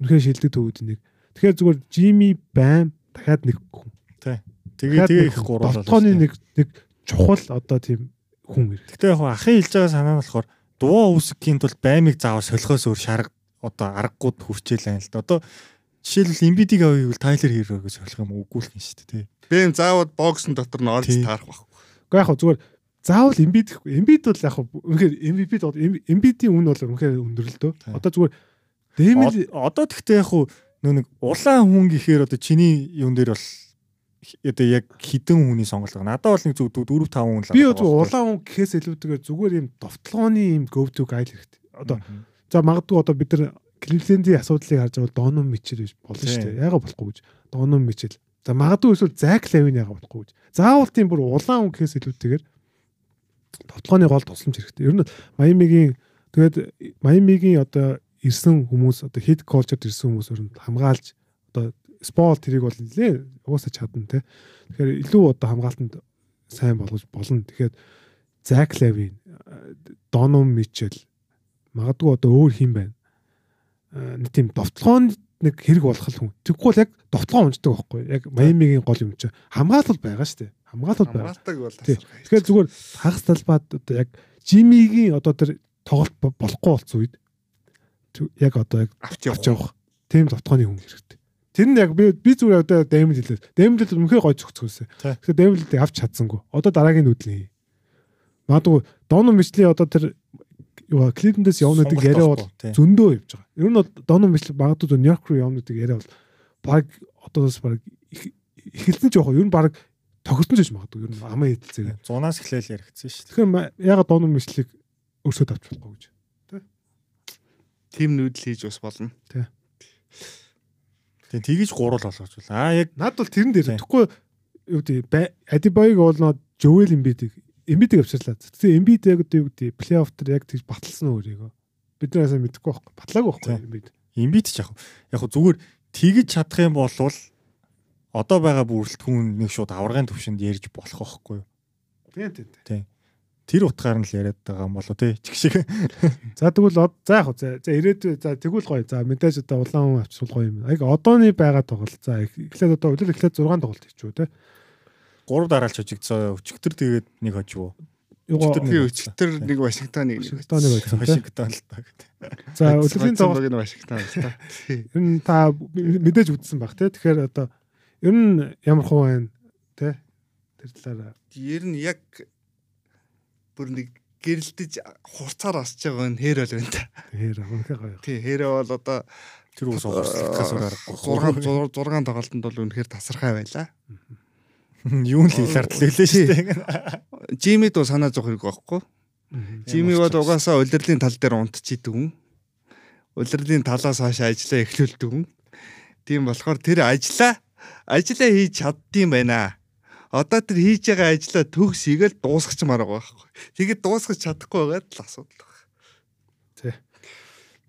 үнэхээр шилдэг төвүүд нэг. Тэгэхээр зүгээр Жими байн дахиад нэг хүн. тэгээ тэгээ их гурвал. Довтлооны нэг нэг чухал одоо тийм хүн ирэх. Гэтэ яг ахын хэлж байгаа санаа нь болохоор дуу үүсгэхийн тулд баймиг заавал солихоос өөр шарга одоо аргагууд хүрчээл байна л да. Одоо жишээлбэл Embiid-ийг авъя гэвэл Tyler Hero-г солих юм үгүй л юм шүү дээ. Бэм заавал боксын дотор нь олж Тий. таарах байх. Уу яг хөө зүгээр заавал Embiid гэхгүй. Embiid бол яг үнэхээр MVP бол Embiid-ийн үн бол үнэхээр өндөрлөлтөө. Тий. Одоо зүгээр Дэмэл Од- Одоо тэгтээ яг нөө нэг улаан хүн гэхээр одоо чиний юун дээр бол одоо яг хідэн хүний сонголт байна. Надад бол нэг зүг 4 5 хүн л би зүгээр улаан хүн гэхээс илүүтэйгээр зүгээр юм довтлооны юм go-to guy л хэрэгтэй. Одоо за магадгүй одоо бид нар Кливлендийн асуудлыг харж байгаа бол Доном Мичел биш болно шүү дээ. Яга болохгүй гэж. Доном Мичел. За магадгүй эсвэл Зак Левин яга болохгүй гэж. Заавал тийм бүр улаан хүн гэхээс илүүтэйгээр довтлооны гол тусламж хэрэгтэй. Ер нь Майамигийн тэгээд Майамигийн одоо ирсэн хүмүүс одоо хит колчерд ирсэн хүмүүс ер нь хамгаалж одоо спол тэрийг бол нэлээ угаасаа чадна те. Тэгэхээр илүү одоо хамгаалтанд сайн болгож болно. Тэгэхээр Зак Левин, Доном Мичел магадгүй одоо өөр хин байна. Аа, Нэг тийм довтлоонд нэг хэрэг болох хүн. Тэгвэл яг довтлоо унждаг байхгүй. Яг Майамигийн гол юм чи хамгаалал байгаа шүү дээ. Хамгаалал байгаа. Тэгэхээр зүгээр хагас талбайд одоо яг Жимигийн одоо тэр тоглолт бо- болохгүй болсон үед яг одоо яг авч явах. Тийм довтгооны хүн хэрэгтэй. Тэр нь яг би би зүгээр одоо Дэмэл хэлээ. Дэмэл л үнэхээр гой. Тий. Тэгэхээр Дэмэлтэй авч чадсангүй. Одоо дараагийн нүүдлийн. Магадгүй Доно Мичлийн одоо тэр юу явна гэдэг яриа бол зөндөө явж байгаа. Ер нь бол Доно Мичл магадгүй Нью-Йорк руу явна гэдэг яриа бол баг одоос баг эхэлсэн ч вэ? Ер нь баг тохирсон ч гэж магадгүй. Ер нь амаа хэдэлцээ. Зунаас эхлээл яригдсан шүү. Тэгэхээр ягаад Доно Мичлийг өрсөд авч болохгүй гэж. Тим нүүдэл хийж ус болно. Тэгээ тгийж гурал болгож байна. Аа яг Над бол тэрэн дээр тэгэхгүй юу гэдэг Адибайг бол нөө Жовел Эмбидийг Эмбидийг авчирлаа. Тэгээ Эмбид яг одоо юу гэдэг плей-офф дээр яг тэгж баталсан өөрийгөө. Бид нээс мэдэхгүй байхгүй. Батлаагүй Тий. байхгүй Эмбид. имбит ч яг яг зүгээр тэгж чадах юм бол одоо байгаа бүрэлдэхүүн нэг шууд аврагын төвшөнд ярьж болох байхгүй юу? Тийм тийм. Тэр утгаар нь л яриад байгаа юм болоо тий. Чиг шиг. За тэгвэл за яг за за ирээдүй за тэгвэл гоё. За мэдээж одоо улаан хүн авчвал гоё юм. Яг одооны байгаа тоглолт. За эх- эхлээд одоо үлэр эхлээд 6 тоглолт хийчихв те. Гурав дараалч хожигдсоо. Өчигдөр тэгээд нэг хожив. Өчигдөр Би нэг Вашингтоныг нэг Вашингтоны байсан. Вашингтон л гэдэг. За үлрэлийн тоглолт нэг Вашингтон байна. Ер нь та мэдээж үзсэн баг те. Тэгэхээр одоо ер нь ямар хуу байна те. Тэр талаараа Ер нь яг бүр нэг гэрэлдэж хурцаар асч байгаа нь хээр бол байна та. хээр үнэхээр гоё. Тий, хэрэг бол одоо Тэр үс ухсахаас өөр аргагүй. 6 6 тоглолтод бол үнэхээр тасархай байлаа. Юу л илэрдэл лээ шүү дээ. Жимид бол санаа зовх хэрэг байхгүй. Жими бол угаасаа улирлын тал дээр унтчихийдэг хүн. Улирлын талаас хойш ажиллаа эхлүүлдэг хүн. Тийм болохоор тэр ажиллаа ажиллаа хийж чаддсан байна. Одоо тэр хийж байгаа ажлаа төгсөйгээл дуусгачмаар байгаа байхгүй. Тэгээд дуусгаж чадахгүй байгаад л асуудал байна.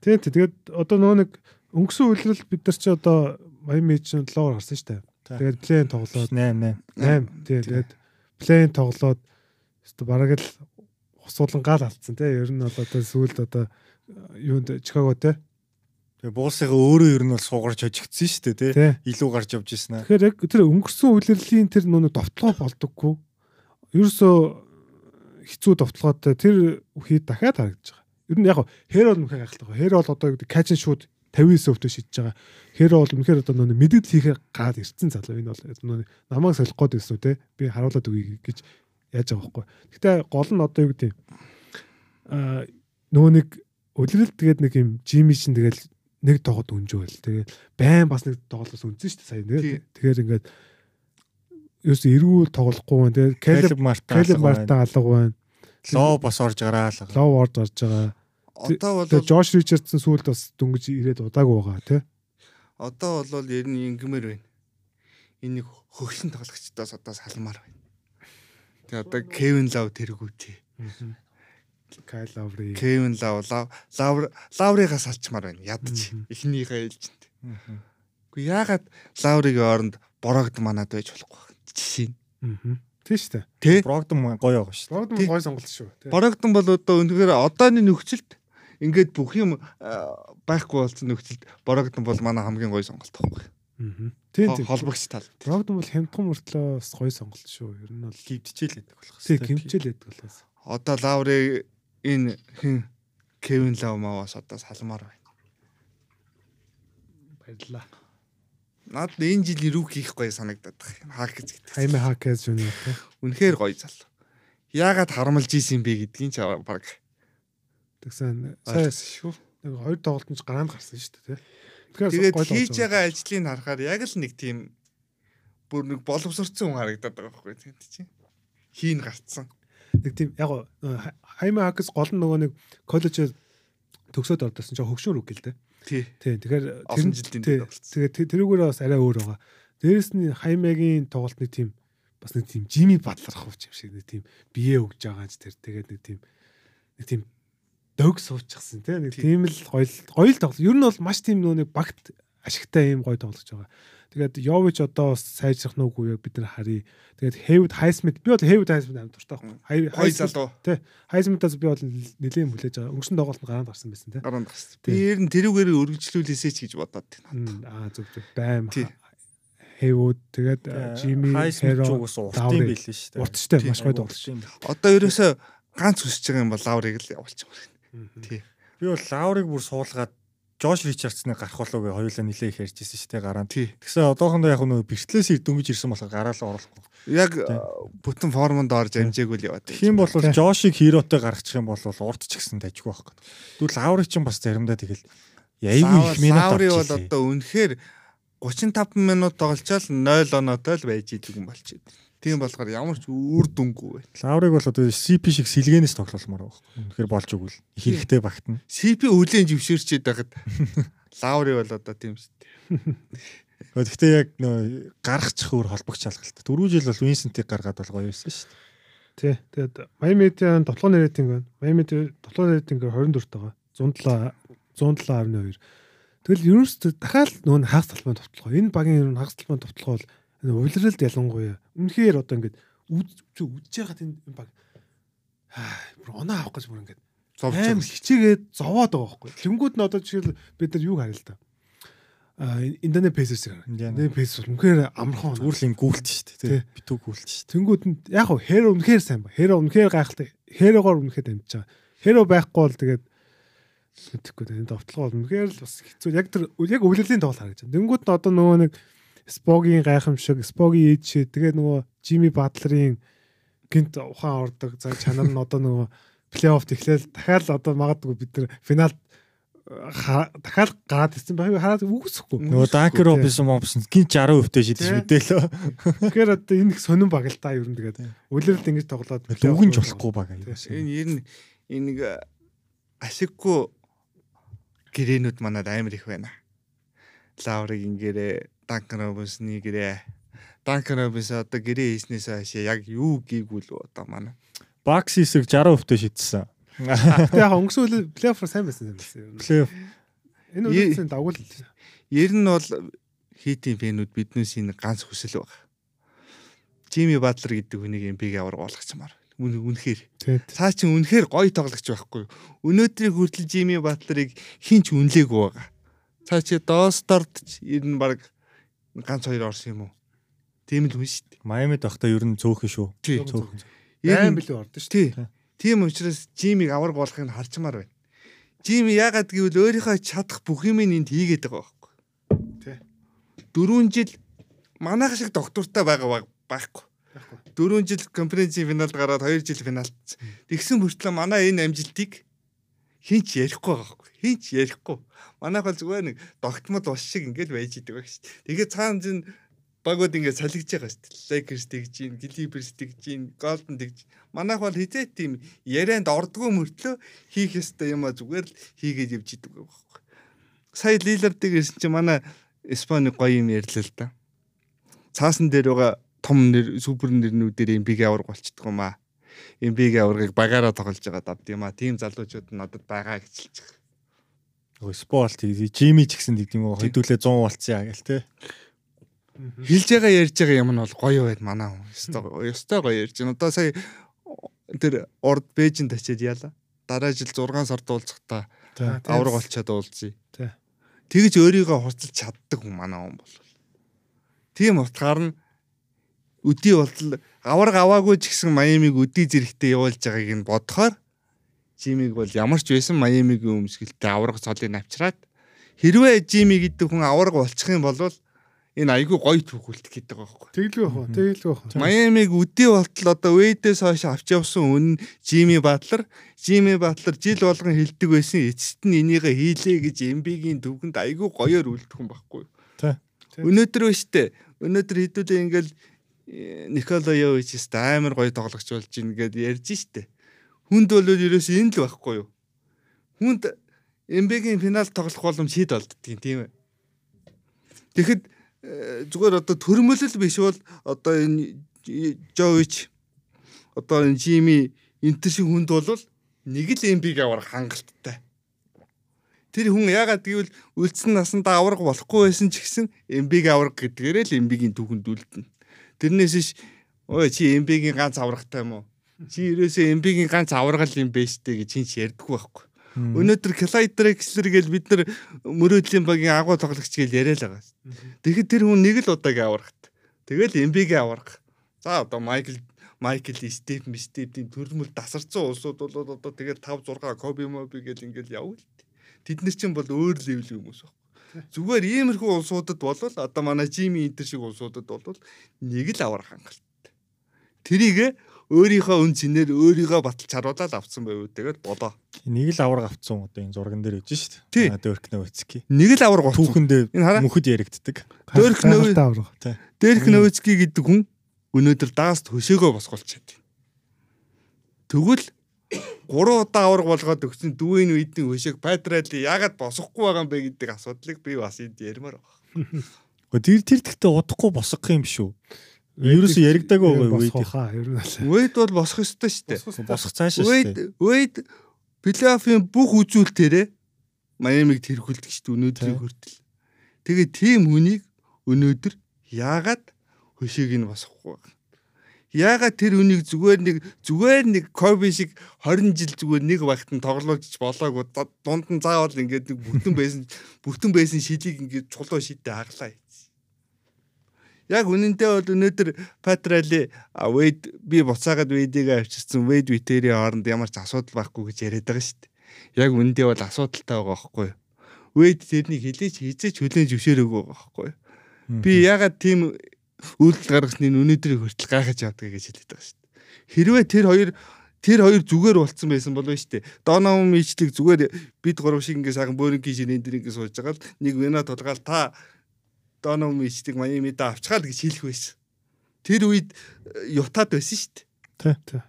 Тийм тийм. Тэгээд одоо нөгөө нэг өнгөрсөн үйлрэл бид нар чи одоо Miami чинь лоор гарсан шүү дээ. Тэгээд плейн тоглоод 8 8 тийм тэгээд плейн тоглоод өстө бараг л хусуулан гал алдсан тийм ер нь бол одоо сүүлд одоо юунд Чикаго тийм Тэгээ буулсыгаа өөрөө ер нь бол суугарч хожигдсан шүү дээ тий. Илүү гарч явж ирсэн аа. Тэгэхээр яг тэр өнгөрсөн үйлрэлийн тэр нөгөө довтлогоо болдоггүй. Ерөөсөө хэцүү довтлогоотой тэр үхий дахиад харагдаж байгаа. Ер нь яг хэр бол мөхөө гайхалтай байгаа. Хэр бол одоо юу гэдэг catch and shoot 59% шидэж байгаа. Хэр бол үнэхээр одоо нөгөө мэдээд хийхээ гаад ирсэн залуу энэ бол намайг солих гээд байсан үү те. Би харуулад өгье гэж яаж байгаа байхгүй. Гэтэ гол нь одоо юу гэдэг аа нөгөө нэг үлрэл тэгээд нэг юм жими шин тэгэл нэг тоглоод өнжөөл. Тэгээд байн бас нэг тоглолоос үнсэн шүү дээ сая нэ. Тэгэхээр ингээд ерөөс эргүүл тоглохгүй байна. Тэгээд Caleb Martin Caleb алга байна. алга байна. Лоо бас орж гараалаа. Лов орж гарч байгаа. Одоо бол Josh Richardson сүүлд бас дөнгөж ирээд удаагүй байгаа тий. одоо бол ер нь ингэмээр байна. Энэ нэг хөгшин тоглогчдоос одоо салмаар байна. Тэгээ одоо Kevin Love тэргүүтэй. Kyle Lowry. Kevin Love Love Lowry-га салчмаар байна. Ядч эхнийхээ ээлжинд. Гэхдээ яагаад Lowry-гийн оронд борогд манад байж болохгүй? Жишээ нь. Дээ. Тэ? Брогдон гоё байгаа шүү. Богд Тий. гой сонголт шүү. тий. Борогдон бол одоо өнөөр одооны нөхцөлд ингээд бүх юм байхгүй болсон нөхцөлд борогдон бол манай хамгийн гоё сонголт байхгүй. Аа. Тийм тийм. Холбогч тал. Богд бол хямдхан мөртлөө бас гой сонголт шүү. Ер нь бол Гівдчихэл байдаг болох хэвээр. гимчэл яддаг болохоос. Одоо Лаври энэ хин Кевин Лав маваас одоо салмаар байна. Баярлаа. Наад энэ жил рүү хийх гоё санагдаад байна. Хак гэж гэдэг. Хайме Хакес жуниор тий. Үнэхээр гоё зал. Яагаад харамлж ийсэн бэ гэдгийг ч баг Тэгсэн ойлгосон шүү. нэг хоёр тоглолтод ч гараанд гарсан шүү дээ тий. Тэгээд хийж байгаа ажлыг харахаар яг л нэг тийм бүр нэг боловсрцсан хүн харагдаад байгаа байхгүй тийм чинь. Хийн гарцсан. нэг тийм яг гоо, Хайме Хакес гол нь нөгөө нэг коллеж төгсөөд ордосон чинь хөгшөр үг дээ. Тий. Тийм. Тэгэхээр Олон жилийн тий, дээр болсон. Тэгээд тэр- тэрүүгээр бас арай өөр байгаа. Дээрэс нь Хаймегийн тоглолт нэг тийм бас нэг тийм Жими бадлах хувь юм шиг нэг тийм бие өгж байгаа ч тэр тэгээд нэг тийм нэг тийм дог суучихсан тийм нэг тийм л гоё гоё тоглол. Ер нь бол маш тийм нөө нэг багт ашигтай юм гоё тоглож байгаа. Тэгээд Йович одоо бас сайжрах нүггүй бид нар харъя. Тэгээд Хэвд Хайсмит би бол Хэвд Хайсмит амар дуртай байхгүй. Гоё залуу. Тий. Хайсмитаас би бол нэлээд хүлээж байгаа. Өнгөрсөн тоглолт нь гараанд гарсан байсан тий. Гаранд гарсан. Би ер нь тэрүүгээр өргөжлүүлээсэй ч гэж бодоод. Мм, Аа зөв зөв байм. Тий. Хэвүүд тэгээд Жими Хэро ч урт юм билээ шүү дээ. уртчтай маш гоё тоглож. Одоо ерөөсөө ганц хүсэж байгаа юм бол Лаврыг л байна. Тий. Би бол Лаурыг бүр суулгаад Жош Ричардсныг гарах болов гэж хоёулаа нилээ их ярьжсэн шүү дээ гараан. Тий. Тэгсэн одоохондоо яг нөгөө бэртлээс дөнгөж ирсэн болохоор гараалаа оруулахгүй. Яг э, бүтэн формонд орж амжаагүй л яваад. Юм бол. Жошиг хиротой гаргачих юм бол урд ч гэсэн дайггүй байхгүй. Тэгвэл Лаурыг ч бас заримдаа тэгэл яйгүй их минут Лаври бол авчихсан. одоо үнэхээр 35 минут тоглолцоод 0 оноотой л байж идэг юм болчих. Тийм болохоор ямар ч үр дүнгүй байна. Лаурыг бол одоо CP шиг сэлгэнээс тоглолмоор байгаа. Үнэхээр болж өгвөл их хэрэгтэй багтана. CP үлэн жившэрчээд байхад Лаври бол одоо тийм шүү дээ. Гэхдээ яг нөө гаргачих өөр холбогч алгалт. Дөрөв жил бол Винсентийг гаргаад бол гоё байсан шүү дээ. Тий. Тэгээд Miami-ийн тоглооны рейтинг байна. Miami-ийн тоглооны рейтинг 24 байгаа. 107 107.2. Тэгэл ерөөсөө дахиад нөгөө хагас талбайн товтлогоо. Энэ багийн ер нь хагас талбайн товтлогоо бол улиралд ялангуяа үнэхээр одоо ингээд үдж энэ энэ баг оноо авах гэж бүр ингээд Зовж байгаа. хичээгээд зовоод байгаа байхгүй. Тэнгүүд нь одоо жишээл бид нар юу харъя л да. Индонэ Пейсерсийг харъя. Индиана. Индонэ Пейсерс бол үнэхээр амархан. Юм гүйлт шүү дээ. Тий. Битүү гүйлт шүү дээ. Тэнгүүд нь яг хөө хэро үнэхээр сайн ба. Хэро үнэхээр гайхалтай. Хэрогоор үнэхээр дамжиж байгаа. Хэро байхгүй бол тэгээд мэдхгүй дээ. Довтлого бол үнэхээр л бас хэцүү. Яг тэр яг өвлөлийн тоглол харагдаж байна. Тэнгүүд нь одоо нөгөө нэг Спогийн гайхамшиг, Спогийн ээж шээ, тэгээд нөгөө Жими Батлерийн гинт ухаан ордог цаг чанар нь одоо нөгөө плей-офф тэгэхээр дахиад л одоо магадгүй бид нар финалд ха- дахиад гараад ирсэн байх хараад үгүйсэхгүй. Нөгөө Данкер. Робинсон Момсон гин 60% тэй шидэж мэдээлөө. Тэгэхээр одоо энэ их сонирн баг л та ер нь тэгээд үлрэлт ингэж тоглоод Дүгнж болохгүй баг. Энэ ер нь энэ нэг ашиггүй гэрээнүүд манад амар их байна. Лаврыг ингэрээ, Данкан Робинсны гэрээ, Данкан Робинс одоо гэрээ хийснээс хойш яг юу гээгүй л одоо манай. Бакс эсрэг 60% тө шидсэн. Гэтэ яг өнгөрсөн үйл плей-офф сайн байсан юм байна. Плей-офф Энэ үеийн дагуул Ер нь бол хийтийн фэнүүд биднээс энэ ганц хүсэл байна. Жими Батлер гэдэг хүнийг эмбиг авраг болгоцмаар. Үн үнэхээр. Цаа чин үнэхээр гоё тоглогч байхгүй. юу? Өнөөдрийг хүртэл Жими Батлерыг хинч үнэлээгүй байгаа. Цаа чи доосторд ер нь баг ганц хоёр орсон юм уу? Тийм л хүн шүү дээ. Майамид байхдаа ер нь цөөхөн шүү. Цөөхөн. Айн билүү ордон шүү. Тий. Тийм учраас Жимиг авраг болохыг харчмаар байна. Жими яагаад гэвэл өөрийнхөө чадах бүх юм энд хийгээд байгаа байхгүй. Тий. Дөрвөн жил манайх шиг доктортай байгаа ба- байхгүй. Байхгүй. Дөрвөн жил конференцийн финалд гараад 2 жил финалт. Тэгсэн мөртлөө манай энэ амжилтыг хинч ярихгүй байгаа байхгүй. Хинч ярихгүй. Манайх бол зүгээр нэг догтмол ус шиг ингээл байж идэг байх шүү дээ. Тэгээд цаана зин багууд ингээд солигдож байгаа шүү дээ. Lakers тэгж гин, Clippers тэгж гин, Golden тэгж. Манайх бол хизээ тийм ярианд ордгоо мөртлөө хийх ёстой юм а зүгээр л хийгээд явж идэг байхгүй. Сая Lillard-ыг ирсэн чинь манай Испани гоё юм ярьлаа л да. Цаасан дээр байгаа том нэр супер нэрнүүдээр MB-г авраг болчихдог юм а. MB-г аврагыг багаараа тоглож байгаа дад юм а. Тим залуучууд надад байгаа байгаа. Өө спорт жими ч гэсэн гэдэг юм уу хэдүүлээ 100 болцсон яа гэл те. Хэлж байгаа ярьж байгаа юм нь бол гоё байд манай хүн. Ёстой ёстой гоё ярьж байна. Одоо сая тэр урд Бээжинд очиад яла. Дараа жил 6 сард уулзахдаа авраг олчаад уулзъя. Тэгж өөрийгөө хурцлж чаддаг хүн манай хүн бол. Тийм утгаар нь өдий болтол авраг аваагүй ч гэсэн Майамиг өдий зэрэгтэй явуулж байгааг нь бодохоор Жимиг бол ямар ч байсан Майамигийн өмсгөлтэй авраг цолыг авчраад хэрвээ Жими гэдэг хүн авраг болчих юм бол энэ айгүй гоё түүхүүлдэг гэдэг байгаа байхгүй. Тэглгүй бах. Тэглгүй бах. Майамиг өдий болтол одоо Вэйдээс хойш авч явсан үнэн Жими Батлер, Жими Батлер жил болгон хилдэг байсан эцэст нь энийг хийлээ гэж MB-гийн төвхөнд айгүй гоёор үлдэх хүн байхгүй. Тий. Өнөөдөр ба штэ. Өнөөдөр хэдүүлээ ингээл Никола Йович штэ амар гоё тоглогч болж ийн гэд ярьж штэ. Хүнд бол ерөөс энэ л байхгүй юу? Хүнд MB-гийн финал тоглох боломж хэд олддгийг тийм ээ. Тэгэхэд э, зүгээр одоо төрмөлөл биш бол одоо энэ Жович одоо энэ Жими энтер шиг хүнд бол нэг л MB-г авах хангалттай. Тэр хүн яагаад гэвэл үлдсэн насандаа авраг болохгүй байсан ч гэсэн MB-г авраг гэдгээрээ л MB-гийн түүхэнд үлдэнэ. Тэрнээс ш ой чи MB-гийн ганц аврагтай юм уу? Чи ерөөсөө MB-гийн ганц аврагал юм бэ штэ гэж хинч ярьдаггүй байхгүй. Өнөөдөр Clyde Drexler гэж бид нар мөрөөдлийн багийн агуу тоглогч гэж яриад байгаа. Тэгэхэд тэр хүн нэг л удаагийн аврагт. Тэгэл MB-гийн авраг. За одоо Майкл Майкл Стив Стивийн төрмөл дасарсан улсууд бол одоо тэгэл 5 6 Коби Моби гэл ингээл явна л. Тэд нар чинь бол өөр левел хүмүүс баг. Зүгээр иймэрхүү улсуудад бол одоо манай Жими Интер шиг улсуудад бол нэг л аврах хангалттай. Тэрийг өөрийнхөө үн цэнээр өөрийгөө баталж харуулаад авцсан байв. Тэгээд болоо. Нэг л авраг авцсан одоо энэ зурган дээр Тий. шүү дээ. Дөрк Новицки. Нэг л авраг болчихсон. Түүхэндээ мөнхөд яригддаг. Дөрк нөө- аврах. Дэрк Новицки гэдэг хүн өнөөдөр дааст хөшөөгөө босгуулчаад байна. Тэгвэл 3 удаа авраг болгоод өгсөн дүүийн үедийн хөшөөг Патрали яагаад босохгүй байгаа юм бэ гэдэг асуудлыг би бас энд ярмаар байна. Гэхдээ тэр тэр тэгтээ удахгүй босгох юм шүү. Ерөөсөө яригдаагүй байгаа үед. Нь бол. Босох ёстой шүү дээ. Босох цаашаа шүү дээ. Вэйд плей-оффын бүх үзүүлэлтээрээ Майамиг тэрхүүлдэг шүү дээ өнөөдрийн Тий. хүртэл. Тэгээд тийм хүнийг өнөөдөр яагаад хөшөөг нь босохгүй байгаа. Яагаад тэр хүнийг зүгээр нэг зүгээр нэг Коби шиг 20 жил зүгээр нэг багт нь тоглоулж болоогүй За- дунд нь заавал ингээд нэг бүтэн байсан бүтэн байсан шилийг ингээд чулуу шидтэй хаглаа. Яг үнэндээ бол өнөөдөр Патрали Вейд би буцаагаад Вейдийг авчирсан Вейд Витерийн хооронд ямар ч асуудал байхгүй гэж яриад байгаа шүү дээ. Яг үнэндээ бол асуудалтай байгаа байхгүй юу? Вейд тэрнийг хилээч хизээч хүлэн зөвшөөрөөгүй байгаа байхгүй юу? Би ягаад тийм үйлдэл гаргасныг өнөөдрийг хүртэл гайхаж явдаг гэж хэлээд байгаа шүү дээ. Хэрвээ тэр хоёр тэр хоёр зүгээр болцсон байсан болов шүү дээ. Доном мичлэг зүгээр бид гурав шиг ингээ сайхан бөөрингийн шинэ энэ ингээ сууж байгаа л нэг вина тулгаал та Доном мичлэг Майамид авчгаал гэж хэлэх байсан. Тэр үед э, Ютад байсан шүү дээ. Тий.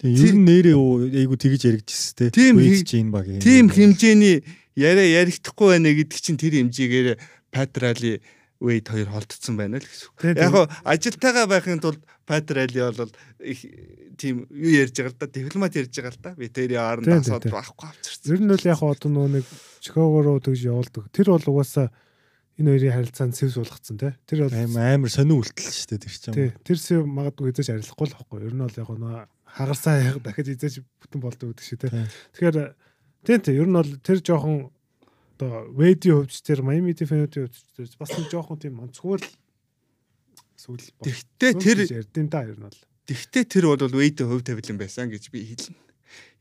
Тэгээ ер нь нэрээ айгу тэгж яригдчихсэн те. Хи- чинь баг юм. Тийм хэмжээний яриа ярихдахгүй байна гэдэг чинь тэр хэмжээгээр Патрали Wade хоёр холдсон байна л гэсэн. Яг гоо ажилтайгаа байхын тулд Патрали бол их тийм юу ярьж байгаа л да дипломат ярьж байгаа л да. Би тийм, асуудал тийм. байхгүй авчирсан. Ер нь бол яг одоо нөгөө нэг Чикаго руу тэгж явуулдаг. Тэр бол угаасаа энэ хоёрын харилцаанд сэвс болгоцсон тий. Тэр бол амар сонир үлдэл шүү дээ тэр чинь. тий. Тэр сэв магадгүй эзэж арилахгүй л байхгүй. Ер нь бол яг нөгөө хагарсаа яг дахиж эзэж бүтэн болдог гэдэг шиг тий. Тийм. Тэгэхээр тий тий ер нь бол тэр жоохон одоо Вэдийн хувьд ч тэр Miami Defender-ийн хувьд ч тэр бас нэг жоохон тийм онцгой л сүүл Тэгтээ тэр ярдин да ер нь бол. тэгтээ тэр бол Wade хувь тавилан байсан гэж би хэлнэ.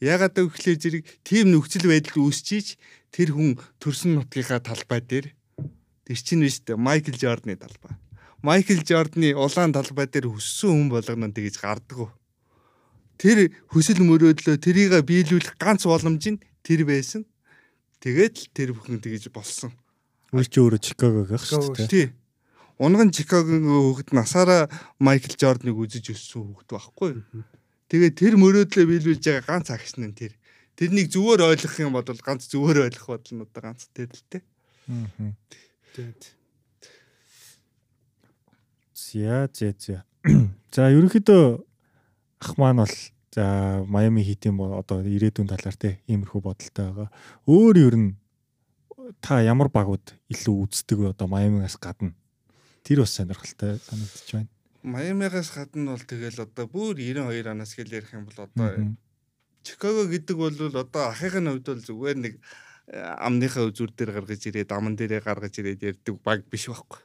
Ягаад гэвэл зэрэг тийм нөхцөл байдал үүсчиж тэр хүн төрсөн нутгийнхаа талбай дээр тэр чинь биш үү Майкл Жордны талбай. Майкл Жордны улаан талбай дээр өссөн хүн болгоно тэгэж гардаг. Тэр хүсэл мөрөөдлөө тэрийг биелүүлэх ганц боломж нь тэр байсан. Тэгээд л тэр бүхэн тэгэж болсон. Үл чи өөрөө Чикагог ах шүү дээ. Тий. Унган Чикагогийн хүүхэд насаараа Майкл Жордныг үзэж өссөн хүүхэд байхгүй. Тэгээд тэр мөрөөдлөө биелүүлж байгаа ганц агш нь тэр. Тэрнийг зүгээр ойлгох юм бол ганц зүгээр ойлгох бодол нь одоо ганц тэр л те. Мгм. Тий. За за за. За ерөнхийдөө ах маань бол за Майами хитийн бол одоо ирээдүйн талаар те иймэрхүү бодолтой байгаа. Өөр ер нь та ямар багууд илүү үздэг вэ одоо Майамигаас гадна? Тэр бас сонирхолтой санагдчих байна. Майамигаас гадна бол тэгэл одоо бүр 92 оноос хэл ярих юм бол одоо. Чикаго гэдэг бол одоо ахыхын хувьд бол зүгээр нэг э, амныхаа үзүүр дээр гаргаж ирээд аман дээрээ гаргаж ирээд ярьдаг баг биш байхгүй.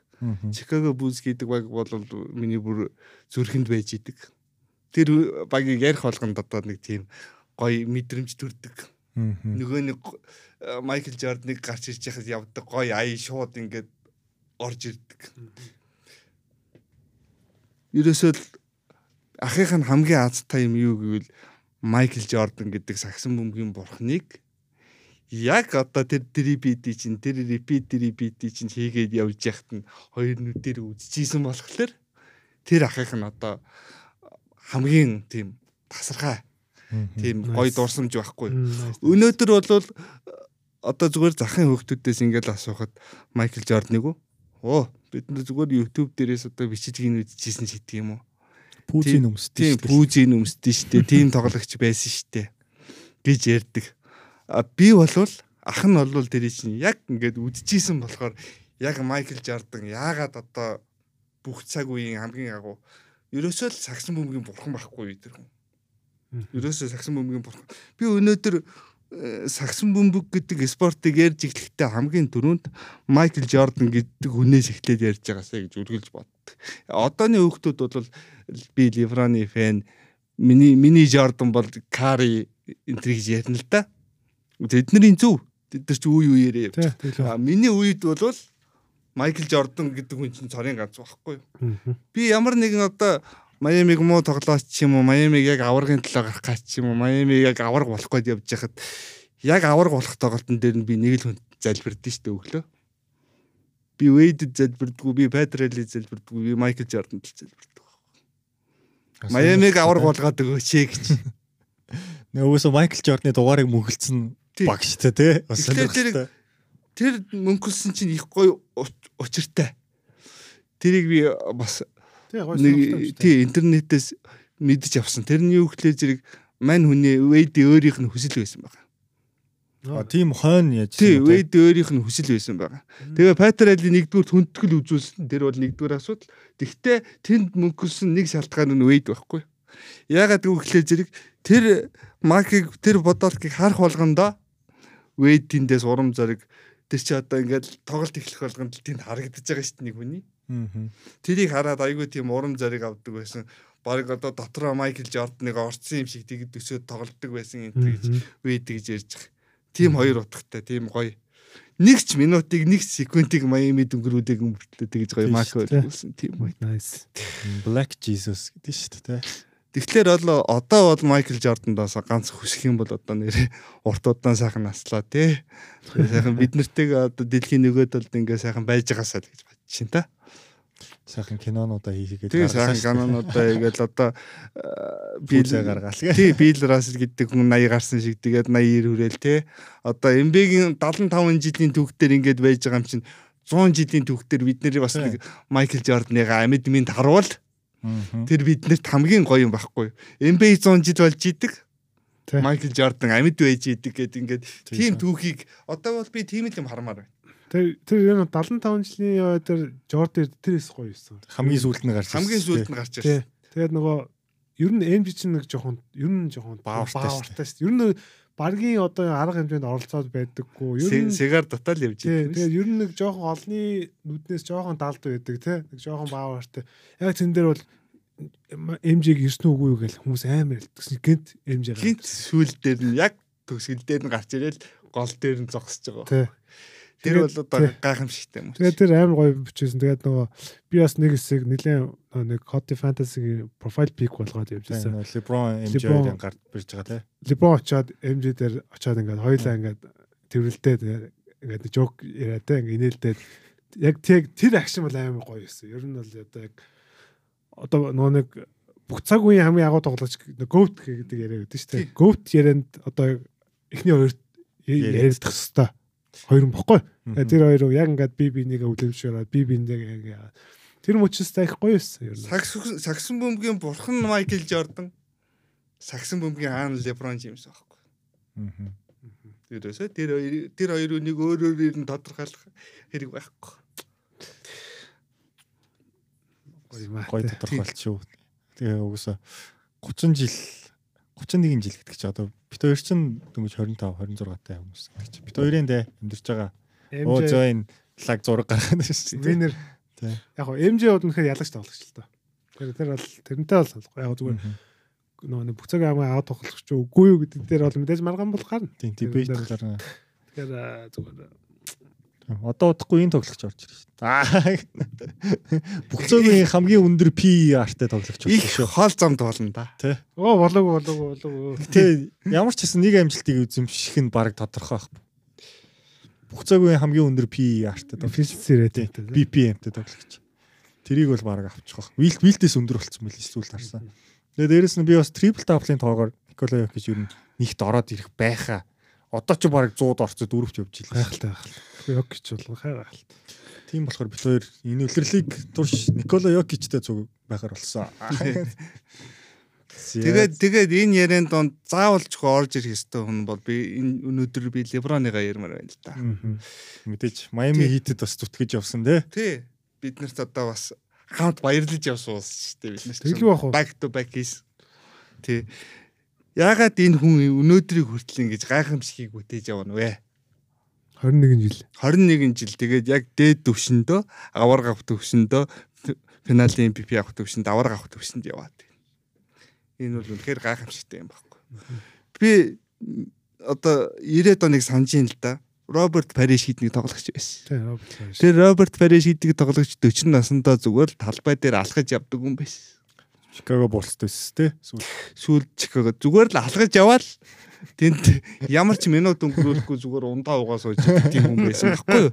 Чикаго Булс гэдэг баг бол миний бүр зүрхэнд байж идэг. Тэр багийг ярих болгонд одоо нэг тийм гоё мэдрэмж төрдөг. Нөгөө нэг э, Майкл Жордныг гарч ирж яхад явдаг гоё ая шууд ингээд орж ирдэг. Ерөөсөө ахих нь хамгийн азтай юм юу гэвэл Майкл Жордан гэдэг сагсан бөмбөгийн бурхныг яг одоо тэр дрибити чинь тэр репит дрибити чинь хийгээд явж яхад нь хоёр нүдээр үзчихсэн болохоор тэр ахих нь одоо хамгийн тийм тасархай тийм гоё дурсамж байхгүй. Өнөөдөр бол одоо зүгээр захын хөвгтүүдээс ингээл асуухад Майкл Жорданыг? Оо бид нар зүгээр YouTube дээрээс одоо бичиж гин үзчихсэн ч гэдэг юм уу? Пүүзийн өмсдөг. Тийм пүүжийн өмсдөн штэ. Тийм тоглогч байсан штэ гэж ярьдаг. А би болвол ах нь болвол тэр чинь яг ингээд үдчихсэн болохоор яг Майкл Жордан яагаад одоо бүх цаг үеийн хамгийн агуу ерөөсөө л сагсан бөмбөгийн бурхан байхгүй тэр хүн. Ерөөсөө сагсан бөмбөгийн бурхан. Би өнөөдөр э, сагсан бөмбөг гэдэг спортыг ярьж эхлэхдээ хамгийн түрүүнд Майкл Жордан гэдэг хүнээс эхлээд ярьж байгаасаа гэж үргэлж боддог. Одооны хүүхдүүд бол би Левроны фэн миний миний Жордан бол Кари энэ гэж ярина л да. Тэдний зөв. Тэд нар ч үе үеэрээ явж. Миний үед бол Майкл Жордан гэдэг хүн чинь цорын ганц байхгүй юу? Би ямар нэгэн одоо Майамиг муу тоглооч ч юм уу, Майамиг яг аваргын төлөө гарах гач ч юм уу, Майамиг яг аварга болох гээд явж хахад яг аварга болох тоглолтын дээр нь би нэг л хүн залбирдэн шүү дээ өглөө. Би Вейдэд залбирдгүү, би Патрелли залбирдгүү, би Майкл Жорданд залбирдгүү. Майамиг аварга болгоод өгөөч ээ гэж. Нөгөөсөө Майкл Жордны дугаарыг мөнгөлцсөн Тий. баг шүү дээ тий. Бас сонирхолтой. Тэр мөнгөлсөн чинь их гоё уч- учиртай. Тэрийг би бас нэг тий интернетээс мэдж авсан. Тэрний юу гэхлээр зэрэг мань хүний Вейд өөрийнх нь хүсэл байсан байгаа. А тийм хойно яаж Тий? Вейд өөрийнх нь хүсэл байсан байгаа. Тэгээ Патрали нэгдүгээр хүндэтгэл үзүүлсэн. Тэр бол нэгдүгээр асуудал. Тэгвэл тэнд мөнгөсөн нэг шалтгаан нь Вейд байхгүй. Яагаад гэвэл зэрэг тэр Макийг тэр бодолтыг харах болгондоо Вейд тэндээс урам зориг тэр чи одоо ингээд тоглолт эхлэх болгонд тэнд харагдаж байгаа шүү дээ нэг хүний. Тэрийг хараад айгүй тийм урам зориг авдаг байсан. Бараг одоо дотроо Майкл Жорданыг орцсон юм шиг тэгэд өсөөд тоглолдог байсан энэ гэж. Вейд гэж ярьж байгаа. Тийм хоёр утгатай, тийм гоё. Нэг ч минутыг, нэг секундыг Майами дөнгөрүүдийг өнгөртлөө тэгж гоё мак болсон тийм гоё. Nice. Black Jesus гэдэг шүү дээ. Тэгэхээр бол одоо бол Майкл Жордандаас ганц хүсэх юм бол одоо нэр урт удаан сайхан наслаа тий. Сайхан бид нартэйг одоо дэлхийн нөгөөд бол ингээ сайхан байж байгаасаа л гэж бодчих шин та. Сайхан кинонуудаа хийгээд Тэгээ сайхан канонуудаа игээл одоо Пүүзээ гаргаал гэ. Тий, Бил Рассел гэдэг хүн 80 гарсан шиг тэгээд 80 хүрээл те. Одоо Эмбегийн 75 жилийн түүхтэр ингээд байж байгаа юм чинь 100 жилийн түүхтэр бид нэр бас нэг Майкл Жорданыг амьд минь харуул тэр биднэрт хамгийн гоё юм байхгүй. NBA 100 жил болж идэг. Майкл Жордан амьд байж идэг гэдэг ингээд Тий, тийм түүхийг одоо бол би тийм л юм хармаар байна. Тэр тэр яг 75 жилийн яваа тэр Жордан тэрээс гоё юусан. Хамгийн сүүлд нь гарч ирсэн Хамгийн сүүлд нь гарч ирсэн. Тэгээд нөгөө ер нь MG чинь нэг жоохон ер нь жоохон баавартай шүү. дээ. Ер нь баргийн одоо арга хэмжээнд оролцоод байдаггүй. Ер нь Сегар дотоод явж идэг. тэгээд ер нь нэг жоохон олны нүднээс жоохон далд байдаг тий. Нэг жоохон баавартай. Яг тэн дээр бол MJ-г ирсэн үгүй юу гэж хүмүүс амар хэлдэг. Гинт MJ Гинт сүүл дээр нь яг төгсгөл дээр нь гарч ирэл гол дээр нь зогсож байгаа. Тэр бол одоо гайхамшигтай юм. Тэгээд тэр амар гоё бичсэн. Тэгээд нөгөө би бас нэг хэсэг нэлээд нэг Hot Fantasy-гийн профайл пик болгоод явж Тийм, байсан. нөгөө LeBron MJ LeBron. хоёрын гард бирж байгаа тий. Либон очоод MJ дээр очоод ингээд хоёлаа ингээд тэрвэлдээд ингээд жок яриад те ингээд инээлдээд яг тэг тэр акшн бол амар гоё байсан. Ер нь бол одоо яг одоо нөгөө нэг бүх цаг үеийн хамгийн агуу тоглогч GOAT гэдэг яриа гэдэг шүү дээ. GOAT ярианд одоо эхний хоёр яриадах хэвээр хоёр юм бохгүй. Тэгээ Тэр хоёр яг ингээд би бинийгээ үлэмшөөрөөд би ингээд тэр мөчс их гоё байсан ер нь. Сакс саксон бөмбөгийн бурхан Майкл Жордан. Саксон бөмбөгийн аан Леброн Джеймс байхгүй. Мгм. Тэрөөсөө тэр хоёр тэр хоёр үнийг өөр өөрөөр нь тодорхойлох хэрэг байхгүй. Гоё юм аа. Гой тодорхойлт шүү. Тэгээ угсаа 30 жил 31 жил гэдэг чи одоо бит хоёр чинь дөнгөж 25 26 таа хүмүүс гэдэг чи. Бит хоёрын дэ амьдарч байгаа. Оо зөө энэ лаг зураг гаргаад байна шүү дээ. Винер яг гоо MJ бол үнэхээр ялагч тоглогч л доо. Тэр тэр бол тэрнтэй бол. Яг зүгээр нөгөө нэг бүх цаг амгаа аваад тоглох ч үгүй юу гэдэг дээр бол мэдээж маргаан бол гарна. Тийм тийм дээр- гарна. Тэгэхээр зүгээр Одоо удахгүй энэ тоглогч орж ирж байна. Аа. Бүх цогийн хамгийн өндөр PER-тай тоглогч Их болсон шүү. хоол замд болно да. Тэ. оо болоогүй болоогүй болоогүй. Тэ ямар ч хэсэн нэг амжилтыг эзэмших нь баг тодорхой байхгүй. Бүх цагийн хамгийн өндөр PER-тай тоглогч. Efficiency rate. BPM-тэй тоглогч. Тэрийг бол баг авчих واخ. Вил вилдээс өндөр болцсон байл эсвэл харсан. Тэгээ дээрэс нь би бас triple double-ын тоогоор Никола Йокич ер нь нэгт ороод ирэх байхаа. Одоо ч баг 100-д орцод дөрөвч явж илээ. гайхалтай гайхалтай. Йок гэж бол гайхалтай. Тийм болохоор бид хоёр энэ үлрэлийг турш Никола Йокичтэй цуг байхаар болсон. Тэгээд тэгээд энэ ярианд донд заавалч орж ирэх ёстой хүн бол би энэ өнөөдөр би Леброныгаа ярмаар байна л да. мэдээж Майами хитэд бас зүтгэж явсан те. Тий. Бид нарт одоо бас хамт баярлаж явсан ус шүү дээ бид нар. Тэглүү ах уу? Back to back хийсэн. Тий. Яагаад энэ хүн өнөөдрийг хүртэл ингэж гайхамшигыг бүтээж явна вэ? 21 жил. 21 жил тэгээд яг дээд төвшөндөө авар гавх төвшөндөө финалийн MVP авах төвшөнд авар гавх төвшөнд яваад. байна. Энэ бол үнэхээр гайхамшигтай юм байхгүй. Би одоо 90-ад оныг санаж ин л да. Роберт Париш хийдний тоглогч байсан. Тэр Роберт Париш хийдэг тоглогч 40 наснда зүгээр л талбай дээр алхаж явдаг хүн байсан. Чикаго Буллс дэс те. Сүүл Чикаго зүгээр л алхаж яваал тэнд ямар ч минут өнгөрүүлэхгүй зүгээр ундаа угаа сууж тийм хүн байсан байхгүй юу?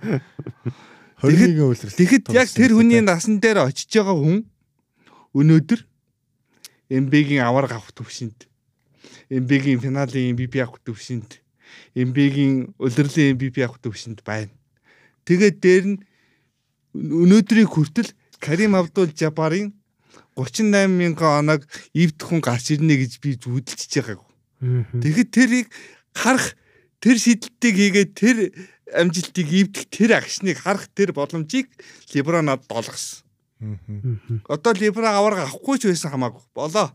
21 үлрэл. Тэгэхэд яг тэр хүний насан дээр очиж байгаа хүн өнөөдөр MB-гийн авар авах төвшөнд MB-гийн финалийн MVP авах төвшөнд MB-гийн улирлын MVP авах төвшөнд байна. Тэгээд дээр нь өнөөдрийг хүртэл Карим Абдул Жабарын 38 мянган оног ивдэх хүн гарч ирнэ гэж би зүудэлчихэж байгаагүй. Тэгэхэд тэрийг харах тэр шийдэлтийг хийгээд тэр амжилтыг ивдэх тэр агшныг харах тэр боломжийг Лебронад долгосон. Мгм. Одоо Леброн аварга авахгүй ч байсан хамаагүй. Болоо.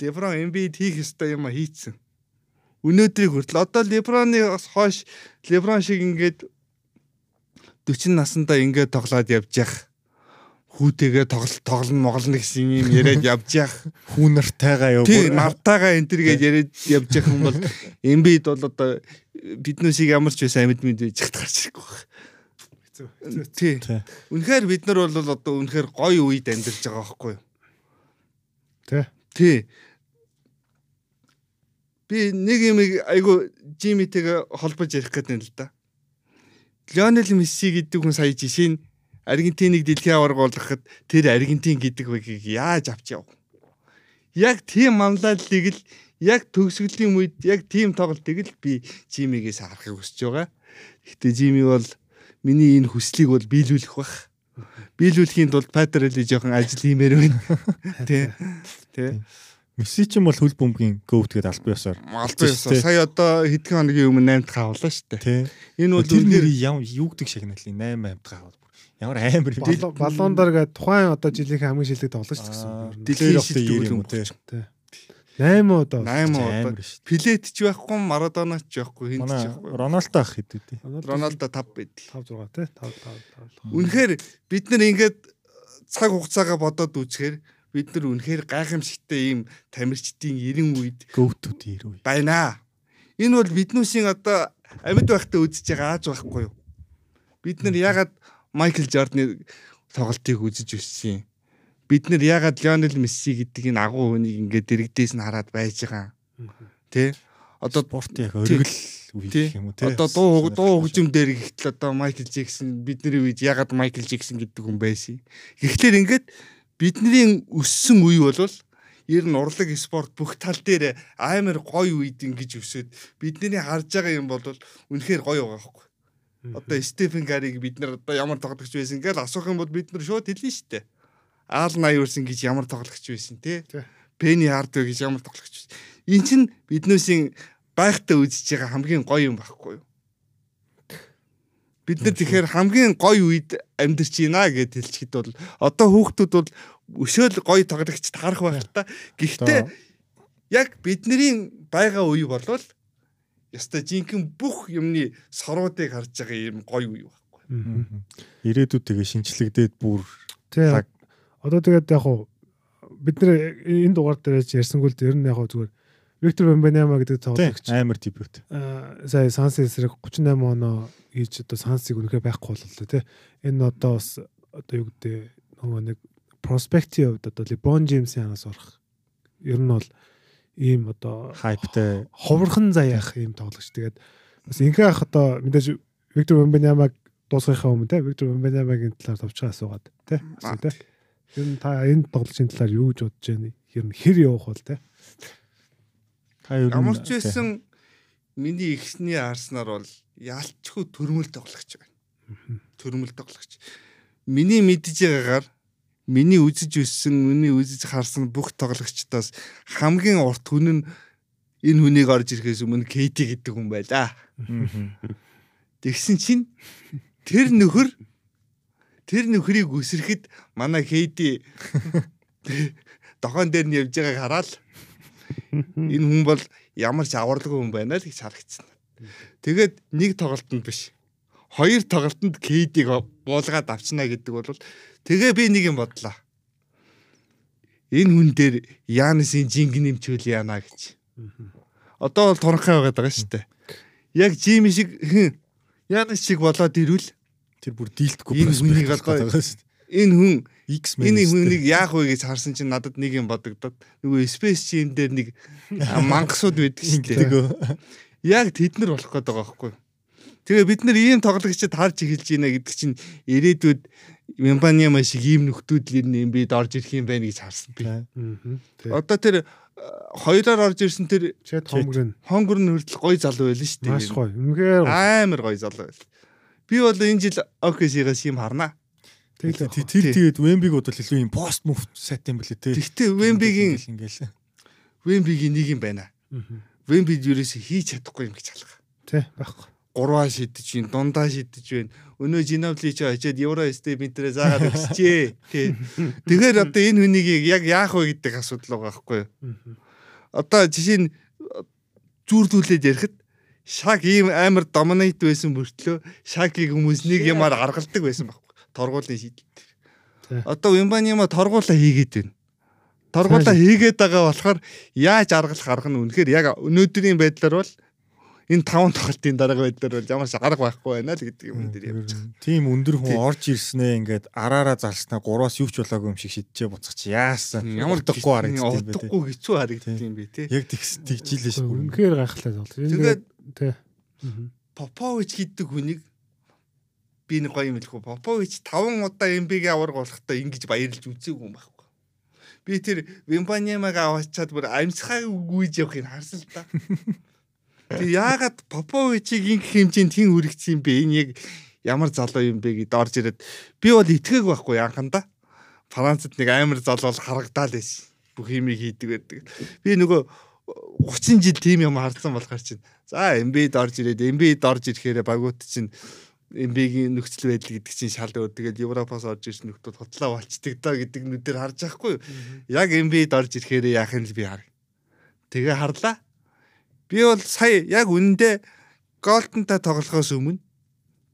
Леброн NBA-д хийх ёстой юм а хийцэн. Өнөөдрийг хүртэл одоо Леброны хойш Леброн шиг ингээд 40 наснда ингээд тоглоод явж явах хүүтэйгээ тоглол тоглоно моголно гэсэн юм яриад явж явах хүүнартайгаа яв. Тий, навтаагаа энэ төргээд яриад явж явах юм бол Эмбид бол одоо биднүүсийг ямар ч байсан амьд мэд байж гарч ирэхгүй. Тий. Тий. Үнэхээр бид нар бол одоо үнэхээр гоё үед амьдарч байгаа байхгүй юу? Тий. Тий. Би нэг юм айгу Жимитэйгээ холбож ярих гэдэг юм л да. Лионел Месси гэдэг хүн сая жишээ нь Аргентиныг дэлхийн аварга болгоход тэр Аргентин гэдэг үгийг яаж авч яв? Яг тийм манлайллыг л яг төгсгөлийн үед яг тийм тоглолтыг л би Жимигээс харахыг хүсэж байгаа. Гэтэ Жими бол миний энэ хүслийг бол биелүүлэх бах. Биелүүлэхийн тулд Патрелли жоохон ажил хиймээр байна. Тэ. Тэ. Месси ч юм бол хөл бөмбөгийн гоут гэдэг албан ёсоор. Албан ёсоор сая одоо хэдхэн хоногийн өмнө 8 дахь авлаа шүү дээ. Энэ бол үнээр юу гэдэг шагналын 8 8 дахь аваад. Ямар амар юм. Баллон- Баллондар гэдэг тухайн одоо жилийн хамгийн шилдэг тоглож ч гэсэн. Нь. дэлхийн шилдэг юм тий. 8 удаа. 8 одоо Амар шүү. Пилет ч байхгүй, Марадона ч байхгүй, хин ч байхгүй. Роналдо ах хэд үү? Роналдо 5 байдаг. 5 6 тий 5 5 5. Үнэхээр бид нар ингээд цаг хугацаагаа бодоод үзэхээр бид нар үнэхээр гайхамшигтай ийм тамирчдын 90 үед Гоутүүд ирүү. байна. Энэ бол биднүүсийн одоо амьд байхдаа үзэж байгаа ааж байхгүй юу? Бид нар ягаад Майкл Жордны тоглолтыг үзэж өссөн юм? Бид нар ягаад Лионел Месси гэдэг энэ агуу хүнийг ингээд дэрэгдээс нь хараад байж байгаа? Тэ? Одоо спорт яг өргөл үе Тий. гэх юм уу тий. Одоо дуу дуу хөгжим дээр ихтэл одоо Майкл Джексон бидний үед ягаад Майкл Джексон гэдэг хүн байсан. Гэхдээ ингээд бидний өссөн үе болвол ер нь урлаг спорт бүх тал дээр амар гоё үед ингэж өсөд бидний харж байгаа юм бол үнэхээр гоё байгаа байхгүй. Одоо Стефен Гариг бид нар одоо ямар тоглогч байсан гэж асуух юм бол бид нар шууд хэлнэ шүү дээ. Аал Найерс гэж ямар тоглогч байсан те. Тий. Пенни Хардвей гэж ямар тоглогч байсан. Эн чинь биднээсийн байхтай үзэж байгаа хамгийн гоё юм байхгүй юу? Бид нар тэгэхээр хамгийн гоё үед амьдарч байна гэд хэлчихэд бол одоо хүүхдүүд бол өшөөл гоё тоглогч таарах байх та. Гэхдээ яг бидний байгаа үе болвол яста жинхэнэ бүх юмны соруудыг харж байгаа юм гоё үе байхгүй. Ирээдүйд тэгээ шинчлэгдээд бүр. Цаг. Одоо тэгээд яг хуу бид нэр энэ дугаар дээр ярьсангүй л ер нь яг хуу зүгээр Виктор Бамбаняма гэдэг тоглогч амар дебют. аа, сая Санс эсрэг 38 оноо хийж одоо Сансыг үнэхээр байхгүй боллоо тий. Энэ одоо бас одоо юу гэдэг нөгөө нэг проспектив хувьд одоо Лебон Джеймсийн ханаас орох ер нь бол ийм одоо Хайптай ховрхон заяах ийм тоглогч. Тэгээд бас ингээ ах одоо мэдээж Виктор Бамбанямаг дуусгахаа өмнө те Виктор Бамбанямагийн талаар товчхон асуугаад те. Аа. те. Ер нь та энэ тоглолтын талаар юу гэж бодож байна? Нь хэр явах бол те. та ер нь Ямар ч байсан миний ихсний арснаар бол ялчгүй төрмөл тоглогч байна. Төрмөл тоглогч. Миний мэдж байгаагаар миний үзэж өссөн, миний үзэж харсан бүх тоглогчдоос хамгийн урт хүн нь энэ хүнийг орж ирэхээс өмнө KT гэдэг хүн байлаа. Тэгсэн чинь тэр нөхөр тэр нөхрийг үсрэхэд манай KT дохоон дээр нь явж байгааг хараад энэ хүн бол ямар ч аварлаггүй хүн байна л гэж харагдсан. Тэгээд нэг тоглолтод биш. Хоёр тоглолтод KD-г буулгаад авчна гэдэг бол тэгээ би нэг юм бодлоо. Энэ хүн дээр Янысын жинг нэмчүүл яана гэж. Одоо бол туранхай байгаад байгаа шүү дээ. Яг Жими шиг Янис шиг болоод ирвэл тэр бүр дийлдэхгүй Энэ хүнийг шүү энэ хүн. X-Men. энэ хүнийг яах вэ гэж харсан чинь надад нэг юм бодогдоод нөгөө Space Jam дээр нэг мангасууд байдаг шүү дээ. Яг тэд нар болох гээд байгаа байхгүй. Тэгээ бид нар ийм тоглогчид харж эхэлж байна гэдэг чинь ирээдүйд Мембаниама шиг ийм нөхдүүд л энэ бид орж ирэх юм байна гэж харсан би. Аа. Тэг. Одоо тэр э, хоёроор орж ирсэн тэр Чэт хомгрын хонгор нь хүртэл гоё залуу байл шүү дээ. маш гоё. Үнэхээр. Амар гоё залуу байл. Би бол энэ жил OKC-гаас юм харнаа. Тэгэл тэр тэгээд Wemby-г бол илүү юм пост мove сайт юм бэлээ те. Гэхдээ Wemby-гийн ингээл Wemby-гийн нэг юм байна. Wemby юурээс хийж чадахгүй юм гэж халах. Тэ байхгүй. Гурваа шидэж байна, дундаа шидэж байна. Өнөө Жинавли ч очиад Евро степ интерээ заагаад өгсчээ. Тий. Тэгэхээр одоо энэ хүнийг яг яах вэ гэдэг асуудал байгаа байхгүй юу? Одоо жишээ нь зүүрлүүлээд ярихад шаг ийм амар доминейт байсан мөртлөө шагийг хүмүүс нэг юмар аргалдаг байсан байхгүй. Торгуулийн шийдэл. Тий. Одоо Вимбанима торгуулаа хийгээд байна. Торгуулаа хийгээд байгаа болохоор яаж аргалах арга нь үнэхээр яг өнөөдрийн байдлаар бол энэ таван тоглолтын дараагийн байдлаар бол ямар ч арга байхгүй байна л гэдэг юм дээр явж байгаа. тийм өндөр хүн орж ирснээ ингээд араараа залснаа гураас юу ч болоогүй юм шиг шидчихээ буцах чи яасан. Ямар удахгүй харагдсан юм бэ те. Удахгүй хэцүү харагдсан юм бэ те. Яг тэгс тэгжилээ шүү. Үнэхээр гайхалтай тоглолт. Тэгээд тэ. Попович гэдэг хүнийг би нэг гоё юм хэлэхгүй. Попович 5 удаа МБ-г аварга болохтой ингэж баярлж үзээгүй юм байхгүй. Би тэр Вимбаниамаг аваачаад бүр амьсхааг гүйж явахыг харсан л та. Тэг яагаад Поповичийг ингэх хэмжээнд хин үргэцсэн юм бэ? Энэ яг ямар залуу юм бэ гэдээ орж ирээд би бол итгээг байхгүй анхандаа. Францад нэг амар залуу харагдаал байсан. Бүх юмыг хийдэг байдаг. Би нөгөө 30 жил тийм юм харсан болохоор чинь за MB-д орж ирээд MB-д орж ирэхээр багууд чинь MB-гийн нөхцөл байдал гэдэг чинь шал өөр. Тэгээд Европоос орж ирсэн нөхдүүд хутлаа болчдөг доо гэдэг нүдээр харж байхгүй юу? Яг MB-д орж ирэхээр яах юм л би хар. Тэгээ харлаа. Би бол сая яг үнэндээ Голдентай тоглохоос өмнө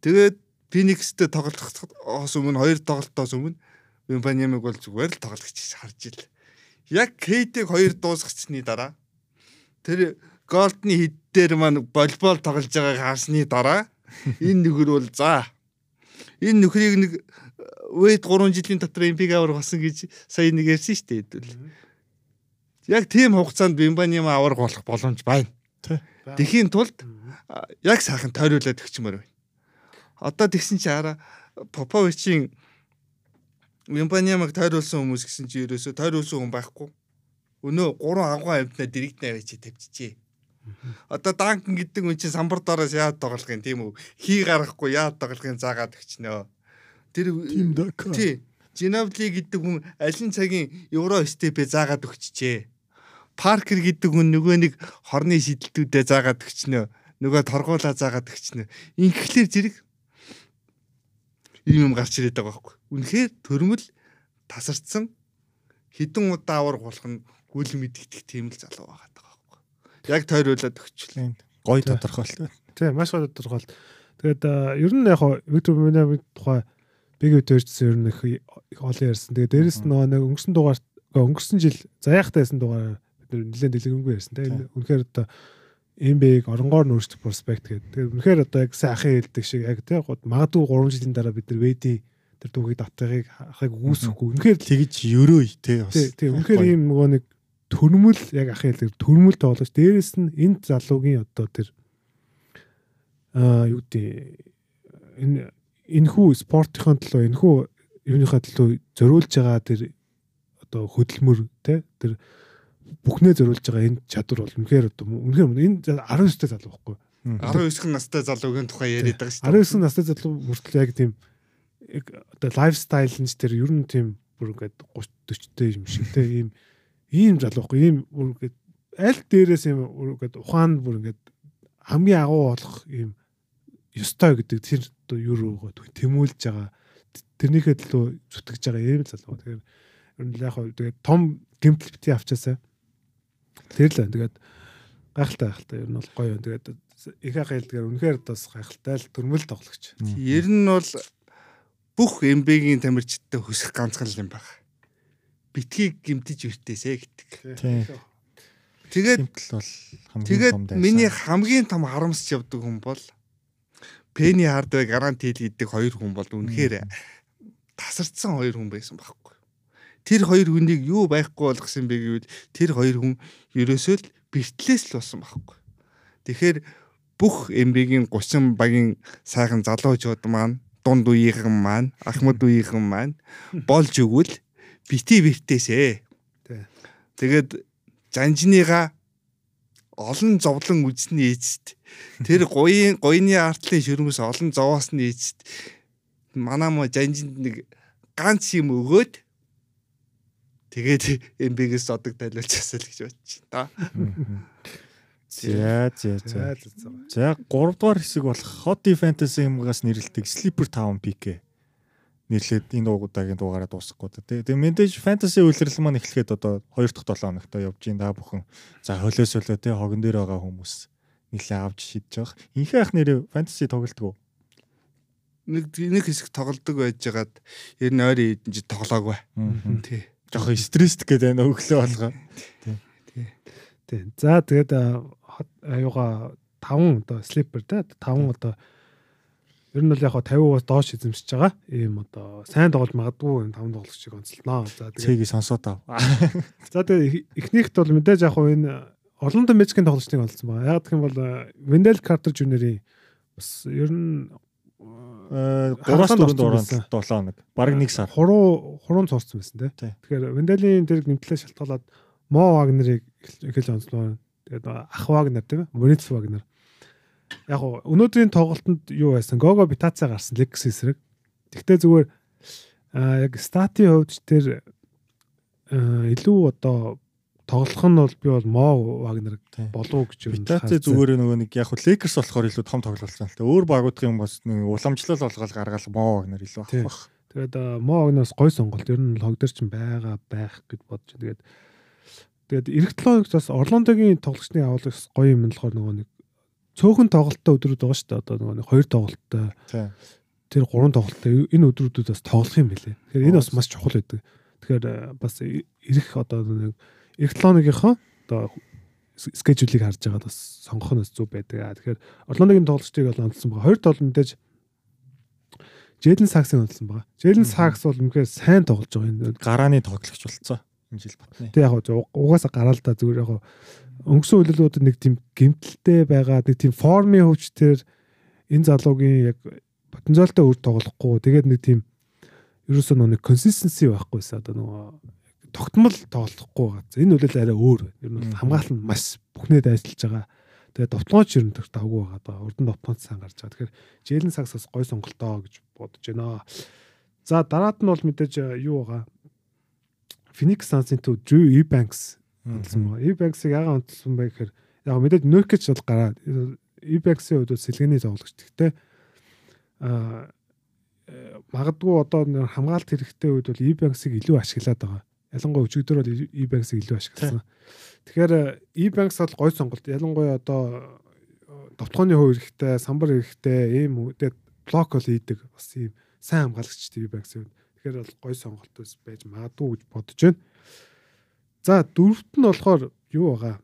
тэгээд Phoenix-тэй тоглохоос өмнө хоёр тоглолтоос өмнө Вимбанямыг бол зүгээр л тоглох гэж харж ил. Яг Кейтиг хоёр дуусгацсны дараа тэр Голдны хід дээр маань волейбол тоглож байгааг харсны дараа энэ нөхөр бол за энэ нөхрийг нэг Вэд 3 жилийн дотор импиг авар болсон гэж сая нэг ярьсан шүү дээ хэдүүл. Яг тийм хугацаанд Бимбаним авар болох боломж байна. Тэхийн тулд яг сайхан тойруулаад өгчмөр байна. Одоо тэгсэн чи хараа Поповичийн Вимбаниамаг тойруулсан хүмүүс гэсэн чи ерөөсө тойруулсан хүн байхгүй. Өнөө 3 агуу амтнаа дэрэгдэнэ байж тавьчихжээ. Одоо данкн гэдэг хүн чинь самбар доороос яад тоглохын тийм үү? Хий гаргахгүй яад тоглохын заагаад өгчнөө. Тэр Тим дака. Тий. Жинавли гэдэг хүн алин цагийн евро степэ заагаад өгчжээ. Паркер гэдэг хүн нөгөө нэг хорны шидэлтүүдээ заагаад өгчнөө. Нөгөө торгуулаа заагаад өгчнөө. Инхлээр зэрэг ийм юм гарч ирээд байгаа байхгүй. Үнэхээр төрмөл тасарцсан хідэн удаа авар болох нь гүл мэдгдэх тийм л залуу байгаа байхгүй. Яг тойруулаад өгчлээ. Гой тодорхойлт. Тийм маш гоо тодорхойл. Тэгээд ер нь яг Виктор Минамын тухай биг өдөрчсөн ер нь их олон ярьсан. Тэгээд дээрэс нь нөгөө нэг өнгөрсөн дугаар өнгөрсөн жил заяахтайсэн дугаар нэр нэлээд дэлгэрэнгүй ярьсан. Тэгээд үнэхээр одоо NBA-г оронгоор нөөцлөх проспект гэдэг. Тэгээд үнэхээр одоо яг сайн ахын хэлдэг шиг яг тийм магадгүй 3 жилийн дараа бид нар Веди тэр дүүгийг давтахыг ахыг үүсэхгүй. Үнэхээр л Тэгэж ерөөй те. Тий. Үнэхээр ийм нөгөө нэг төрмөл яг ахын хэлдэг төрмөл тоглож дээрэс нь энэ залуугийн одоо тэр аа юу гэдэг энэ энэхүү спортын төлөө энэхүү юуныхаа төлөө зориулж байгаа тэр одоо хөдөлмөр те тэр бүхнээ зориулж байгаа энэ чадвар бол үнэхээр одоо үнэхээр энэ 19 дэх залуу байхгүй 19 настай залуугийн тухай яриад байгаа шүү дээ. 19 настай залуу мөртлөө яг тийм яг одоо лайфстайл нь ч тэр ер нь тийм бүр ингээд 30 40-тэй юм шиг те. Ийм ийм залуу байхгүй. Ийм бүр ингээд аль дээрээс юм ингээд ухаан бүр ингээд хамгийн агуу болох ийм ёстой гэдэг тэр одоо юу руугаа тэмүүлж байгаа тэрнийхээ төлөө зүтгэж байгаа ийм залуу. Тэгэхээр ер нь яг хөө тэгээд том гимтэл бити авчаасаа тэр л байна. Тэгээд гайхалтай гайхалтай ер нь бол гоё юм. Тэгээд их ах хэлдгээр үнэхээр бас гайхалтай л төрмөл тоглогч. Ер нь бол бүх MB-гийн тамирчидтай хөсөх ганцхан л юм байна. Битгий гимтэж өртөөсэй гэдэг. Тэгээд бол хамгийн тэгээд том дайсан. миний хамгийн том харамсч явдаг хүн бол Пени Хардвей гарантил гэдэг хоёр хүн бол үнэхээр тасарцсан хоёр хүн байсан байхгүй. Тэр хоёр хүнийг юу байхгүй болгосон бэ гэвэл тэр хоёр хүн ерөөсөө л бэртлээс л болсон байхгүй. Тэгэхээр бүх MB-гийн 30 багийн сайхан залуучууд маань дунд үеийнхэн маань ахмад үеийнхэн маань болж өгвөл бити бертээсээ. Тий. Тэгээд жанжныгаа олон зовлон үзсний эцэст тэр гоёын гоёны артлын шөрмөс олон зовоосны эцэст манай мо жанжинд нэг ганц юм өгөөд тэгээд эмбигээс одог тайлуулчихсан л гэж бодож байна. За за за. За за за. За 3 дугаар хэсэг болох Hot Fantasy юмгаас нэрлдэг Sleeper Town PK нэрлээд энэ уугуудаагийн дугаараа дуусахгүй да. Тэгээ мэдээж fantasy үйлрэл маань эхлэхэд одоо 2 дахь 7 хоногт явж ин да бүхэн. За хөлөөс хөлөө тий хогон дээр байгаа хүмүүс нэлээ авч шидэж байгаа. Инхээ ах нэрээ fantasy тоглолтгоо. Нэг нэг хэсэг тоглодог байжгаад ер нь ойрын хэдэн жил тоглоагүй. Тий. Жохо стресст гэдэг байна өглөө болгоо. Тийм. За тэгээд аюугаа 5 одоо слипер те 5 одоо ер нь бол яг хаа 50-аас доош эзэмшиж байгаа. Ийм одоо сайн тоглож магадгүй энэ 5 тоглогчийг онцлноо. За тэгээд Цэгийг сонсоод ав. за тэгээд эхнийхт бол мэдээж яг энэ Орландо Мэжикийн тоглогчдыг онцлсан байгаа. Яг гэх юм бол Вендел Картер Жуниорийн бас ер нь Э 3-4 Хаалганд орсон дуурайнд байсан. 7 хоног. Бараг 1 сар. хуруу хуруун цуурсан байсан. Тий. Тэгэхээр Венделийн тэр гимтлээ шалтгаалаад Мо Вагнерыг эхэлж онцлоо. Тэгээд ах Вагнер тийм ээ. Мориц Вагнер. яг гоо өнөөдрийн тоглолтод юу байсан? Гого Битацаа гарсан Legacy эсрэг. Тэгтээ зүгээр яг статын хувьд тэр илүү одоо тоглох нь бол би бол Мо Вагнер болов гэж юу Битаци зүгээр нөгөө нэг яг Lakers болохоор илүү том тоглолцсон л та. Өөр багуудын бас нэг уламжлал болгоод гаргаал моо гэнэр илүү авах. Тэгээд Мо Вагнераас гой сонголт ер нь логдор ч байгаа байх гэж бодож байна. Тэгээд тэгээд эх 7 хоногт бас Орлондогийн тоглогчны авал бас гоё юм болохоор нөгөө нэг цөөхөн тоглолттой өдрүүд байгаа шүү дээ. Одоо нөгөө нэг хоёр тоглолттой тэр гурван тоглолттой энэ өдрүүдэд бас тоглох юм билээ. Тэгэхээр энэ бас маш чухал байдаг. Тэгэхээр бас ирэх одоо нэг эх 7 хоногийнхоо одоо скежүүлийг харж байгаад бас сонгох нь зүг байдаг. Тэгэхээр Орлондогийн тоглолчдыг бол онцлсан байгаа. Хоёр тоглолт мэдээж Жэдэн Саксын онцлсан байгаа. Жэдэн Сакс бол үнэхээр сайн тоглож байгаа энэ. Гарааны тоглогч болцсон. Энэ жил батны. Тэг яг угаасаа гараал та зүгээр яг өнгөрсөн үеэлүүд нэг тийм гимтэлтэй байгаа, нэг тийм формын хөвчтөр энэ залуугийн яг потенциалтай үр тоглохгүй. Тэгээд нэг тийм ерөөсөө нэг консистенси байхгүйсэн одоо нөгөө тогтмол тоглохгүй байгаа. Энэ үеэл арай өөр. Ер нь хамгаалал нь маш бүхнээ дайсалж байгаа. Тэгээд довтлооч ер нь тавгүй байгаа даа. Урдан довтлооч сайн гарч байгаа. Тэгэхээр Жэлен Сакс бас гой сонголтоо гэж бодож байна. За дараад нь бол мэдээж э, юу байгаа. Phoenix Suns-ын төв Drew Eubanks онцсон байгаа. Eubanks-ыг яагаад онцсон бэ гэхээр яг мэдээж Nurkic бол гараад Eubanks-ийн хувьд сэлгээний тоглогч. Гэхдээ аа э, магадгүй одоо хамгаалт хэрэгтэй үед бол Eubanks-ыг илүү ашиглаад байгаа. Ялангуяа өчигдөр бол Eubanks-ыг илүү ашигласан. Тэгэхээр э, Eubanks бол гой сонголт. Ялангуяа одоо довтлооны хувь хэрэгтэй, самбар хэрэгтэй, ийм үедээ блок бол хийдэг. Бас ийм сайн хамгаалагчтай Eubanks-ийн хувьд. Тэгэхээр бол гой сонголт байж магадгүй гэж бодож байна. За дөрөвт нь болохоор юу байгаа?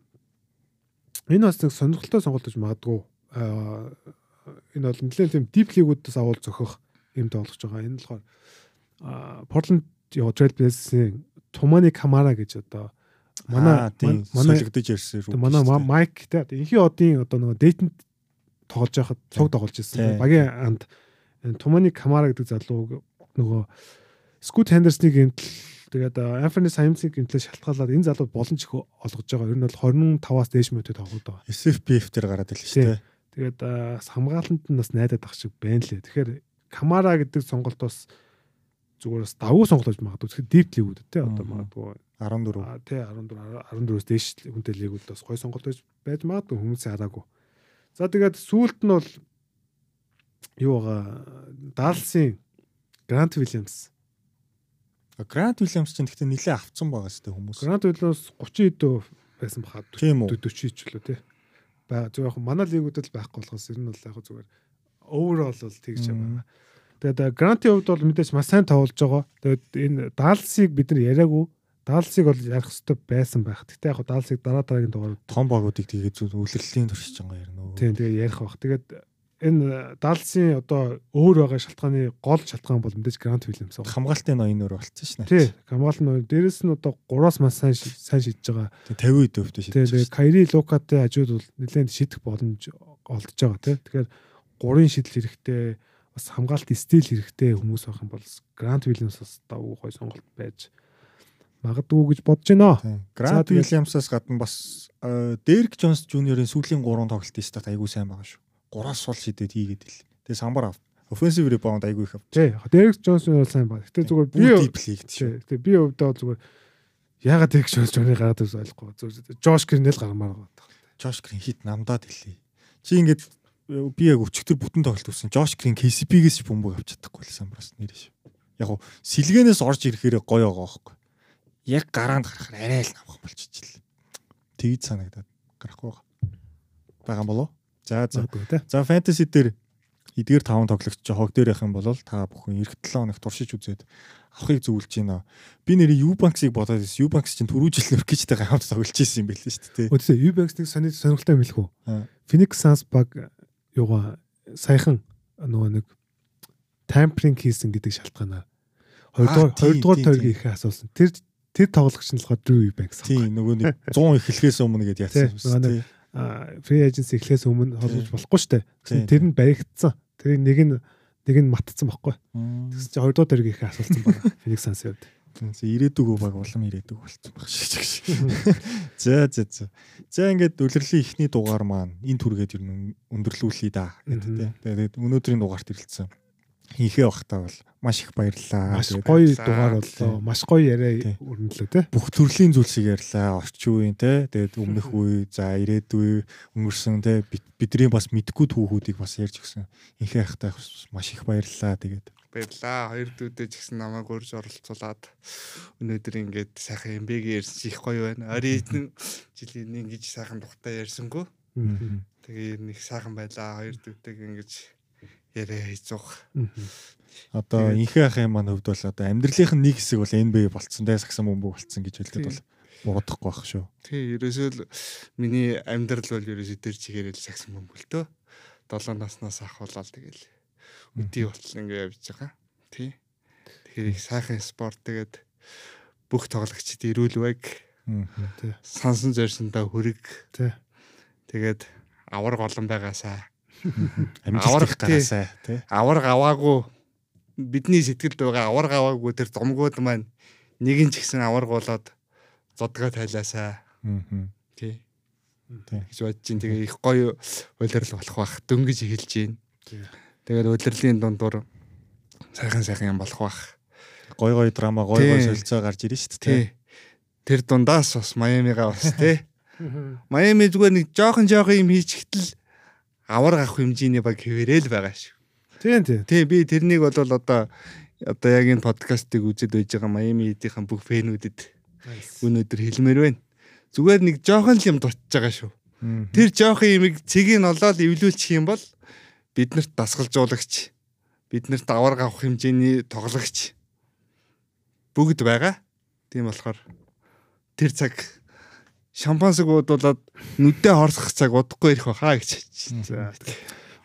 Энэ бас нэг сонирхолтой сонголт гэж магадгүй. Аа энэ бол нэлээд тийм deep league-уудаас авал зөхөх юм тоглож байгаа. Энэ болохоор Portland Trail Blazers-ийн Тумани Камара гэж одоо манай манай солигдож ирсэн Тэгээ манай ма- майк те инхи одын одоо нөгөө дэйтэнд тоглож байхад цуг тоглож ирсэн. Багийн анд энэ Тумани Камара гэдэг залуу нөгөө Скут Хендерсны гэмтэл тэгээд Анфони Саймсыг гэмтлээ шалтгаалаад энэ залуу боломж их олгож байгаа. Ер нь бол 25-аас дээш мөтөд тоглоод байгаа. SFPF дээр гараад ирлээ шүү дээ. Тэгээд а, хамгаалалт нь бас найдаад ах шиг байна лээ. Тэгэхээр Камара гэдэг сонголт бас зүгээр бас давгүй сонголт гэж магадгүй. Тэгэхээр deep league-үүд те одоо магадгүй 14. А тий 14 14-өөс дээш хүнтэй лигүүд бас гой сонголт байж байж магадгүй хүмүүсийн хараагүй. За тэгээд сүүлд нь бол юу байгаа Далсын Грант Вильямс. Грант Уильямс ч гэхдээ нилээ авцсан байгаа дээ хүмүүс. Грант Вильямс 30 хэд байсан баха. Тийм үү? 40 ч лөө тий. Бага зөв яг манай лигүүдэд л байхгүй болохоос ер нь бол яг зүгээр overall бол тэгж байгаа. Тэгээд Грантийн хувьд бол мэдээж маш сайн тоглож байгаа. Тэгээд энэ Далсыг бид нар яриаггүй. Далсыг бол ярих хэрэгтэй байсан байх. Гэтэ яг Далсыг дараа дараагийн дугаар Том багуудыг тэгээд зүг үлрэлийн туршиж байгаа юм уу? Тийм тэгээ ярих бах. Тэгээд энэ Далсын одоо өөр байгаа шалтгааны гол шалтгаан бол мэдээж Грант байна. Хамгаалтын ноёноор болцсон шнэ. Тий, хамгаалал нь дээрэс нь одоо 3-аас маш сайн сайн шийдэж байгаа. 50 үед өвдөө Тий, тэгээ шийдэж. Кайри Лукатай хажууд бол нэлээд шийдэх боломж олдож байгаа тий. Тэгэхээр гурын шийдэл хэрэгтэй бас хамгаалт стил хэрэгтэй хүмүүс байх юм бол Грант Вильямс бас давуу гой сонголт байж магадгүй гэж бодож байна. Грант Уильямсаас гадна бас Дерек Джонс Жуниорын сүүлийн 3 тоглолтын стат айгүй сайн байгаа шүү. 3-аас сул шидэд хийгээд ил. Тэгээ самбар ав. Offensive rebound айгүй их авч. Тий, Дерек Джонс бол сайн байна. Гэтэ зүгээр би шүү. Тий. Тэгээ би өвдөө зүгээр ягаад Дерек Джонс жоны гараад ирс ойлгохгүй. Зүгээр Жош Гринэл гармаар байгаа. Жош Грин хит намдаад хэлээ. Чи ингээд э, би яг өчигдөр бүтэн тоглолт үзсэн. Жош Грин KCP-гээс ч бөмбөг авч чадахгүй л самбараас нэрэж. Яг гоо сэлгэнээс орж ирэхээр гоё байгаа байхгүй. Яг гараанд гарахаар арай л намхан болчихжээ. Тэгж санагдаад гарахгүй байгаа. Бага болоо. За за. За фэнтези дээр эдгээр 5 тоглогч хог дээр явах юм бол та бүхэн эх 7 хоног туршиж үзээд авахыг зөвлөж байна. Би нэрийг Ubanks-ыг бодоод байсан. Ubanks чинь түрүү жил Nurkic-тэйгээ хамт тоглож ирсэн юм байл шүү дээ. Өдөөсөө Ubanks-ыг сони сонирхолтой юм. Аа. Phoenix Suns баг юугаа саяхан нөгөө нэг tampering хийсэн гэдэг шалтгаанаар Аа, хоёрдугаар хоёрдугаар тойргийн ихээ асуусан. Тэр тэр тоглогч нь болохоор Drew Eubanks. Тийм нөгөө нэг 100 эхлэхээс өмнө гэдээ яатсан юм. Аа, free agency эхлээс өмнө холбож болохгүй штэ. Тэгсэн тэр нь баригдсан. Тэр нэг нь нэг нь матцсан байхгүй. Тэгсэн чинь хоёрдугаар тойргийн ихээ асуулсан байна. Phoenix Suns-ийн хувьд. Ирээдүг баг улам ирээдүг болцсон баг шиг. За за за. За ингээд үлрэлийн ихний дугаар маань энэ түргээд ер нь өндөрлүүлээ да гэдэг тийм. Тэгээд өнөөдрийн дугаарт ирэлцсэн. Хийхээ бахтаа бол маш их баярлалаа. Маш гоё дугаар боллоо. Маш гоё яриа өрнөлөө те. бүх төрлийн зүйлсийг ярьлаа. Орчин үеийн те. Тэгээд өмнөх үе, за ирээдүйн үе өнгөрсөн те. бид- Бидний бас мэдгүй түүхүүдийг бас ярьж өгсөн. Ихээ хахтай маш их баярлалаа. Тэгээд баярлаа. Хоёр дүүдээ ч гэсэн намайг урьж оролцуулаад өнөөдөр ингээд сайхан эмбэг ярьсан их гоё байна. Орийн жилийн ингэж сайхан тухтай ярьсангүй. Тэгээ нэг сайхан байлаа. Хоёр дүүтэйг ингэж яриа хийцух. одоо инхээ ахын маань хувьд бол одоо амьдралынх нь нэг хэсэг бол NBA болцсон те сагсан бөмбөг болцсон гэж хэлдэг бол буудахгүй байх шүү. Тий, ерөөсөө л миний амьдрал бол ерөөсөө тэр чигээрэл сагсан бөмбөлтөө. 7 наснаас ахуулаад тэгэл өдий болтол ингээ явж байгаа. Тий. Тэгэхээр их сайхан спорт тэгээд бүх тоглогчид ирүүл байг. Сансан зорьсондоо хүрэг. Тий. Тэгээд авар голон байгаасаа Амжилт их тий. авар гаваагүй бидний сэтгэлд байгаа авар гаваагүй тэр зомгууд маань нэгэн ч ихсэн авар голоод зодгоо тайлаасаа Мгм. тий Тий. гэж бодож чинь тэгээ их гоё улирал болох бах дөнгөж эхэлж байна. Тий. Тэгээд улирлын дундуур сайхан сайхан юм болох бах. Гой гой драма, гой гой солилцоо гарч ирнэ шүү дээ. Тэр дундаас бас Майамига бас тий. Майами зүгээр нэг жоохон жоохон юм хийчихтэл авар гах хэмжээний баг хэвэрээл байгаа шүү. Тийм тийм. Тий би тэрнийг бол одоо одоо яг энэ подкастыг үзэж байж байгаа Майами хэдийнхэн бүх фэнүүдэд өнөөдөр хэлмээр байна. Зүгээр нэг жоохон л юм дутж байгаа шүү. Тэр жоохон имийг цэгийг олоод эвлүүлчих юм бол биднэрт дасгалжуулагч биднэрт авар авах хэмжээний тоглогч бүгд байгаа. Тийм болохоор тэр цаг шампансаг уудуулаад нүдээ хорсох цаг удахгүй ирэх баха гэж. За.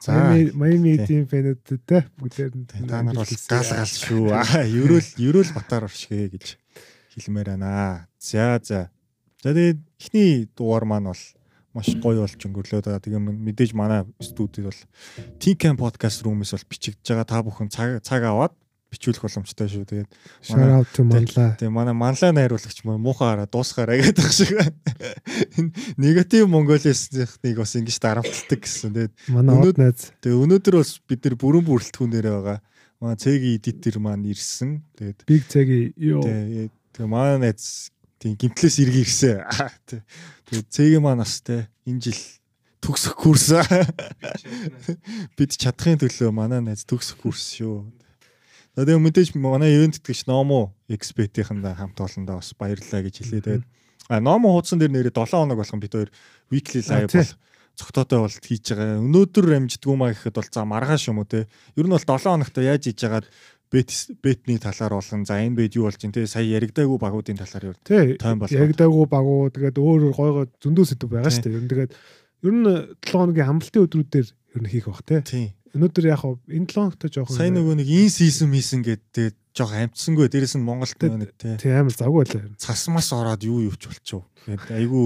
За. Майами Майами эдийн фэнүүдэд те бүгдээр нь Та нар бол гал гал шүү. Аа, ерөөл ерөөл батар оршгэ гэж хэлмээр байна. За за. За тэгээд эхний дугаар маань бол маш гоё болж өнгөрлөө. Да тэгээ мэдээж манай студид бол Tinkan podcast room-с бол бичигдэж байгаа та бүхэн цаг цаг аваад бичүүлэх боломжтой шүү. Тэгээд Манла. Тэгээ манай манлай найруулагч мөн муухай хараа дуусгаарай гэдэг шиг байна. Негатив Монголисныг бас ингэж дарамтлагдаг гэсэн. Тэгээд Манай найз. Тэгээ өнөөдөр бас бид нэр бүрэн бүрэлдэхүүн дээр байгаа. Манай цэгийн эдитер маань ирсэн. Тэгээд Big Zagi ёо. тэгээ тэгээ манай найз тийм гимтлээс иргэн ирсэн. Тэгээд цэгийн маань бас те энэ жил төгсөх курс. Бид чадахын төлөө манай найз төгсөх курс шүү. За, Тэгээ мэдээж манай ивент тэтгэгч Номо экспертийнхандаа хамт олондоо бас баярлалаа гэж хэлээ. Тэгээд а Номо хуудсан дээр нэрээ 7 хоног болгон бид хоёр weekly live бол цогтоотой болт хийж байгаа. Өнөөдөр амждгүй маа гэхэд бол за маргааш юм уу те. Ер нь бол 7 хоногт яаж хийж яагаад бет бетний талаар болон за энэ бед юу болж ин те сая яригдаагүй багуудын талаар юу Тий. тайм болгоо. Ягдаагүй багуу тэгээд өөр өөр гой гой зөндөө сэдв байгаа шүү дээ. Ер нь тэгээд ер нь 7 хоногийн амралтын өдрүүдээр ер нь хийх бах. Тийм. Өнөөдөр яг хав энэ 7 хоногт жоохон Сайн нөгөө нэг ин сизм хийсэн гэдэг жоох амтсангүй дээрэс нь Монголд нэг те тий амар завгүй байлаа. ер нь. цас мас ороод юу юуч болчихов. Тэгээд айгүй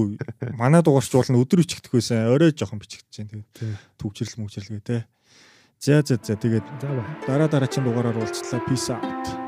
манай дугаарч болно өдөр бичихдэх байсан. Орой жоохон бичигдэж. Тий. Тэгээд төгжрэл мүжрэлгээ те. За за за тэгээд дараа дараагийн дугаараар уулзлаа. Peace out.